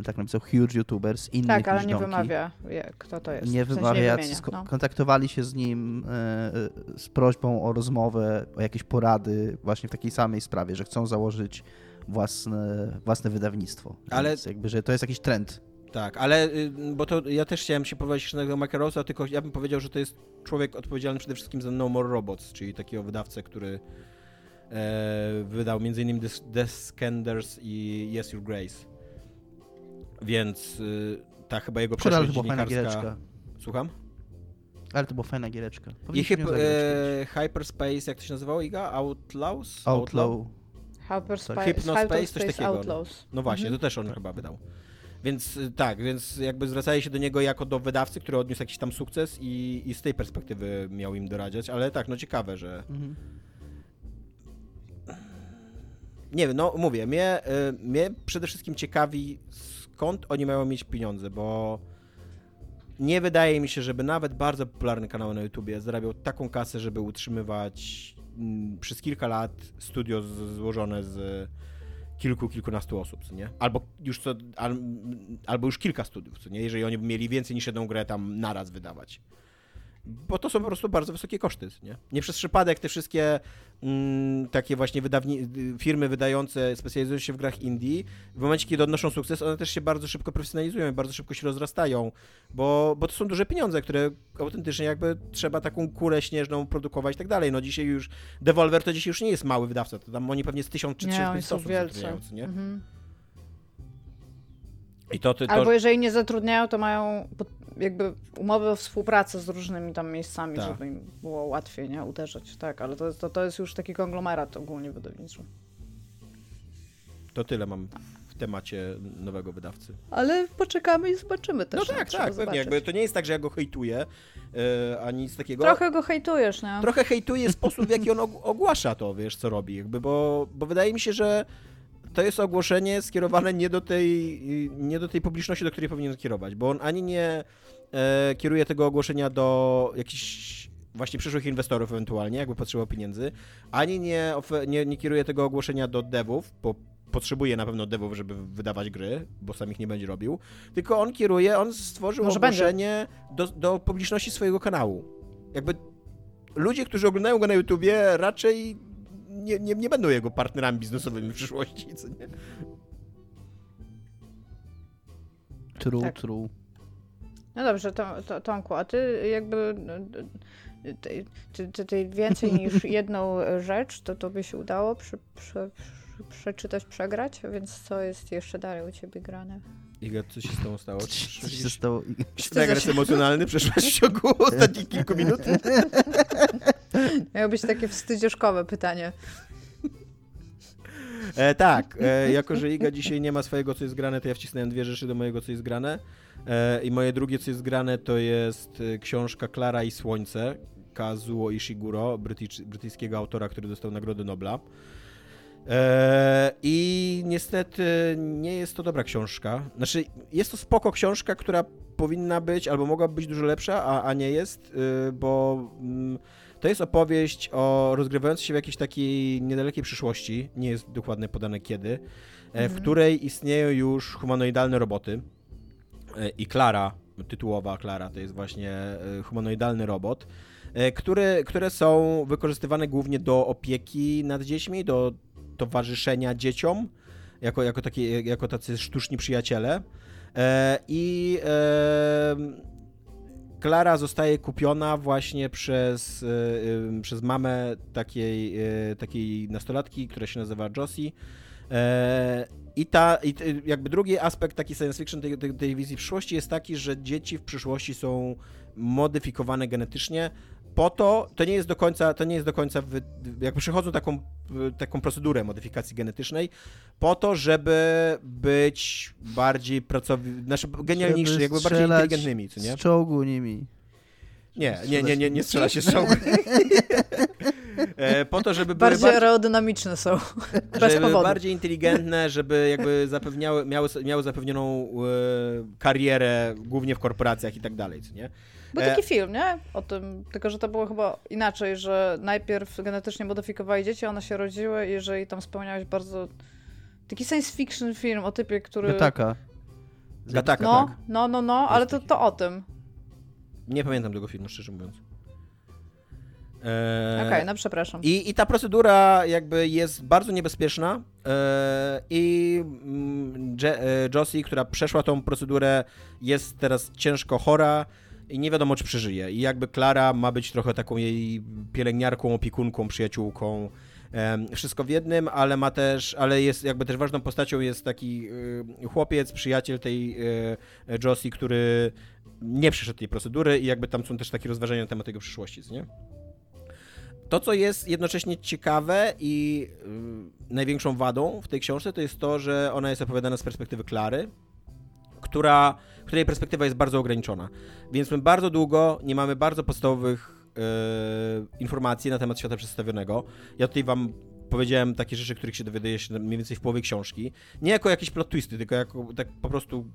tak napisał huge youtubers, innych Tak, ale nie wymawia, kto to jest. Nie w wymawia, nie no. kontaktowali się z nim e, z prośbą o rozmowę, o jakieś porady właśnie w takiej samej sprawie, że chcą założyć własne, własne wydawnictwo. Ale Więc jakby, że to jest jakiś trend tak, ale y, bo to ja też chciałem się powiedzieć na tego Makarosa, tylko ja bym powiedział, że to jest człowiek odpowiedzialny przede wszystkim za No More Robots, czyli takiego wydawcę, który e, wydał m.in. Descenders i Yes Your Grace. Więc y, ta chyba jego przeszłość dziennikarska... Słucham? Ale to była fajna giereczka. I hyp, e, Hyperspace, jak to się nazywało, Iga? Outlaws? Outlaw? Hyperspace, Hypnospace, coś takiego. No. no właśnie, mhm. to też on tak. chyba wydał. Więc y, tak, więc jakby zwracali się do niego jako do wydawcy, który odniósł jakiś tam sukces i, i z tej perspektywy miał im doradzać, ale tak, no ciekawe, że... Mhm. Nie wiem, no mówię, mnie, y, mnie przede wszystkim ciekawi skąd oni mają mieć pieniądze, bo nie wydaje mi się, żeby nawet bardzo popularny kanał na YouTubie zarabiał taką kasę, żeby utrzymywać mm, przez kilka lat studio złożone z kilku, kilkunastu osób, co nie? Albo już, co, al, albo już kilka studiów, co nie? Jeżeli oni by mieli więcej niż jedną grę tam naraz wydawać bo to są po prostu bardzo wysokie koszty, nie? Nie przez przypadek te wszystkie mm, takie właśnie wydawni firmy wydające, specjalizują się w grach indie, w momencie, kiedy odnoszą sukces, one też się bardzo szybko profesjonalizują i bardzo szybko się rozrastają, bo, bo to są duże pieniądze, które autentycznie jakby trzeba taką kurę śnieżną produkować i tak dalej. No dzisiaj już Devolver to dzisiaj już nie jest mały wydawca, to tam oni pewnie z tysiąc czy trzysta osób zatrudniają, nie? Mhm. I to, to, to... Albo jeżeli nie zatrudniają, to mają jakby umowy o współpracę z różnymi tam miejscami, tak. żeby im było łatwiej nie uderzać. Tak, ale to jest, to, to jest już taki konglomerat ogólnie wydawniczy. To tyle mam w temacie nowego wydawcy. Ale poczekamy i zobaczymy też. No tak, tak, pewnie. Jakby to nie jest tak, że ja go hejtuję, yy, ani nic takiego. Trochę go hejtujesz, nie? Trochę hejtuję sposób, w jaki on ogłasza to, wiesz, co robi. Jakby, bo, bo wydaje mi się, że to jest ogłoszenie skierowane nie do tej, nie do tej publiczności, do której powinien kierować, bo on ani nie e, kieruje tego ogłoszenia do jakichś właśnie przyszłych inwestorów ewentualnie, jakby potrzebował pieniędzy, ani nie, nie, nie kieruje tego ogłoszenia do devów, bo potrzebuje na pewno devów, żeby wydawać gry, bo sam ich nie będzie robił, tylko on kieruje, on stworzył Może ogłoszenie do, do publiczności swojego kanału. Jakby ludzie, którzy oglądają go na YouTubie raczej nie, nie, nie będą jego partnerami biznesowymi w przyszłości, co nie? True, tak. true. No dobrze, to, to, Tomku, a ty jakby ty, ty, ty więcej niż jedną rzecz, to to by się udało przy, przy, przy, przeczytać, przegrać, więc co jest jeszcze dalej u ciebie grane? Iga, co się z tobą stało? Co się stało? Regres emocjonalny przeszłaś w ciągu ostatnich kilku minut? Miało być takie wstydzieszkowe pytanie. E, tak, e, jako że Iga dzisiaj nie ma swojego, co jest grane, to ja wcisnąłem dwie rzeczy do mojego, co jest grane. E, I moje drugie, co jest grane, to jest e, książka Klara i Słońce Kazuo Ishiguro, brytyjs brytyjskiego autora, który dostał Nagrodę Nobla. E, I niestety nie jest to dobra książka. Znaczy, jest to spoko książka, która powinna być albo mogłaby być dużo lepsza, a, a nie jest, y, bo mm, to jest opowieść o rozgrywającej się w jakiejś takiej niedalekiej przyszłości, nie jest dokładnie podane kiedy, e, w Mhm. której istnieją już humanoidalne roboty. E, I Klara, tytułowa Klara, to jest właśnie humanoidalny robot, e, który, które są wykorzystywane głównie do opieki nad dziećmi, do towarzyszenia dzieciom, jako, jako, takie, jako tacy sztuczni przyjaciele. E, I e, Klara zostaje kupiona właśnie przez, e, przez mamę takiej, e, takiej nastolatki, która się nazywa Josie. E, I, ta, I jakby drugi aspekt taki science fiction tej, tej, tej wizji przyszłości jest taki, że dzieci w przyszłości są modyfikowane genetycznie po to, to nie jest do końca, to nie jest do końca, wy, jakby przechodzą taką, taką procedurę modyfikacji genetycznej po to, żeby być bardziej pracowi, znaczy genialniejszy, Żeby jakby bardziej inteligentnymi, co nie? Z czołgu nimi. Nie, nie, nie, nie, nie strzela się z czołgu. E, po to, żeby były Bardziej bardziej, aerodynamiczne są. Bez żeby powodu. bardziej inteligentne, żeby jakby zapewniały, miały, miały zapewnioną e, karierę głównie w korporacjach i tak dalej, co nie? Był E, taki film, nie? O tym, tylko że to było chyba inaczej, że najpierw genetycznie modyfikowali dzieci, one się rodziły i jeżeli tam spełniałeś bardzo... Taki science fiction film o typie, który... Gataka. Gataka, No, tak. no, no, no, ale to, to o tym. Nie pamiętam tego filmu, szczerze mówiąc. E, Okej, no przepraszam. I, I ta procedura jakby jest bardzo niebezpieczna e, i mm, Je, e, Josie, która przeszła tą procedurę, jest teraz ciężko chora i nie wiadomo, czy przeżyje. I jakby Klara ma być trochę taką jej pielęgniarką, opiekunką, przyjaciółką. wszystko w jednym, ale ma też, ale jest jakby też ważną postacią jest taki y, chłopiec, przyjaciel tej y, Josie, który nie przeszedł tej procedury i jakby tam są też takie rozważania na temat jego przyszłości, nie? To, co jest jednocześnie ciekawe i y, największą wadą w tej książce, to jest to, że ona jest opowiadana z perspektywy Klary, która, której perspektywa jest bardzo ograniczona. Więc my bardzo długo nie mamy bardzo podstawowych y, informacji na temat świata przedstawionego. Ja tutaj wam powiedziałem takie rzeczy, których się dowiaduje się mniej więcej w połowie książki. Nie jako jakieś plot twisty, tylko jako tak po prostu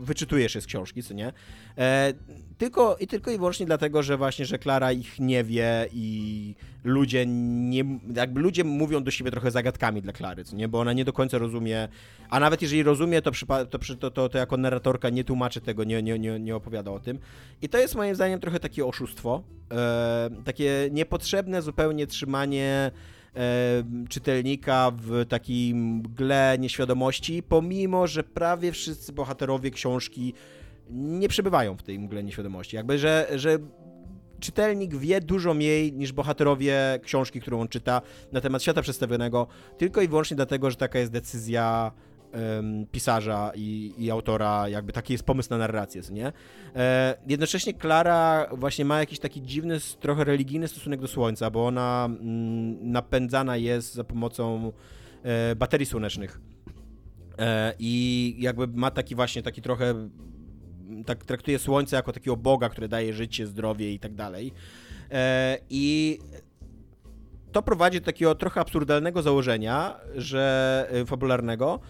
wyczytujesz je z książki, co nie? E, tylko, I tylko i wyłącznie dlatego, że właśnie, że Klara ich nie wie i ludzie nie, jakby ludzie mówią do siebie trochę zagadkami dla Klary, co nie? Bo ona nie do końca rozumie, a nawet jeżeli rozumie, to, przypa- to, to, to, to jako narratorka nie tłumaczy tego, nie, nie, nie, nie opowiada o tym. I to jest moim zdaniem trochę takie oszustwo, e, takie niepotrzebne zupełnie trzymanie czytelnika w takiej mgle nieświadomości, pomimo, że prawie wszyscy bohaterowie książki nie przebywają w tej mgle nieświadomości. Jakby, że, że czytelnik wie dużo mniej niż bohaterowie książki, którą on czyta na temat świata przedstawionego, tylko i wyłącznie dlatego, że taka jest decyzja pisarza i, i autora, jakby taki jest pomysł na narrację, nie? E, jednocześnie Klara właśnie ma jakiś taki dziwny, trochę religijny stosunek do Słońca, bo ona napędzana jest za pomocą e, baterii słonecznych. E, I jakby ma taki właśnie, taki trochę tak traktuje Słońce jako takiego Boga, który daje życie, zdrowie i tak dalej. I to prowadzi do takiego trochę absurdalnego założenia, że fabularnego,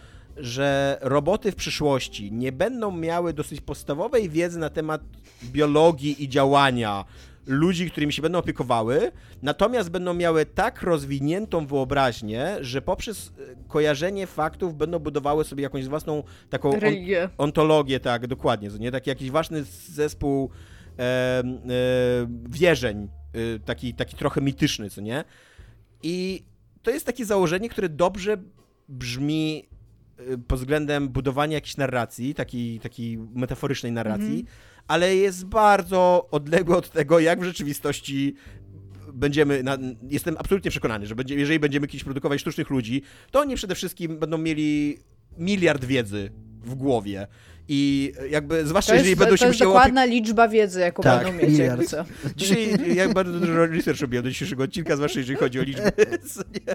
że roboty w przyszłości nie będą miały dosyć podstawowej wiedzy na temat biologii i działania ludzi, którymi się będą opiekowały, natomiast będą miały tak rozwiniętą wyobraźnię, że poprzez y, kojarzenie faktów będą budowały sobie jakąś własną taką on, ontologię, tak, dokładnie, nie? Taki jakiś ważny zespół e, e, wierzeń, e, taki, taki trochę mityczny, co nie? I to jest takie założenie, które dobrze brzmi e, pod względem budowania jakiejś narracji, takiej, takiej metaforycznej narracji, ale jest bardzo odległe od tego, jak w rzeczywistości będziemy, na, jestem absolutnie przekonany, że będzie, jeżeli będziemy kiedyś produkować sztucznych ludzi, to oni przede wszystkim będą mieli miliard wiedzy w głowie. I jakby, zwłaszcza to jeżeli jest, będą to się jest dokładna liczba wiedzy, jaką Tak. będą mieć. Jakby co. Dzisiaj ja bardzo dużo research robiłem do dzisiejszego odcinka, zwłaszcza jeżeli chodzi o liczby. Nie?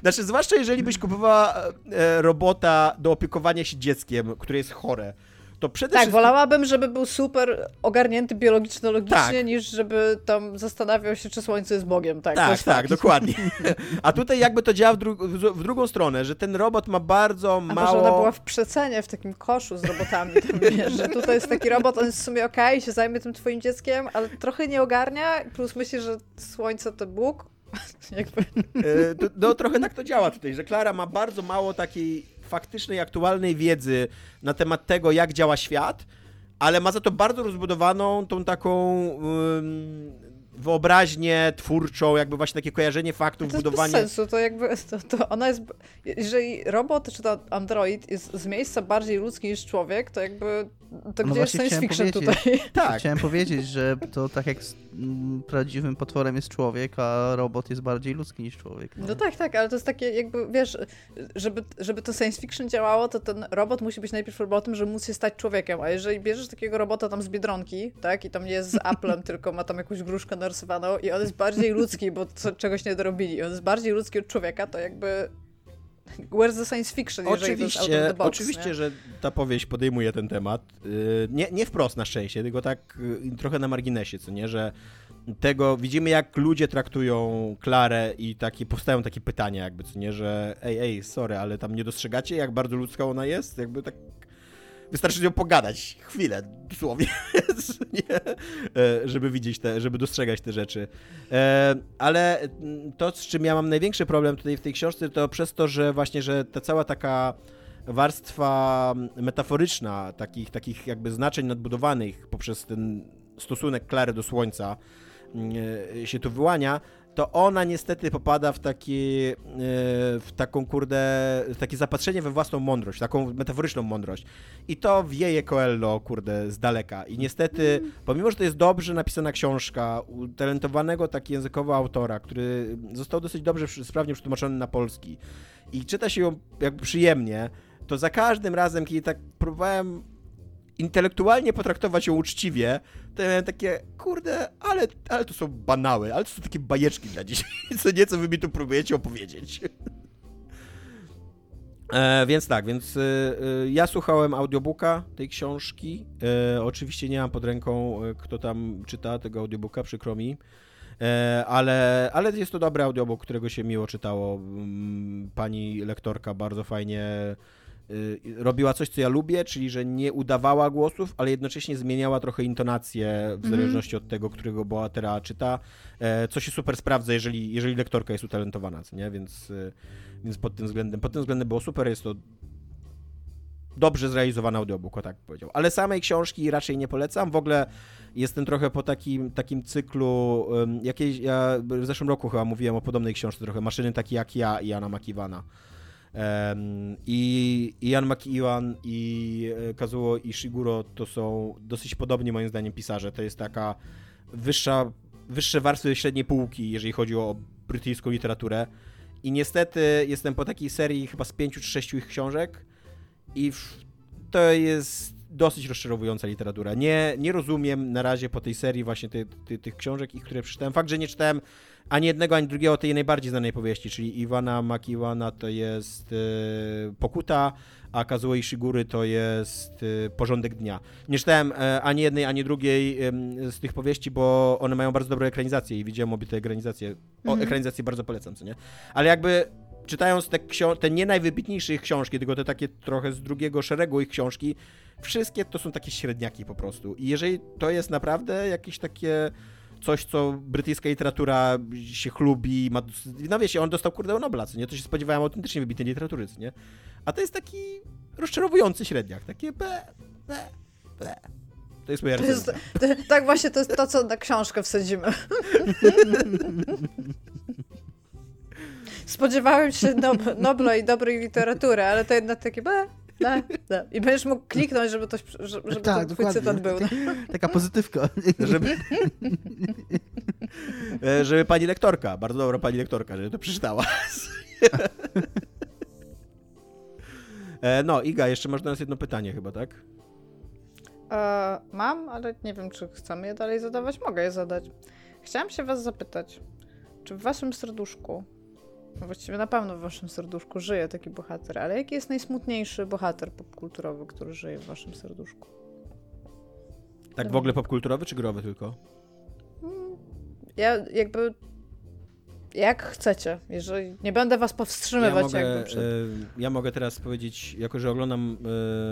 Znaczy, zwłaszcza jeżeli byś kupowała e, robota do opiekowania się dzieckiem, które jest chore, to przede Tak, wszystkim... wolałabym, żeby był super ogarnięty biologiczno-logicznie, Tak. niż żeby tam zastanawiał się, czy Słońce jest Bogiem. Tak, Tak, tak, dokładnie. A tutaj jakby to działa w, dru w drugą stronę, że ten robot ma bardzo A mało... może ona była w przecenie, w takim koszu z robotami, tam, wiesz, że tutaj jest taki robot, on jest w sumie okej, się zajmie tym twoim dzieckiem, ale trochę nie ogarnia, plus myśli, że Słońce to Bóg. Jakby. E, no trochę tak to działa tutaj, że Klara ma bardzo mało takiej faktycznej, aktualnej wiedzy na temat tego, jak działa świat, ale ma za to bardzo rozbudowaną tą taką wyobraźnię twórczą, jakby właśnie takie kojarzenie faktów, To jest budowanie... bez sensu, to jakby, to, to ona jest, jeżeli robot czy to android jest z miejsca bardziej ludzki niż człowiek, to jakby, to No gdzie jest science fiction tutaj? Tak, Chciałem powiedzieć, że to tak jak z mm, prawdziwym potworem jest człowiek, a robot jest bardziej ludzki niż człowiek. No tak, tak, ale to jest takie jakby, wiesz, żeby, żeby to science fiction działało, to ten robot musi być najpierw robotem, żeby móc się stać człowiekiem, a jeżeli bierzesz takiego robota tam z Biedronki, tak, i tam nie jest z Applem, tylko ma tam jakąś gruszkę narysowaną i on jest bardziej ludzki, bo co, czegoś nie dorobili, on jest bardziej ludzki od człowieka, to jakby where's the science fiction, jeżeli to jest Oczywiście, box, oczywiście nie? że ta powieść podejmuje ten temat. Yy, Nie, nie wprost na szczęście, tylko tak yy, trochę na marginesie, co nie, że tego widzimy jak ludzie traktują Klarę i takie powstają takie pytania jakby, co nie, że ej, ej, sorry, ale tam nie dostrzegacie jak bardzo ludzka ona jest? Jakby tak wystarczy z nią pogadać chwilę, dosłownie, nie? E, żeby widzieć te, żeby dostrzegać te rzeczy. E, Ale mm, to, z czym ja mam największy problem tutaj w tej książce, to przez to, że właśnie, że ta cała taka warstwa metaforyczna, takich, takich jakby znaczeń nadbudowanych poprzez ten stosunek Klary do Słońca e, się tu wyłania, to ona niestety popada w takie, e, w taką kurde, w takie zapatrzenie we własną mądrość, taką metaforyczną mądrość. I to wieje Coelho, kurde, z daleka. I niestety, pomimo, że to jest dobrze napisana książka, utalentowanego tak językowo autora, który został dosyć dobrze, sprawnie przetłumaczony na polski i czyta się ją jakby przyjemnie, to za każdym razem, kiedy tak próbowałem intelektualnie potraktować ją uczciwie, to ja miałem takie, kurde, ale, ale to są banały, ale to są takie bajeczki dla dzieci, co nieco wy mi tu próbujecie opowiedzieć. E, więc tak, więc e, e, ja słuchałem audiobooka tej książki. E, oczywiście nie mam pod ręką, e, kto tam czyta tego audiobooka, przykro mi. E, ale, ale jest to dobry audiobook, którego się miło czytało. Mm, Pani lektorka bardzo fajnie robiła coś, co ja lubię, czyli że nie udawała głosów, ale jednocześnie zmieniała trochę intonację w zależności od tego, którego bohatera czyta, e, co się super sprawdza, jeżeli, jeżeli lektorka jest utalentowana, co nie? Więc, y, więc pod tym względem, pod tym względem było super, jest to dobrze zrealizowany audiobook, o tak powiedział. Ale samej książki raczej nie polecam. W ogóle jestem trochę po takim, takim cyklu, ja w zeszłym roku chyba mówiłem o podobnej książce trochę, Maszyny takie jak ja i Jana Makiwana. I i Jan Makiwan i e, Kazuo Ishiguro to są dosyć podobni moim zdaniem pisarze. To jest taka wyższa, wyższe warstwy średniej półki, jeżeli chodzi o brytyjską literaturę. I niestety jestem po takiej serii chyba z pięciu czy sześciu ich książek i to jest dosyć rozczarowująca literatura. Nie, nie rozumiem na razie po tej serii właśnie ty, ty, tych książek, ich, które przeczytałem. Fakt, że nie czytałem ani jednego, ani drugiego tej najbardziej znanej powieści, czyli Iwana Makiwana to jest e, Pokuta, a Kazuo Ishigury to jest e, Porządek Dnia. Nie czytałem e, ani jednej, ani drugiej z tych powieści, bo one mają bardzo dobre ekranizacje i widziałem obie te ekranizacje. O, Mhm. ekranizacje bardzo polecam, co nie? Ale jakby czytając te, te nie najwybitniejsze ich książki, tylko te takie trochę z drugiego szeregu ich książki, wszystkie to są takie średniaki po prostu. I jeżeli to jest naprawdę jakieś takie coś, co brytyjska literatura się chlubi, ma, no wiecie, on dostał kurde Nobla, co nie? To się spodziewałem autentycznie wybitnej literatury, co nie? A to jest taki rozczarowujący średniak, takie be, be, be. To jest moja To jest, to, tak właśnie to jest to, co na książkę wsadzimy. Spodziewałem się nob Nobla i dobrej literatury, ale to jednak takie be, be, be. I będziesz mógł kliknąć, żeby, to, żeby, Tak, to twój dokładnie. cytat był. Taka pozytywka. Żeby, E, żeby pani lektorka, bardzo dobra pani lektorka, żeby to przeczytała. E, no, Iga, jeszcze masz do nas jedno pytanie chyba, tak? E, mam, ale nie wiem, czy chcemy je dalej zadawać. Mogę je zadać. Chciałam się was zapytać, czy w waszym serduszku, no właściwie na pewno w waszym serduszku żyje taki bohater, ale jaki jest najsmutniejszy bohater popkulturowy, który żyje w waszym serduszku? Tak w ogóle popkulturowy czy growy tylko? Mm, ja jakby jak chcecie, jeżeli nie będę was powstrzymywać. Ja mogę, jakby przed... ja mogę teraz powiedzieć, jako że oglądam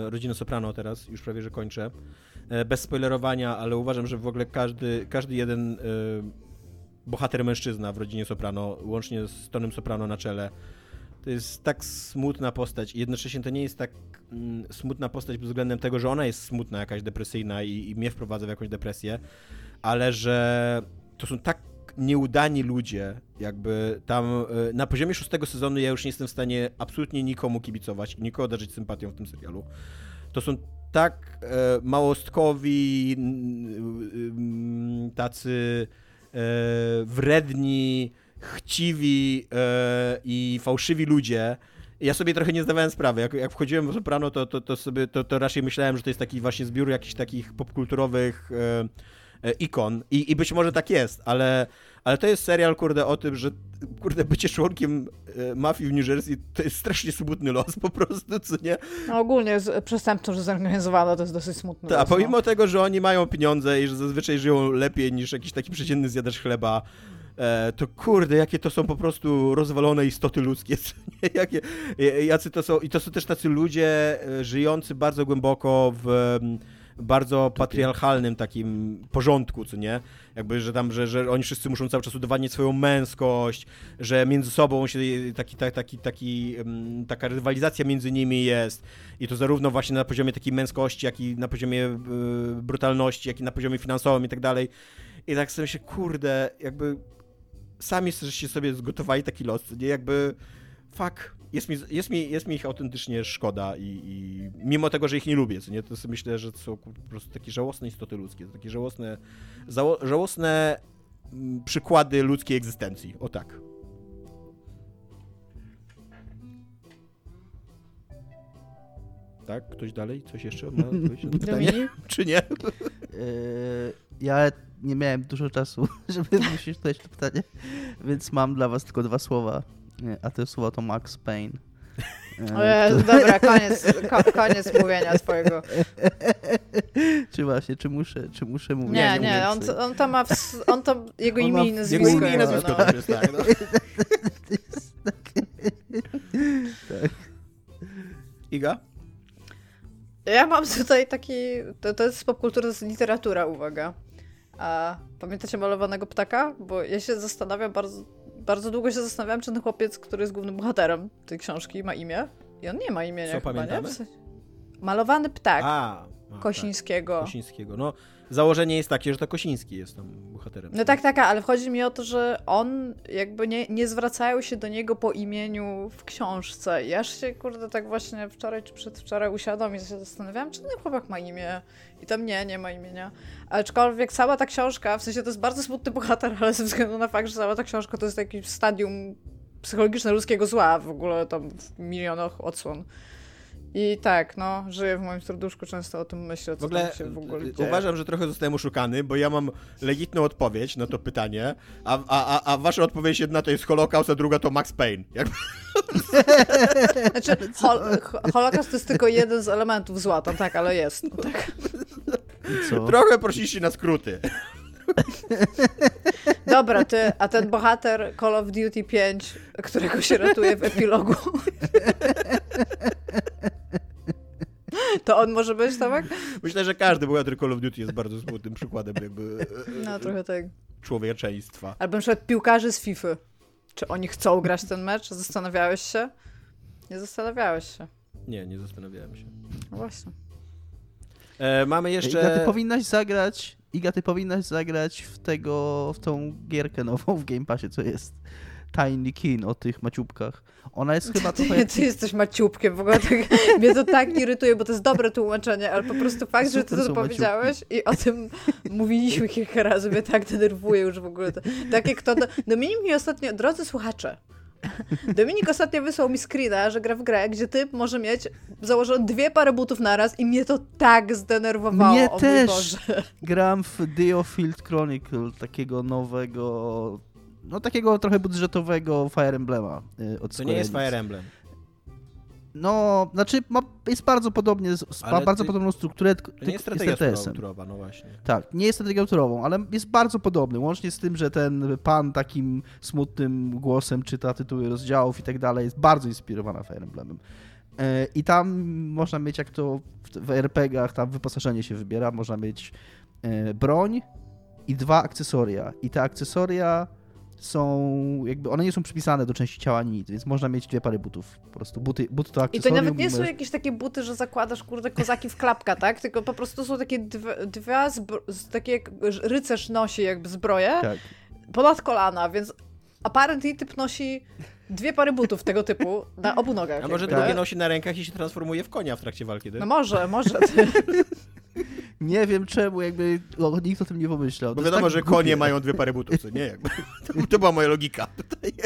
e, Rodzinę Soprano teraz, już prawie, że kończę, e, bez spoilerowania, ale uważam, że w ogóle każdy, każdy jeden e, bohater mężczyzna w Rodzinie Soprano, łącznie z Tonem Soprano na czele, to jest tak smutna postać i jednocześnie to nie jest tak mm, smutna postać pod względem tego, że ona jest smutna, jakaś depresyjna i, i mnie wprowadza w jakąś depresję, ale że to są tak nieudani ludzie, jakby tam e, na poziomie szóstego sezonu ja już nie jestem w stanie absolutnie nikomu kibicować i nikogo darzyć sympatią w tym serialu. To są tak e, małostkowi, tacy wredni, chciwi e, i fałszywi ludzie. Ja sobie trochę nie zdawałem sprawy. Jak, jak wchodziłem w Soprano, to, to, to sobie to, to raczej myślałem, że to jest taki właśnie zbiór jakichś takich popkulturowych e, E, ikon I, i być może tak jest, ale, ale to jest serial, kurde, o tym, że kurde, bycie członkiem e, mafii w New Jersey to jest strasznie smutny los po prostu, co nie? No ogólnie przestępczość zorganizowana to jest dosyć smutny Ta, los. A pomimo no. tego, że oni mają pieniądze i że zazwyczaj żyją lepiej niż jakiś taki przeciętny zjadacz chleba, e, to kurde, jakie to są po prostu rozwalone istoty ludzkie. jakie, jacy to są, I to są też tacy ludzie żyjący bardzo głęboko w bardzo patriarchalnym takim porządku, co nie? Jakby, że tam, że, że oni wszyscy muszą cały czas udowadniać swoją męskość, że między sobą się taki, taki, taki, taki, taka rywalizacja między nimi jest i to zarówno właśnie na poziomie takiej męskości, jak i na poziomie y, brutalności, jak i na poziomie finansowym i tak dalej. I tak sobie się, kurde, jakby sami żeście sobie zgotowali taki los, nie? Jakby, fuck, jest mi, jest mi, jest mi ich autentycznie szkoda i, i mimo tego, że ich nie lubię, co nie, to myślę, że to są po prostu takie żałosne istoty ludzkie, takie żałosne, żałosne mm, przykłady ludzkiej egzystencji, o tak. Tak? Ktoś dalej? Coś jeszcze ma pytanie? Czy nie? E, ja nie miałem dużo czasu, żeby zadać to pytanie, więc mam dla was tylko dwa słowa a te słowa to Max Payne. Jezu, dobra, koniec, ko, koniec mówienia swojego. Czy właśnie, czy muszę, czy muszę mówić? Nie, nie, on, on to ma, w, on to, jego imię i nazwisko. Jego imię i nazwisko no. tak, no. tak. Iga? Ja mam tutaj taki, to, to jest popkultura, to jest literatura, uwaga. A pamiętacie malowanego ptaka? Bo ja się zastanawiam bardzo, bardzo długo się zastanawiałam, czy ten chłopiec, który jest głównym bohaterem tej książki, ma imię. I on nie ma imienia Co chyba, pamiętamy? nie? Malowany ptak. A, a Kosińskiego. Tak. Kosińskiego. No, założenie jest takie, że to Kosiński jest tam bohaterem. No tak, tak, ale chodzi mi o to, że on jakby nie, nie zwracają się do niego po imieniu w książce. Ja się, kurde, tak właśnie wczoraj czy przedwczoraj usiadłam i się zastanawiałam, czy ten chłopak ma imię. I tam nie, nie ma imienia. Aczkolwiek cała ta książka, w sensie to jest bardzo smutny bohater, ale ze względu na fakt, że cała ta książka to jest jakiś stadium psychologiczne ludzkiego zła w ogóle tam w milionach odsłon. I tak, no, żyję w moim serduszku, często o tym myślę, co w ogóle, się w ogóle dzieje. Uważam, że trochę zostałem oszukany, bo ja mam legitną odpowiedź na to pytanie, a, a, a, a wasza odpowiedź jedna to jest Holokaust, a druga to Max Payne. Jakby... Znaczy, hol Holokaust to jest tylko jeden z elementów zła, tam tak, ale jest. No tak. Co? Trochę prosiliście na skróty. Dobra, ty, a ten bohater Call of Duty 5, którego się ratuje w epilogu. To on może być, Tomek? Myślę, że każdy bohater Call of Duty jest bardzo smutnym przykładem jakby no, trochę tak. człowieczeństwa. Albo na przykład piłkarzy z FIFA. Czy oni chcą grać ten mecz? Zastanawiałeś się? Nie zastanawiałeś się. Nie, nie zastanawiałem się. No właśnie. E, mamy jeszcze... Iga, ty powinnaś zagrać Iga, ty powinnaś zagrać w tego, w tą gierkę nową w Game Passie, co jest Tiny Kin o tych maciubkach. Ona jest chyba ty. Ty jesteś maciubkiem, w ogóle tak, mnie to tak irytuje, bo to jest dobre tłumaczenie, ale po prostu fakt, Super że ty to powiedziałeś i o tym mówiliśmy kilka razy, mnie tak denerwuje już w ogóle. To, tak jak to, no mieli mi ostatnio, drodzy słuchacze, Dominik ostatnio wysłał mi screena, że gra w grę, gdzie typ może mieć założone dwie pary butów naraz i mnie to tak zdenerwowało. Mnie o też. Gram w Diofield Chronicle, takiego nowego, no takiego trochę budżetowego Fire Emblema y, od To nie jest. Fire Emblem. No, znaczy ma, jest bardzo podobnie, ma bardzo ty- podobną strukturę, To tylko nie jest strategia turowa, no właśnie. Tak, nie jest strategią autorową, ale jest bardzo podobny, łącznie z tym, że ten pan takim smutnym głosem czyta tytuły rozdziałów i tak dalej, jest bardzo inspirowana Fire Emblemem. E, I tam można mieć, jak to w, w RPG-ach, tam wyposażenie się wybiera, można mieć e, broń i dwa akcesoria. I te akcesoria są, jakby, one nie są przypisane do części ciała ani nic, więc można mieć dwie pary butów. Po prostu buty, buty to I to akcesorium. nawet nie są jakieś takie buty, że zakładasz, kurde, kozaki w klapka, tak? Tylko po prostu są takie zbro- z- takie jak rycerz nosi jakby zbroję Tak. ponad kolana, więc apparently typ nosi dwie pary butów tego typu na obu nogach. A może jakby, drugie tak? nosi na rękach i się transformuje w konia w trakcie walki, tak? No może, może. Nie wiem czemu, jakby o, nikt o tym nie pomyślał. Bo wiadomo, tak że głupie. konie mają dwie pary butów, co nie? Jakby. To, była moja logika.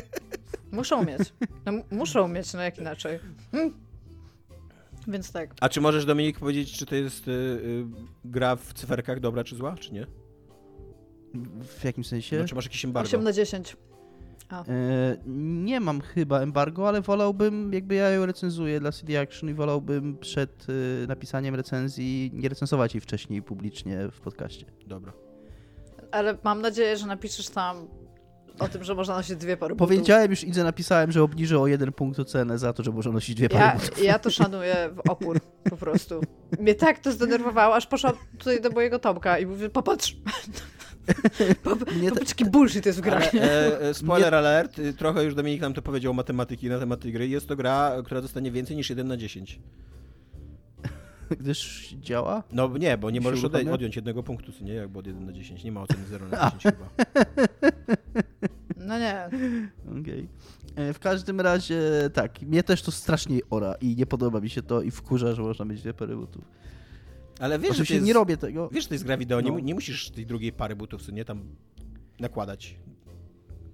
Muszą mieć. No, muszą mieć, no jak inaczej. Hmm. Więc tak. A czy możesz, Dominik, powiedzieć, czy to jest y, y, gra w cyferkach dobra czy zła, czy nie? W jakim sensie? No, czy masz jakieś embargo? 8 na 10. E, nie mam chyba embargo, ale wolałbym, jakby ja ją recenzuję dla CD Action i wolałbym przed e, napisaniem recenzji nie recenzować jej wcześniej publicznie w podcaście. Dobra. Ale mam nadzieję, że napiszesz tam o tym, że można nosić dwie pary butów. Powiedziałem już, Idze napisałem, że obniżę o jeden punkt ocenę za to, że można nosić dwie pary Ja, butów. ja to szanuję w opór, po prostu. Mnie tak to zdenerwowało, aż poszłam tutaj do mojego Tomka i mówię, popatrz. Mnie jaki bullshit jest w. Ale, e, e, spoiler alert, y, trochę już Dominik nam to powiedział matematyki na temat tej gry. Jest to gra, która dostanie więcej niż 1 na 10. Gdyż działa? No nie, bo nie możesz ode- uruchamia? odjąć jednego punktu, co nie? Jakby od 1 na 10. Nie ma oceny 0 na 10 chyba. No nie. Okej. E, W każdym razie, tak, mnie też to strasznie ora i nie podoba mi się to i wkurza, że można mieć dwie pary butów. Ale wiesz, że jest, nie robię tego. wiesz, że to jest gra wideo, nie, No. mu- nie musisz tej drugiej pary butów, co nie? Tam nakładać.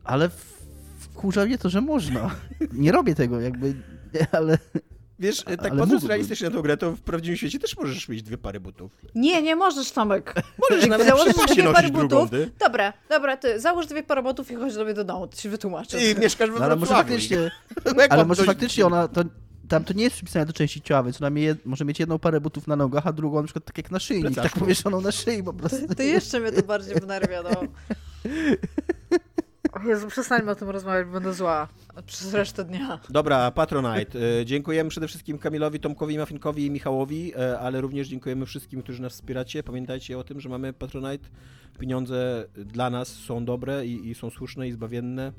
Ale w- wkurza mnie to, że można. Nie robię tego, jakby, ale Wiesz, e, tak Ale patrząc realistycznie na tą grę, to w prawdziwym świecie też możesz mieć dwie pary butów. Nie, nie możesz, Tomek. Możesz nawet pasie dwie pary drugą, butów, ty. Dobra, dobra, ty załóż dwie pary butów i chodź do mnie do domu, to ci wytłumaczę. I mieszkasz we no, ale może Wrocławiu. faktycznie, ale może faktycznie ona, to, tam to nie jest przypisane do części ciała, więc ona mie, może mieć jedną parę butów na nogach, a drugą na przykład tak jak na szyjnik, tak powieszoną na szyi po prostu. To jeszcze mnie to bardziej wnerwia, no. O Jezu, przestańmy o tym rozmawiać, bo będę zła przez resztę dnia. Dobra, Patronite. E, Dziękujemy przede wszystkim Kamilowi, Tomkowi, Mafinkowi i Michałowi, e, ale również dziękujemy wszystkim, którzy nas wspieracie. Pamiętajcie o tym, że mamy Patronite. Pieniądze dla nas są dobre i, i są słuszne i zbawienne.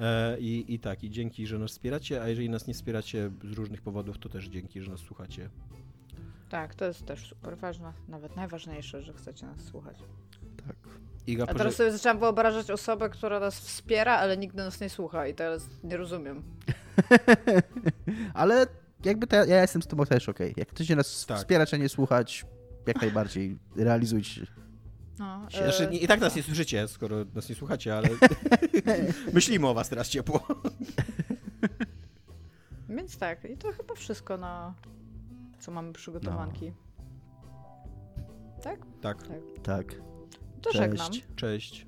E, I, I tak, i dzięki, że nas wspieracie, a jeżeli nas nie wspieracie z różnych powodów, to też dzięki, że nas słuchacie. Tak, to jest też super ważne, nawet najważniejsze, że chcecie nas słuchać. Tak. Iga, A teraz sobie zaczęłam wyobrażać osobę, która nas wspiera, ale nigdy nas nie słucha i teraz nie rozumiem. Ale jakby to, ja jestem z tym też okej. Jak chcecie nas Tak. wspierać, a nie słuchać, jak najbardziej realizujcie się. No, Znaczy, e, nie, I tak nas nie słyszycie, skoro nas nie słuchacie, ale myślimy o was teraz ciepło. Więc tak, i to chyba wszystko na co mamy przygotowanki. Tak? Tak, Tak. Tak. To Cześć. żegnam. cześć.